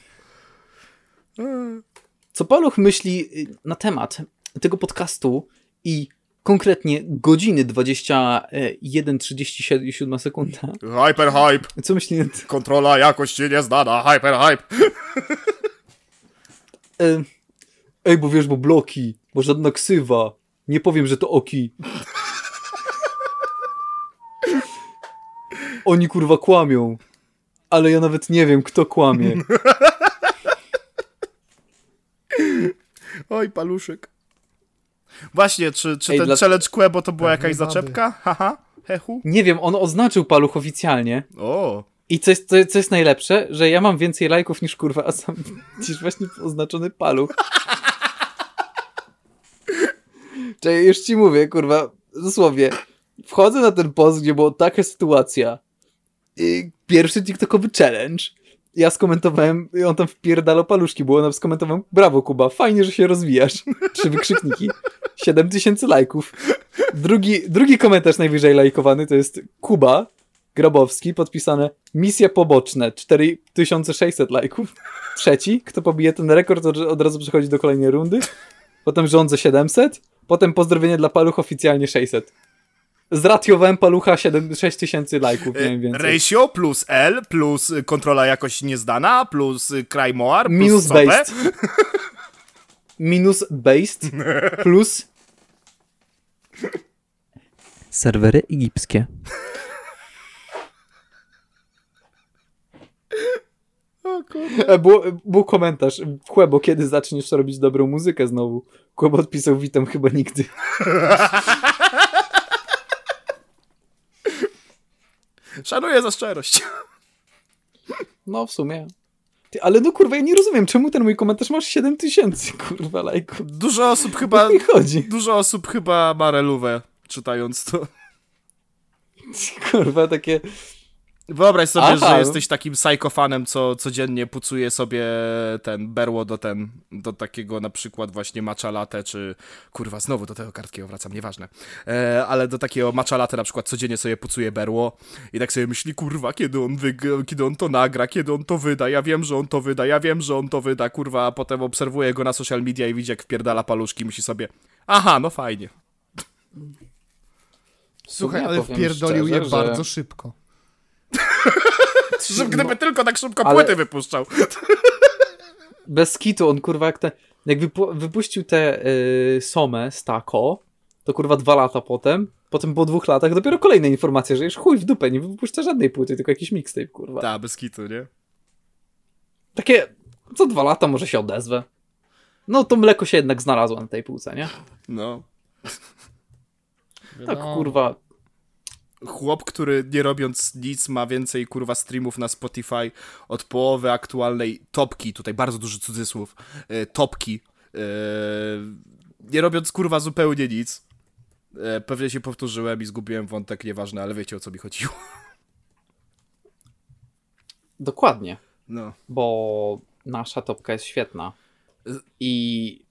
Co paluch myśli y, na temat tego podcastu i konkretnie godziny 21.37 sekunda. Hyper hype, Co myśli na kontrola jakości nieznana, hyper hype. Ej, bo wiesz, bo bloki, bo żadna ksywa. Nie powiem, że to oki. Oni kurwa kłamią. Ale ja nawet nie wiem, kto kłamie. Oj, paluszek. Właśnie, czy, czy Ej, ten dla- challenge Quebo to była jakaś zaczepka? Haha, hehu. Nie wiem, on oznaczył paluch oficjalnie. O, I co jest, co, co jest najlepsze, że ja mam więcej lajków niż kurwa, a sam widzisz właśnie oznaczony paluch. Czyli już ci mówię, kurwa, dosłownie. Wchodzę na ten post, gdzie była taka sytuacja. I pierwszy TikTokowy challenge. Ja skomentowałem, i on tam wpierdalał paluszki, było, on skomentowałem, brawo Kuba, fajnie, że się rozwijasz. Trzy wykrzykniki. 7 tysięcy lajków. Drugi, drugi komentarz najwyżej lajkowany to jest Kuba, Grabowski, podpisane misja poboczne, 4600 lajków. Trzeci, kto pobije ten rekord, od razu przechodzi do kolejnej rundy. Potem rządzę 700. Potem pozdrowienie dla paluch oficjalnie 600. Zratiowałem palucha 7, 6000 lajków, nie wiem więcej. ratio plus L plus kontrola jakości nieznana plus Moar plus Minus Sobe. based. Minus based plus Serwery egipskie. Kurde. Był, był komentarz. Kłebo, kiedy zaczniesz robić dobrą muzykę znowu? Kłebo odpisał, witam chyba nigdy. Szanuję za szczerość. No, w sumie. Ty, ale no kurwa, ja nie rozumiem, czemu ten mój komentarz masz 7 tysięcy, kurwa, lajków. Dużo osób Chyba... mi chodzi? Dużo osób chyba ma relówę, czytając to. Kurwa, takie... Wyobraź sobie, Aha. że jesteś takim psychofanem, co codziennie pucuje sobie ten berło do ten, do takiego na przykład właśnie matcha latte, czy kurwa, znowu do tego kartkiego wracam, nieważne, e, ale do takiego matcha latte na przykład codziennie sobie pucuje berło i tak sobie myśli, kurwa, kiedy on, wyg- kiedy on to nagra, kiedy on to wyda, ja wiem, że on to wyda, ja wiem, że on to wyda, kurwa, a potem obserwuje go na social media i widzi, jak wpierdala paluszki, myśli sobie, aha, no fajnie. Słuchaj, ale wpierdolił je szczerze, że- bardzo szybko. Gdyby tylko tak szybko ale- płyty wypuszczał. Bez kitu, on kurwa jak te... Jak wypu- wypuścił tę y, Somę z Tako, to kurwa dwa lata potem, potem po dwóch latach dopiero kolejne informacje, że już chuj w dupę, nie wypuszcza żadnej płyty, tylko jakiś mixtape, kurwa. Tak, bez kitu, nie? Takie, co dwa lata może się odezwę. No to mleko się jednak znalazło na tej półce, nie? No. Tak, kurwa. Chłop, który nie robiąc nic ma więcej kurwa streamów na Spotify od połowy aktualnej topki, tutaj bardzo duży cudzysłów, e, topki, e, nie robiąc kurwa zupełnie nic. E, pewnie się powtórzyłem i zgubiłem wątek, nieważne, ale wiecie o co mi chodziło. Dokładnie. No. bo nasza topka jest świetna. I,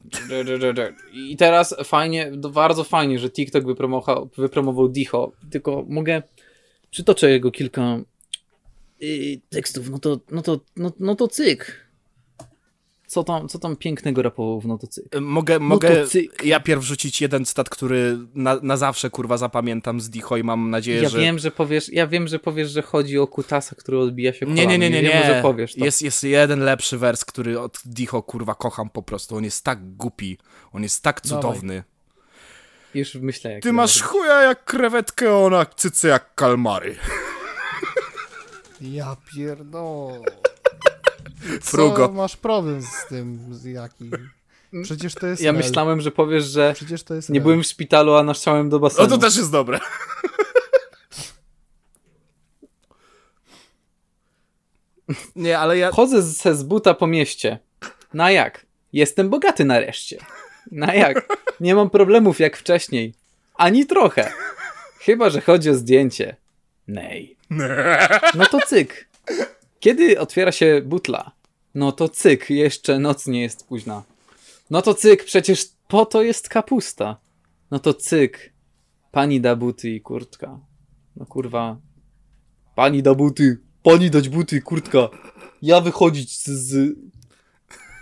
I teraz fajnie, no bardzo fajnie, że TikTok wypromował, wypromował Dicho, tylko mogę przytoczę jego kilka yy, tekstów, no to, no to, no, no to cyk. Co tam, co tam pięknego rapował w no to cyk. E, Mogę, mogę ja pierw rzucić jeden stat, który na, na zawsze kurwa zapamiętam z Dicho i mam nadzieję, Ja że... wiem, że powiesz, ja wiem, że powiesz, że chodzi o kutasa, który odbija się Nie, nie, nie, nie, Wiem, nie. że powiesz to. Jest, jest jeden lepszy wers, który od Dicho kurwa kocham po prostu. On jest tak głupi, on jest tak Dawaj. cudowny. Już myślę, jak Ty masz chuja jak krewetkę, ona cyce jak kalmary. Ja pierdolę. Frugo. Co masz problem z tym, z jaki? Przecież to jest Ja myślałem, że powiesz, że Przecież to jest nie byłem w szpitalu, a naszczałem do basenu. No to też jest dobre. Nie, ale ja... Chodzę ze z buta po mieście. Na jak? Jestem bogaty nareszcie. Na jak? Nie mam problemów jak wcześniej. Ani trochę. Chyba, że chodzi o zdjęcie. Nej. No to cyk. Kiedy otwiera się butla? No to cyk, jeszcze noc nie jest późna. No to cyk, przecież po to jest kapusta. No to cyk. Pani da buty i kurtka. No kurwa. Pani da buty. Pani dać buty i kurtka. Ja wychodzić z, z...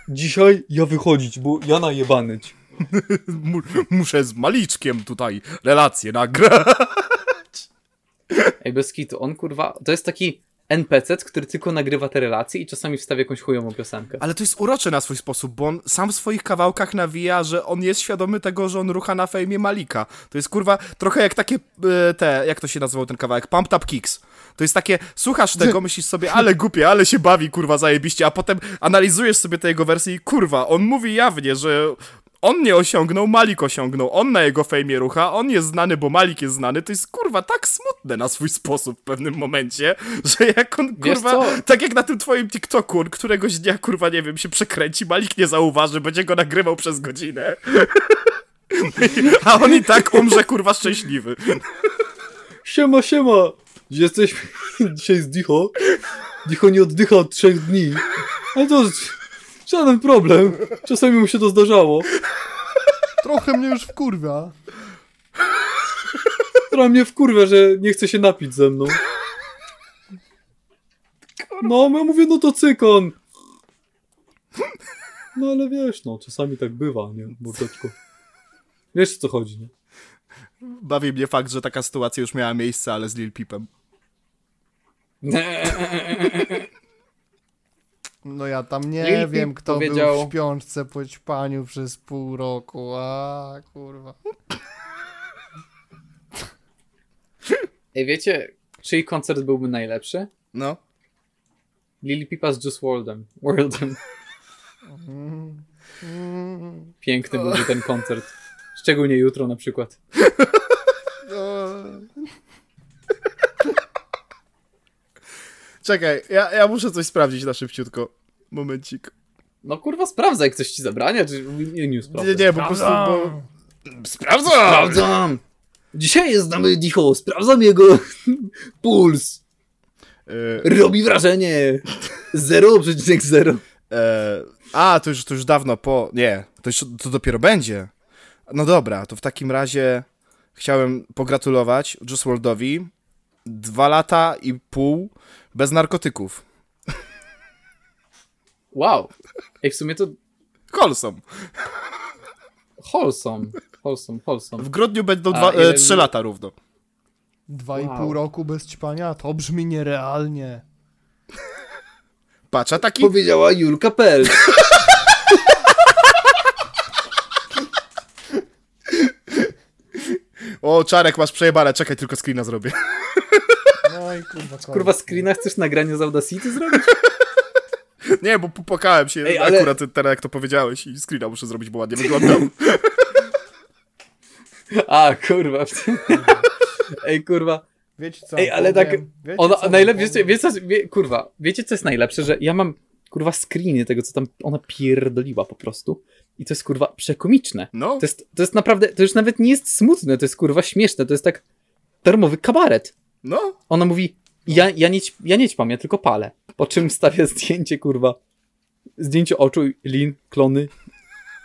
Dzisiaj ja wychodzić, bo ja najebanyć. Mu, muszę z Maliczkiem tutaj relację nagrać. Ej, bez kitu, on kurwa, to jest taki NPC, który tylko nagrywa te relacje i czasami wstawia jakąś chujową piosenkę. Ale to jest urocze na swój sposób, bo on sam w swoich kawałkach nawija, że on jest świadomy tego, że on rucha na fejmie Malika. To jest kurwa trochę jak takie e, te, jak to się nazywał ten kawałek, Pumped Up Kicks. To jest takie, słuchasz tego, myślisz sobie, ale głupie, ale się bawi, kurwa, zajebiście, a potem analizujesz sobie te jego wersje i kurwa, on mówi jawnie, że on nie osiągnął, Malik osiągnął, on na jego fejmie rucha, on jest znany, bo Malik jest znany, to jest kurwa tak smutne na swój sposób w pewnym momencie, że jak on kurwa, tak jak na tym twoim TikToku, on któregoś dnia kurwa, nie wiem, się przekręci, Malik nie zauważy, będzie go nagrywał przez godzinę. A on i tak umrze kurwa szczęśliwy. Siema, siema! Jesteś dzisiaj z Dicho. Dicho nie oddycha od trzech dni. Ale to żaden problem. Czasami mu się to zdarzało. Trochę mnie już wkurwia. Która mnie wkurwia, że nie chce się napić ze mną. No, ja mówię, no to cykon. No ale wiesz, no, czasami tak bywa, nie, mordeczko. Wiesz, o co chodzi, nie? Bawi mnie fakt, że taka sytuacja już miała miejsce, ale z Lil Peepem. No ja tam nie Lil Peep wiem, kto powiedział- był w śpiączce po ćpaniu przez pół roku. A kurwa. Ej, wiecie, czyj koncert byłby najlepszy? No. Lil Peepa z Juice. WRLDem. Mm, mm, Piękny byłby ten koncert. Szczególnie jutro na przykład. Czekaj, ja, ja muszę coś sprawdzić na szybciutko. Momencik. No kurwa, sprawdzaj, jak coś ci zabrania, czy nie, nie, sprawdzaj. Nie, nie, bo po prostu... Bo... Sprawdzam! Sprawdzam! Dzisiaj jest z nami Dicho, sprawdzam jego puls. E, Robi wrażenie. 0,0. e, a, to już, to już dawno po... Nie, to, już, to dopiero będzie. No dobra, to w takim razie chciałem pogratulować Juice WRLDowi dwa lata i pół bez narkotyków. Wow. Ej, w sumie to wholesome. Wholesome, wholesome. W grudniu będą A dwa, ile- e, trzy lata równo. Dwa i Wow. pół roku bez ćpania? To brzmi nierealnie. Patrz, a taki... Powiedziała Julka Pel. O, Czarek, masz przejebane, czekaj, tylko screena zrobię. No i kurwa, Kurwa, screena chcesz nagranie z Audacity zrobić? Nie, bo popłakałem się Ej, ale- akurat teraz, jak to powiedziałeś i screena muszę zrobić, bo ładnie wyglądał. A, kurwa. Ej, kurwa. Wiecie co Ej, ale tak, powiem? Wiecie, ona, co najlepsze, wiecie, wiecie, kurwa, wiecie co jest najlepsze, że ja mam, kurwa, screeny tego, co tam ona pierdoliła po prostu i to jest, kurwa, przekomiczne. No, To jest, to jest naprawdę, to już nawet nie jest smutne, to jest, kurwa, śmieszne, to jest tak darmowy kabaret. no, Ona mówi, ja, ja, nie, ja nie ćpam, ja tylko palę. Po czym stawia zdjęcie, kurwa, zdjęcie oczu, lin, klony,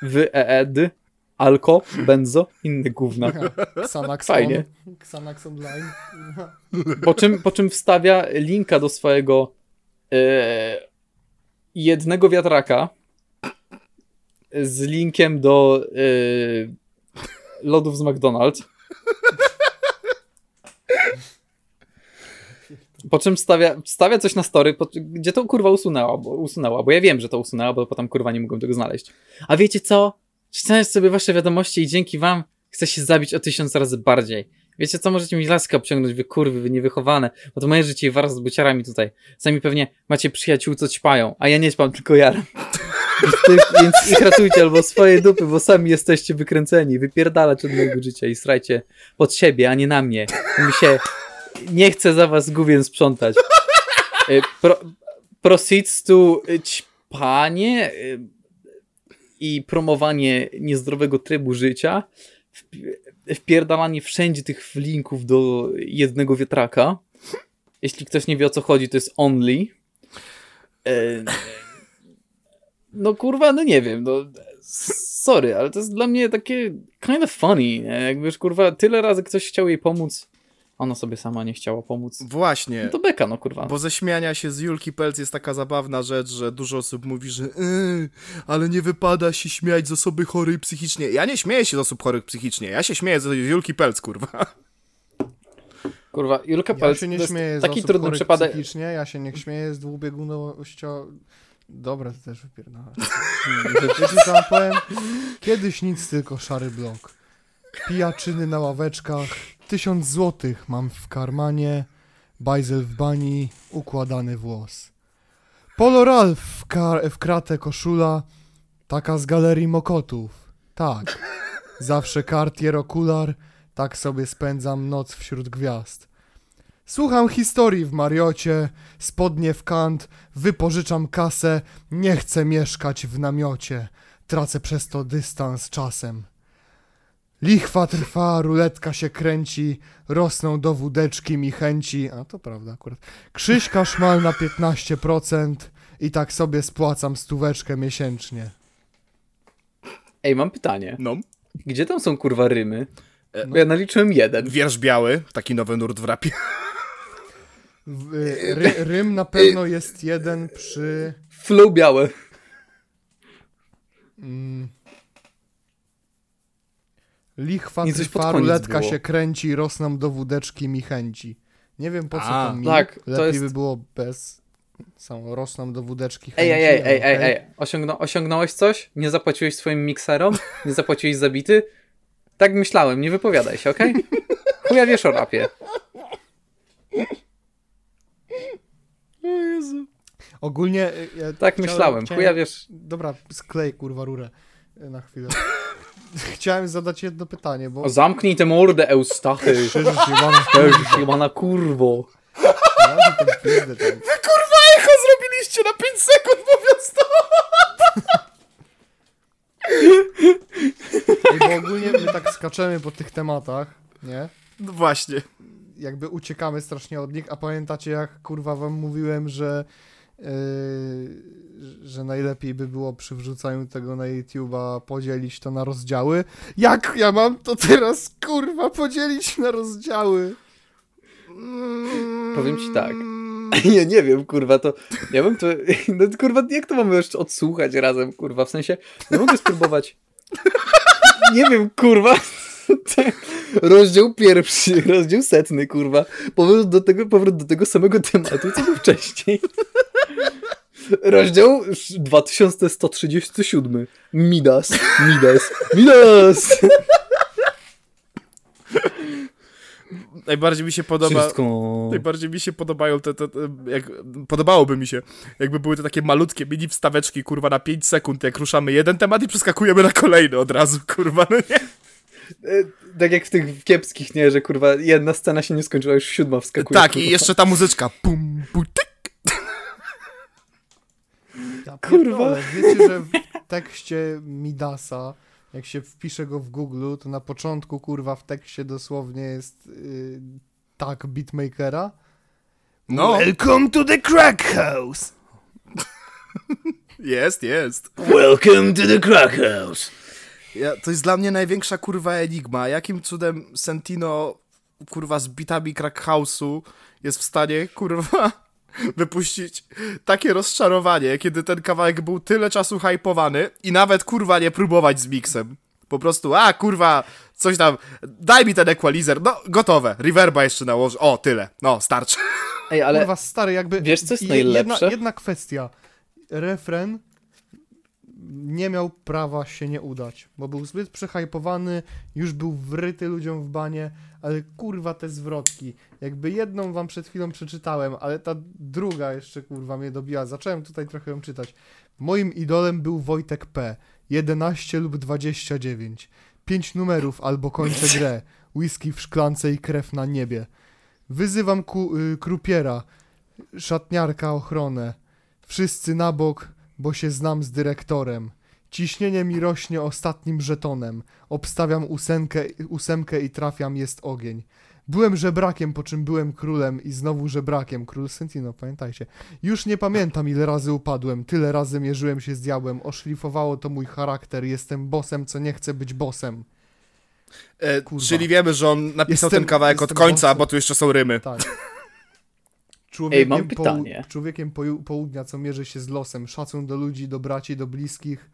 wy, e, e, d, alko, benzo, inne gówna. Xanaxon, Fajnie. Xanaxon Line. kurwa. Po czym, po czym wstawia linka do swojego e, jednego wiatraka z linkiem do e, lodów z McDonald's. Po czym stawia, stawia coś na story, po, gdzie to kurwa usunęła bo, usunęła, bo ja wiem, że to usunęła, bo potem kurwa nie mogłem tego znaleźć. A wiecie co? Czytałem sobie wasze wiadomości i dzięki wam chcę się zabić o tysiąc razy bardziej. Wiecie co, możecie mi laskę obciągnąć, wy kurwy, wy niewychowane, bo to moje życie wraz z buciarami tutaj. Sami pewnie macie przyjaciół, co ćpają, a ja nie ćpam, tylko jaram. Więc, ich ratujcie albo swoje dupy, bo sami jesteście wykręceni. Wypierdalać od mojego życia i strajcie pod siebie, a nie na mnie. Mi się nie chce za was główien sprzątać. Y, Pro, proceeds to y, ćpanie y, i promowanie niezdrowego trybu życia, wpierdalanie wszędzie tych linków do jednego wiatraka. Jeśli ktoś nie wie o co chodzi, to jest only. E, No kurwa, no nie wiem, no sorry, ale to jest dla mnie takie kind of funny, nie? jak wiesz, kurwa, tyle razy ktoś chciał jej pomóc, ona sobie sama nie chciała pomóc. właśnie. No to beka, no kurwa. Bo ze śmiania się z Julki Pelc jest taka zabawna rzecz, że dużo osób mówi, że yy, ale nie wypada się śmiać z osoby chorej psychicznie. Ja nie śmieję się z osób chorych psychicznie, ja się śmieję z Julki Pelc, kurwa. Kurwa, Julka Ja Palec się to nie jest śmieję z taki osób trudny chorych przypadek. psychicznie, ja się nie śmieję z dwubiegunowością... Dobra, to też co wam powiem? Kiedyś nic, tylko szary blok. Pijaczyny na ławeczkach, tysiąc złotych mam w karmanie, bajzel w bani, układany włos. Polo Ralph w, w kratę koszula, taka z galerii Mokotów. Tak, zawsze kartier okular, tak sobie spędzam noc wśród gwiazd. Słucham historii w Mariocie, spodnie w kant, wypożyczam kasę, nie chcę mieszkać w namiocie, tracę przez to dystans czasem. Lichwa trwa, ruletka się kręci, rosną do wódeczki mi chęci, a to prawda akurat. Krzyśka szmal na 15% i tak sobie spłacam stóweczkę miesięcznie. Ej, mam pytanie. No. Gdzie tam są kurwa rymy? E, Bo ja naliczyłem jeden. Wiersz biały, taki nowy nurt w rapie. Y, ry, rym na pewno jest jeden przy... Flow białe. Mm, Lichwa pod trwa, ruletka było. się kręci, rosną do wódeczki mi chęci. Nie wiem po co A, to mi. tak, to Lepiej jest- by było bez. Są, rosną do wódeczki chęci. Ej, ej, ej, ej, ej. Osiągną, osiągnąłeś coś? Nie zapłaciłeś swoim mikserom? Nie zapłaciłeś za bity? Tak myślałem, nie wypowiadaj się, okej? Chuja wiesz o rapie. O Jezu. Ogólnie... y, Ja Tak chciałem- myślałem. chciałem- Chuja wiesz. Dobra, sklej kurwa rurę y, na chwilę. Chciałem zadać jedno pytanie, bo... Zamknij tę mordę, Eustachy. Krzyżysz w Też jebana kurwo. Pizdę tam. Wy kurwa echo zrobiliście na 5 sekund mówiąc to! Ej, bo ogólnie my tak skaczemy po tych tematach, nie? No właśnie. Jakby uciekamy strasznie od nich, a pamiętacie jak kurwa wam mówiłem, że że najlepiej by było przy wrzucaniu tego na YouTube'a podzielić to na rozdziały? Jak ja mam to teraz kurwa podzielić na rozdziały? Powiem ci tak. Ja nie wiem, kurwa, to. Ja bym to. No, kurwa, jak to mamy jeszcze odsłuchać razem, kurwa? W sensie, no mogę spróbować. Nie wiem, kurwa. Rozdział pierwszy, rozdział setny, kurwa. Powrót do tego, powrót do tego samego tematu, co był wcześniej. Rozdział 2137. Midas. Midas. Midas! Najbardziej mi się podoba... Wszystko. Najbardziej mi się podobają te, te, te jak, podobałoby mi się, jakby były to takie malutkie mini wstaweczki, kurwa, na 5 sekund, jak ruszamy jeden temat i przeskakujemy na kolejny od razu, kurwa, no nie? E, Tak jak w tych kiepskich, nie, że kurwa jedna scena się nie skończyła, już siódma wskakuje. tak, kurwa. i jeszcze ta muzyczka, pum, pum, tyk. Ja Kurwa. Wiecie, że w tekście Midasa, jak się wpisze go w Google, to na początku kurwa w tekście dosłownie jest yy, tak beatmakera. No, Welcome to the crack house! jest, jest. Welcome to the crack house. Ja, to jest dla mnie największa, kurwa, enigma. Jakim cudem Sentino, kurwa, z bitami crack house'u jest w stanie, kurwa, wypuścić takie rozczarowanie, kiedy ten kawałek był tyle czasu hypowany i nawet, kurwa, nie próbować z miksem. Po prostu, a, kurwa, coś tam, daj mi ten equalizer, no, gotowe, reverba jeszcze nałożę, o, tyle, no, starczy. Ej, ale Kurwa stary, jakby... wiesz, co jest je- najlepsze? Jedna, jedna kwestia. Refren nie miał prawa się nie udać, bo był zbyt przehypowany, już był wryty ludziom w banie, ale kurwa te zwrotki. Jakby jedną wam przed chwilą przeczytałem, ale ta druga jeszcze kurwa mnie dobiła. Zacząłem tutaj trochę ją czytać. Moim idolem był Wojtek P. 11 lub 29. 5 numerów albo kończę grę. Whisky w szklance i krew na niebie. Wyzywam ku, y, krupiera, szatniarka ochronę. Wszyscy na bok, bo się znam z dyrektorem. Ciśnienie mi rośnie ostatnim żetonem. Obstawiam ósemkę, ósemkę i trafiam, jest ogień. Byłem żebrakiem, po czym byłem królem i znowu żebrakiem. Król Sentino, pamiętajcie. Już nie pamiętam, ile razy upadłem. Tyle razy mierzyłem się z diabłem. Oszlifowało to mój charakter. Jestem bosem, co nie chce być bosem. E, czyli wiemy, że on napisał Jestem- ten kawałek od końca, bo tu jeszcze są rymy. Tak. Człowiekiem, mam pytanie. Poł- człowiekiem południa, co mierzy się z losem. Szacun do ludzi, do braci, do bliskich,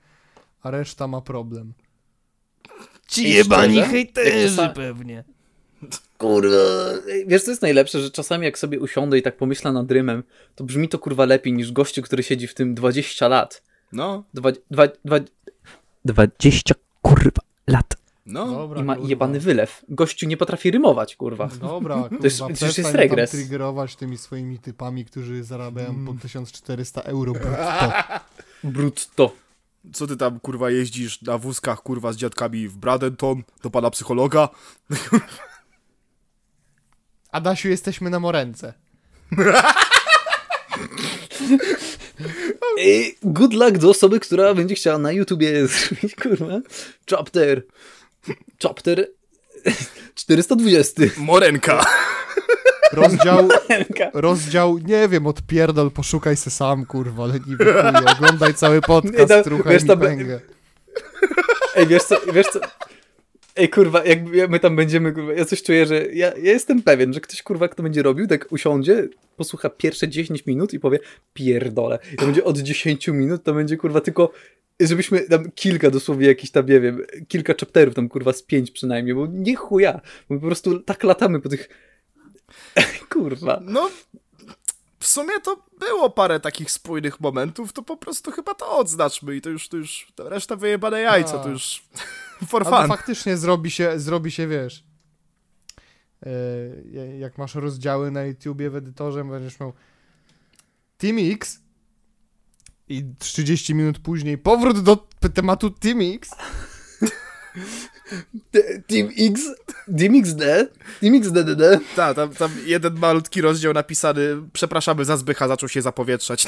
a reszta ma problem. Ci jebani hejterzy czasa- pewnie. Kurwa. Ej, Wiesz, co jest najlepsze, że czasami jak sobie usiądę i tak pomyślę nad rymem, to brzmi to kurwa lepiej niż gościu, który siedzi w tym 20 lat. No, Dwa, dwa, dwa, 20 kurwa lat. No. Dobra, I ma kurwa. jebany wylew. Gościu nie potrafi rymować, kurwa. Dobra, kurwa, jest- to już jest regres. tam triggerować tymi swoimi typami, którzy zarabiają Mm. po 1400 euro brutto. Brutto. Co ty tam, kurwa, jeździsz na wózkach, kurwa, z dziadkami w Bradenton do pana psychologa? Adasiu, jesteśmy na morence. Good luck do osoby, która będzie chciała na YouTubie zrobić, kurwa, chapter. Chapter 420. Morenka. Rozdział, rozdział, nie wiem, odpierdol, poszukaj se sam, kurwa, ale nie wiem, oglądaj cały Nie, podcast, tam- truchaj wiesz, mi tam- pęgę. Ej, wiesz co, wiesz co? Ej, kurwa, jak my tam będziemy, kurwa, ja coś czuję, że ja, ja jestem pewien, że ktoś, kurwa, kto będzie robił, tak usiądzie, posłucha pierwsze 10 minut i powie, pierdolę. I to będzie od 10 minut, to będzie, kurwa, tylko, żebyśmy tam kilka dosłownie jakiś tam, nie wiem, kilka chapterów tam, kurwa, z pięć przynajmniej, bo nie chuja, bo po prostu tak latamy po tych, kurwa. No, w sumie to było parę takich spójnych momentów, to po prostu chyba to odznaczmy i to już, to już, to reszta wyjebane jajca, to A. już for Albo fun. faktycznie zrobi się, zrobi się, wiesz, e, jak masz rozdziały na YouTubie w edytorze, będziesz miał Team X i 30 minut później powrót do tematu Team X. Team X, Team XD, Team XDDD. Tak, tam, tam jeden malutki rozdział napisany przepraszamy za Zbycha, zaczął się zapowietrzać.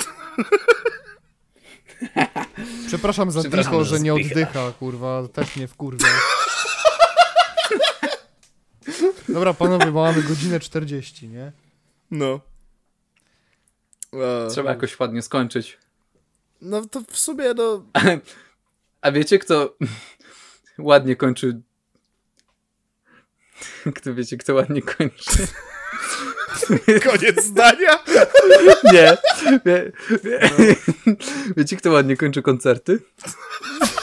Przepraszam za Przepraszam ticho, za że nie oddycha, kurwa, też mnie wkurwia. Dobra, panowie, bo mamy godzinę 40, nie? No. E, Trzeba jakoś ładnie skończyć. No to w sumie, no... A wiecie, kto ładnie kończy... Kto wiecie, kto ładnie kończy? Koniec zdania? Nie. Wie, wie, wiecie, kto ładnie kończy koncerty?